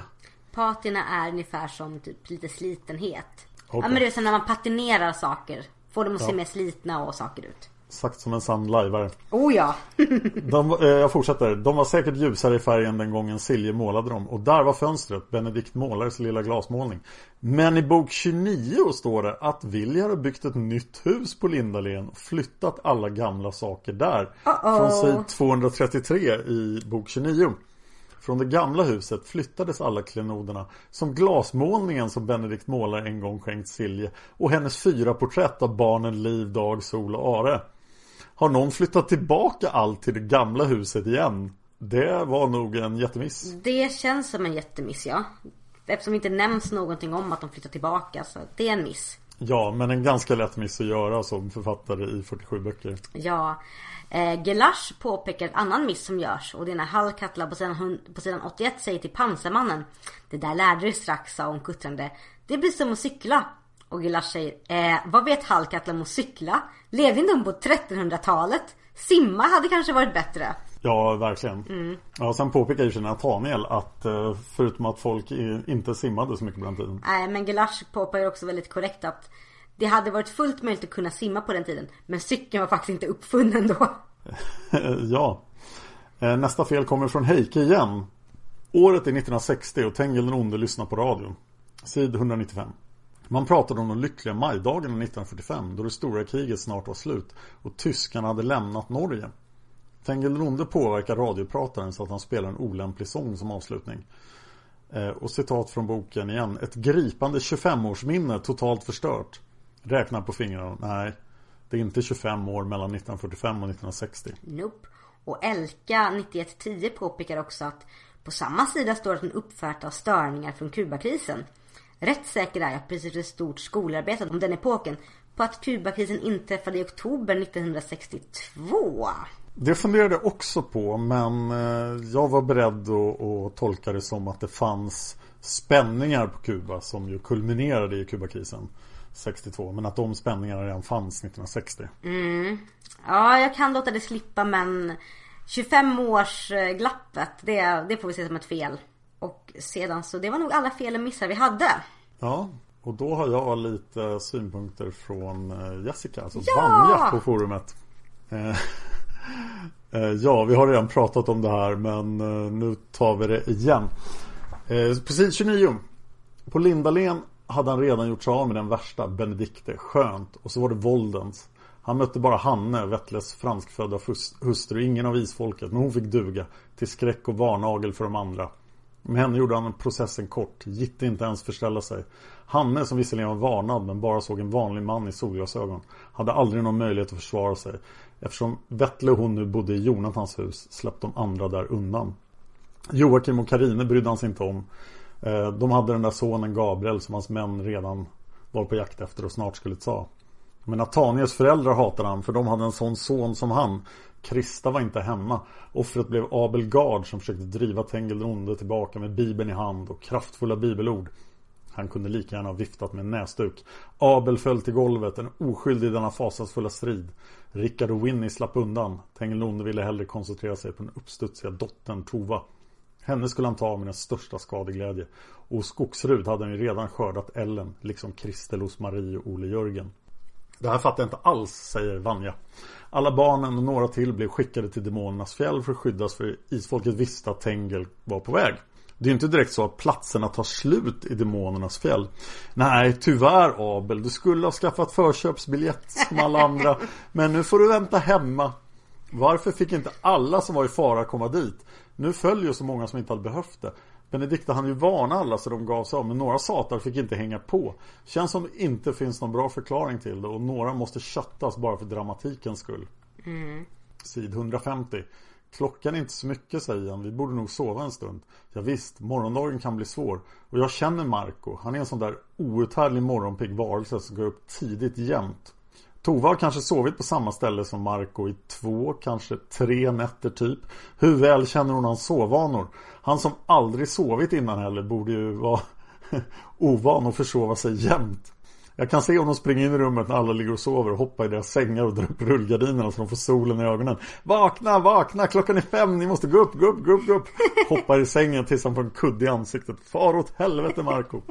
Patina är ungefär som typ lite slitenhet. Okej. Ja men det är som när man patinerar saker. Får dem att se Ja. mer slitna och saker ut. Sagt som en sann lajvare. Oh ja. De, eh, jag fortsätter. De var säkert ljusare i färgen den gången Silje målade dem. Och där var fönstret, Benedikt Målares lilla glasmålning. Men i bok 29 står det att Viljar har byggt ett nytt hus på Lindalen och flyttat alla gamla saker där. Uh-oh. Från sid 233 i bok 29. Från det gamla huset flyttades alla klenoderna som glasmålningen som Benedikt målare en gång skänkt Silje och hennes fyra porträtt av barnen Liv, Dag, Sol och Are. Har någon flyttat tillbaka allt till det gamla huset igen? Det var nog en jättemiss. Det känns som en jättemiss ja. Eftersom det inte nämns någonting om att de flyttar tillbaka så det är en miss. Ja, men en ganska lätt miss att göra som författare i 47 böcker. Ja. Eh, Gelash påpekar ett annan miss som görs och det är när Hallkatla på sidan, på sidan 81 säger till pansarmannen Det där lärde du strax sa hon kuttrande Det blir som att cykla Och Gelash säger eh, Vad vet Hallkatla om att cykla? Levde inte hon på 1300-talet? Simma hade kanske varit bättre Ja, verkligen. Ja, sen påpekar ju Nathaniel att eh, förutom att folk inte simmade så mycket på den tiden. Nej men Gelash påpekar också väldigt korrekt att Det hade varit fullt möjligt att kunna simma på den tiden Men cykeln var faktiskt inte uppfunnen då ja. Eh, Nästa fel kommer från Heike igen. Året är 1960 och Tengil den onde lyssnar på radion. Sid 195. Man pratade om de lyckliga majdagarna 1945 då det stora kriget snart var slut och tyskarna hade lämnat Norge. Tengil den onde påverkar radioprataren så att han spelar en olämplig sång som avslutning. Eh, och citat från boken igen. Ett gripande 25-årsminne totalt förstört. Räknar på fingrarna. Nej, det är inte 25 år mellan 1945 och 1960. Nope. Och Elka 9110 påpekar också att på samma sida står att den uppfattar störningar från Kubakrisen. Rätt säker är jag precis ett stort skolarbete om den epoken på att Kubakrisen inträffade i oktober 1962. Det funderade jag också på men eh, jag var beredd att, att tolka det som att det fanns spänningar på Kuba som ju kulminerade i Kubakrisen 62 men att de spänningarna redan fanns 1960. Ja, jag kan låta det slippa men 25 års eh, glappet, det, det får vi se som ett fel. Och sedan så, det var nog alla fel och missar vi hade. Ja, och då har jag lite synpunkter från eh, Jessica, alltså Ja! Vanja på forumet. Eh, eh, Ja, vi har redan pratat om det här men nu tar vi det igen. Sid 29. På Lindalen hade han redan gjort sig av med den värsta, Benedikte. Skönt. Och så var det våldens. Han mötte bara Hanne, Vettles franskfödda hustru, ingen av isfolket. Men hon fick duga. Till skräck och varnagel för de andra. Med henne gjorde han processen kort. Gitte inte ens förställa sig. Hanne, som visserligen var varnad men bara såg en vanlig man i solglasögon, hade aldrig någon möjlighet att försvara sig. Eftersom Vettle och hon nu bodde i Jonathans hus släppte de andra där undan. Joakim och Karine brydde han sig inte om. Eh, de hade den där sonen Gabriel som hans män redan var på jakt efter och snart skulle ta. Men Nataniels föräldrar hatade han för de hade en sån son som han. Krista var inte hemma. Offret blev Abel Gard som försökte driva Tengil den onde tillbaka med bibeln i hand och kraftfulla bibelord. Han kunde lika gärna ha viftat med en näsduk. Abel föll till golvet, en oskyldig i denna fasansfulla strid. Rickard och Winnie slapp undan. Tengil den onde ville hellre koncentrera sig på den uppstudsiga dottern Tova. Henne skulle han ta med den största skadeglädje. Och hos Skogsrud hade han ju redan skördat Ellen, liksom Kristel hos Marie och Ole Jörgen. Det här fattar jag inte alls, säger Vanja. Alla barnen och några till blev skickade till Demonernas fjäll för att skyddas för isfolket visste att Tengel var på väg. Det är ju inte direkt så att platserna tar slut i Demonernas fjäll. Nej, tyvärr Abel. Du skulle ha skaffat förköpsbiljett som alla andra. Men nu får du vänta hemma. Varför fick inte alla som var i fara komma dit? Nu följer så många som inte hade behövt det. Benedikta hann ju varna alla så de gav sig av men några satar fick inte hänga på. Känns som det inte finns någon bra förklaring till det och några måste köttas bara för dramatikens skull. Sid 150. Klockan är inte så mycket säger han. Vi borde nog sova en stund. Ja, visst, morgondagen kan bli svår. Och jag känner Marco. Han är en sån där outhärdlig morgonpigg varelse som går upp tidigt jämt. Tova har kanske sovit på samma ställe som Marco i två, kanske tre nätter typ. Hur väl känner hon hans sovvanor? Han som aldrig sovit innan heller borde ju vara ovan att försova sig jämt. Jag kan se om de springer in i rummet när alla ligger och sover och hoppar i deras sängar och drar upp rullgardinerna så de får solen i ögonen. Vakna, vakna, klockan är fem, ni måste gå upp, gå upp, gå upp, gå upp. Hoppar i sängen tills han får en kudde i ansiktet. Far åt helvete Marco.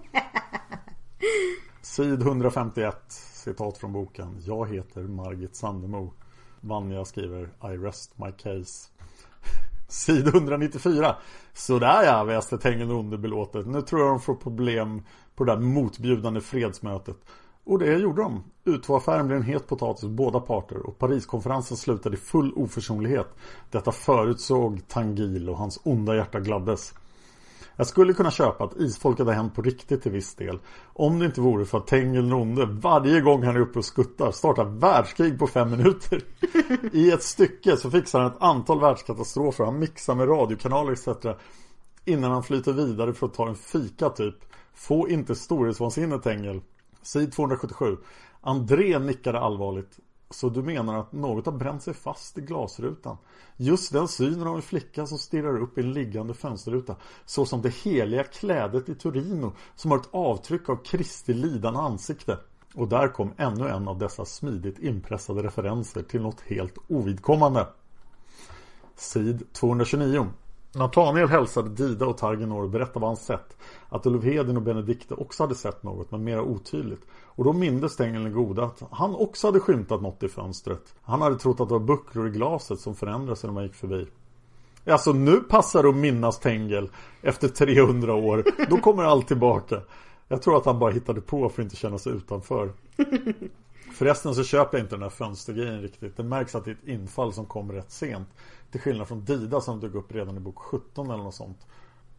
Sid 151, citat från boken. Jag heter Margit Sandemo. Vanja skriver I rest my case. Sid 194. Sådär ja, väste Tengen underbelåtet. Nu tror jag de får problem på det där motbjudande fredsmötet. Och det gjorde de. U2-affären blev en het potatis för båda parter och Pariskonferensen slutade i full oförsonlighet. Detta förutsåg Tangil och hans onda hjärta gladdes. Jag skulle kunna köpa att isfolket har hänt på riktigt till viss del. Om det inte vore för att Tengil Nonde varje gång han är uppe och skuttar startar världskrig på fem minuter. I ett stycke så fixar han ett antal världskatastrofer. Han mixar med radiokanaler etc. Innan han flyter vidare för att ta en fika typ. Få inte storhetsvansinne Tengil. Sid 277. André nickade allvarligt. Så du menar att något har bränt sig fast i glasrutan? Just den synen av en flicka som stirrar upp i en liggande fönsterruta. Så som det heliga klädet i Torino som har ett avtryck av Kristi lidande ansikte. Och där kom ännu en av dessa smidigt inpressade referenser till något helt ovidkommande. Sid 229 Nathaniel hälsade Dida och Targenor och berättade vad han sett. Att Ulf Hedin och Benedikte också hade sett något men mera otydligt. Och då mindes Tengil den gode att han också hade skymtat något i fönstret. Han hade trott att det var bucklor i glaset som förändrades när man gick förbi. Alltså nu passar det att minnas Tengel efter 300 år. Då kommer allt tillbaka. Jag tror att han bara hittade på för att inte känna sig utanför. Förresten så köper jag inte den här fönstergrejen riktigt. Det märks att det är ett infall som kommer rätt sent. Till skillnad från Dida som dök upp redan i bok 17 eller något sånt.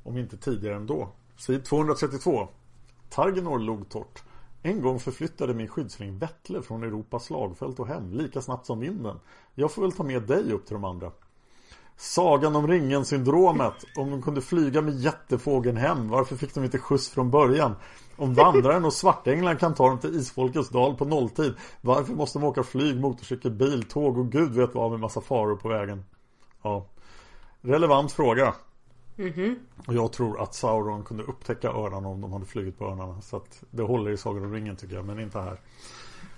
Om inte tidigare ändå. Sid 232. Targenor log torrt. En gång förflyttade min skyddsring Vettle från Europas slagfält och hem lika snabbt som vinden. Jag får väl ta med dig upp till de andra. Sagan om ringen-syndromet. Om de kunde flyga med jättefågeln hem, varför fick de inte skjuts från början? Om vandraren och svartänglarna kan ta dem till isfolkets dal på nolltid, varför måste de åka flyg, motorcykel, bil, tåg och gud vet vad med massa faror på vägen? Ja. Relevant fråga. Mhm. Och jag tror att Sauron kunde upptäcka örnarna om de hade flugit på örnarna. Så att det håller i Sagan om ringen tycker jag, men inte här.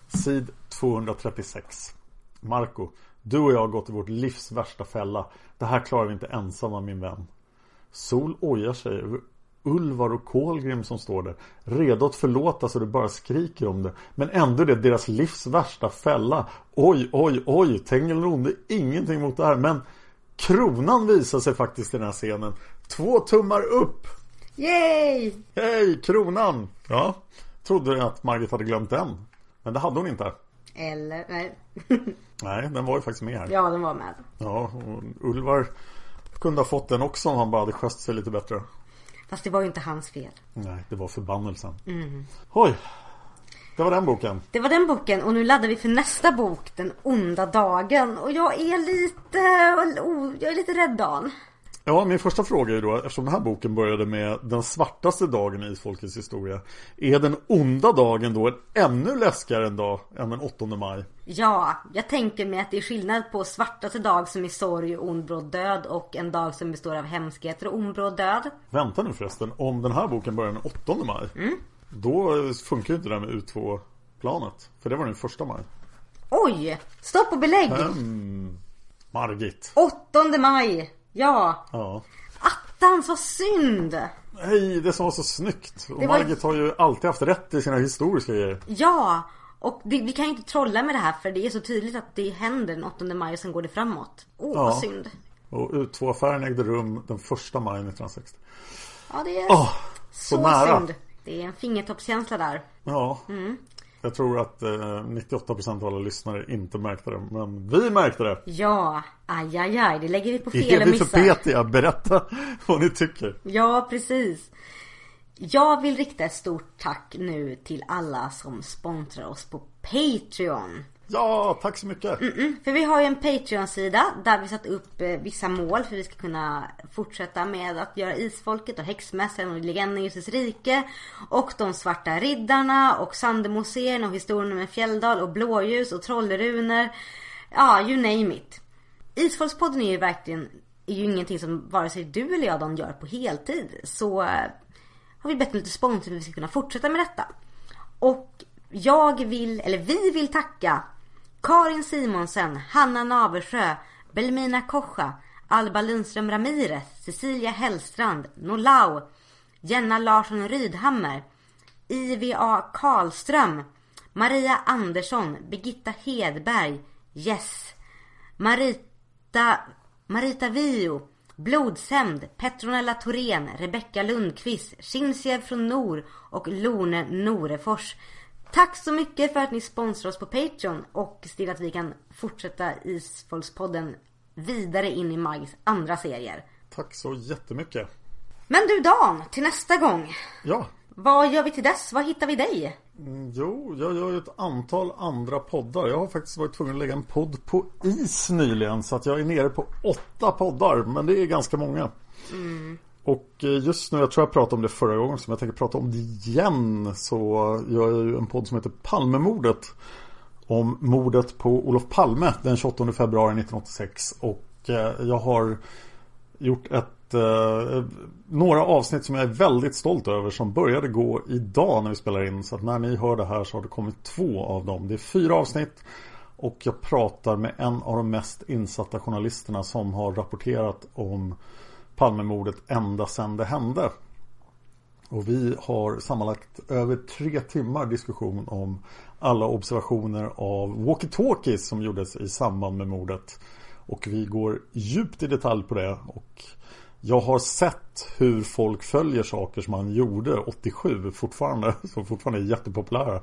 Sid 236. Marco, du och jag har gått i vårt livs värsta fälla. Det här klarar vi inte ensamma min vän. Sol ojar sig över Ulvar och Kolgrim som står där. Redo att förlåta så det bara skriker om det. Men ändå är det deras livs värsta fälla. Oj, oj, oj. Tengil onde ingenting mot det här. Men kronan visar sig faktiskt i den här scenen. Två tummar upp. Yay! Hej, kronan! Ja, trodde att Margit hade glömt den. Men det hade hon inte. Eller, nej. Nej, den var ju faktiskt med här. ja, den var med. Ja, och Ulvar kunde ha fått den också om han bara hade skött sig lite bättre. Fast det var ju inte hans fel. Nej, det var förbannelsen. Mm. Oj! Det var den boken. Det var den boken och nu laddar vi för nästa bok, Den onda dagen. Och jag är lite, oh, jag är lite rädd Dan. Ja, min första fråga är då, eftersom den här boken började med den svartaste dagen i isfolkets historia. Är den onda dagen då en ännu läskigare en dag än den 8 maj? Ja, jag tänker mig att det är skillnad på svartaste dag som är sorg, ond, bråd död och en dag som består av hemskheter och ond, bråd död. Vänta nu förresten, om den här boken börjar den 8 maj. Då funkar ju inte det här med U2-planet. För det var den första maj. Oj! Stopp och belägg! Mm. Margit. 8 maj! Ja! Ja. Attans vad synd! Nej, det som var så snyggt. Och var- Margit har ju alltid haft rätt i sina historiska grejer. Ja! Och det, vi kan ju inte trolla med det här för det är så tydligt att det händer den 8 maj och sen går det framåt. Åh Ja. vad synd. Och U2-affären ägde rum den första maj 1960. Ja det är Åh, så, så nära. synd. Det är en fingertoppskänsla där. Ja. Jag tror att eh, 98% av alla lyssnare inte märkte det. Men vi märkte det. Ja, aj aj aj, det lägger vi på fel Är och vi för missar. petiga? Berätta vad ni tycker. Ja, precis. Jag vill rikta ett stort tack nu till alla som sponsrar oss på Patreon. Ja, tack så mycket. Mm, mm, för vi har ju en Patreon-sida där vi satt upp eh, vissa mål för att vi ska kunna fortsätta med att göra Isfolket och Häxmästaren och Legenden i Ljusets rike. Och de svarta riddarna och Sandemoserna och historien med Fjälldal och Blåljus och Trollruner. Ja, you name it. Isfolkspodden är ju verkligen är ju ingenting som vare sig du eller jag Dan gör på heltid. Så eh, har vi bett om lite sponsor för att vi ska kunna fortsätta med detta. Och jag vill, eller vi vill tacka Karin Simonsen, Hanna Naversjö, Belmina Kocha, Alba Lundström Ramirez, Cecilia Hellstrand, Nolau, Jenna Larsson Rydhammer, IVA Karlström, Maria Andersson, Birgitta Hedberg, Yes, Marita, Marita Vio, Blodsämd, Petronella Thorén, Rebecka Lundqvist, Shinsiev från Nor och Lone Norefors. Tack så mycket för att ni sponsrar oss på Patreon och ser till att vi kan fortsätta Isfolkspodden vidare in i Mags andra serier. Tack så jättemycket. Men du Dan, till nästa gång. Ja. Vad gör vi till dess? Var hittar vi dig? Mm, jo, jag gör ju ett antal andra poddar. Jag har faktiskt varit tvungen att lägga en podd på is nyligen. Så att jag är nere på åtta poddar. Men det är ganska många. Mm. Och eh, just nu, jag tror jag pratade om det förra gången. Som jag tänker prata om det igen. Så gör jag ju en podd som heter Palmemordet. Om mordet på Olof Palme den 28 februari 1986. Och eh, jag har gjort ett eh, några avsnitt som jag är väldigt stolt över som började gå idag när vi spelar in. Så att när ni hör det här så har det kommit två av dem. Det är fyra avsnitt och jag pratar med en av de mest insatta journalisterna som har rapporterat om Palmemordet ända sedan det hände. Och vi har sammanlagt över tre timmar diskussion om alla observationer av walkie-talkies som gjordes i samband med mordet. Och vi går djupt i detalj på det och jag har sett hur folk följer saker som han gjorde 87 fortfarande. Som fortfarande är jättepopulära.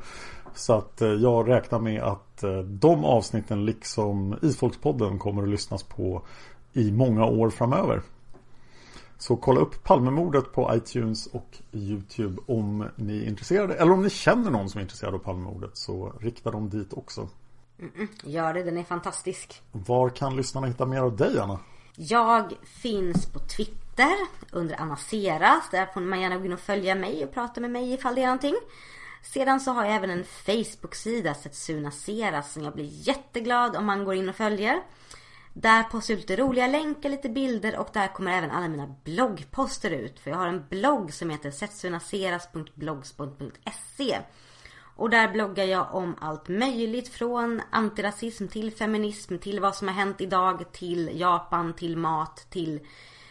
Så att eh, jag räknar med att eh, de avsnitten liksom Isfolkspodden kommer att lyssnas på i många år framöver. Så kolla upp Palmemordet på iTunes och YouTube om ni är intresserade. Eller om ni känner någon som är intresserad av Palmemordet så rikta dem dit också. Mm gör det, den är fantastisk. Var kan lyssnarna hitta mer av dig Anna? Jag finns på Twitter under Anna Seras. Där får man gärna gå in och följa mig och prata med mig ifall det är någonting. Sedan så har jag även en Facebook-sida, Setsuna Seras, som jag blir jätteglad om man går in och följer. Där postar jag lite roliga länkar, lite bilder och där kommer även alla mina bloggposter ut. För jag har en blogg som heter setsunaseras.blogspot.se och där bloggar jag om allt möjligt från antirasism till feminism till vad som har hänt idag till Japan till mat till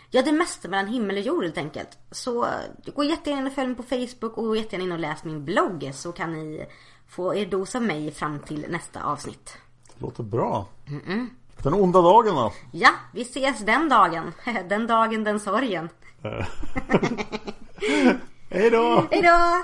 Ja det mesta mellan himmel och jord helt enkelt. Så gå jättegärna in och följ mig på Facebook och gå jättegärna in och läs min blogg så kan ni få er dos av mig fram till nästa avsnitt. Låter bra. Mm -mm. Den onda dagen då? Ja, vi ses den dagen. Den dagen, den sorgen. Hej då! Hej då!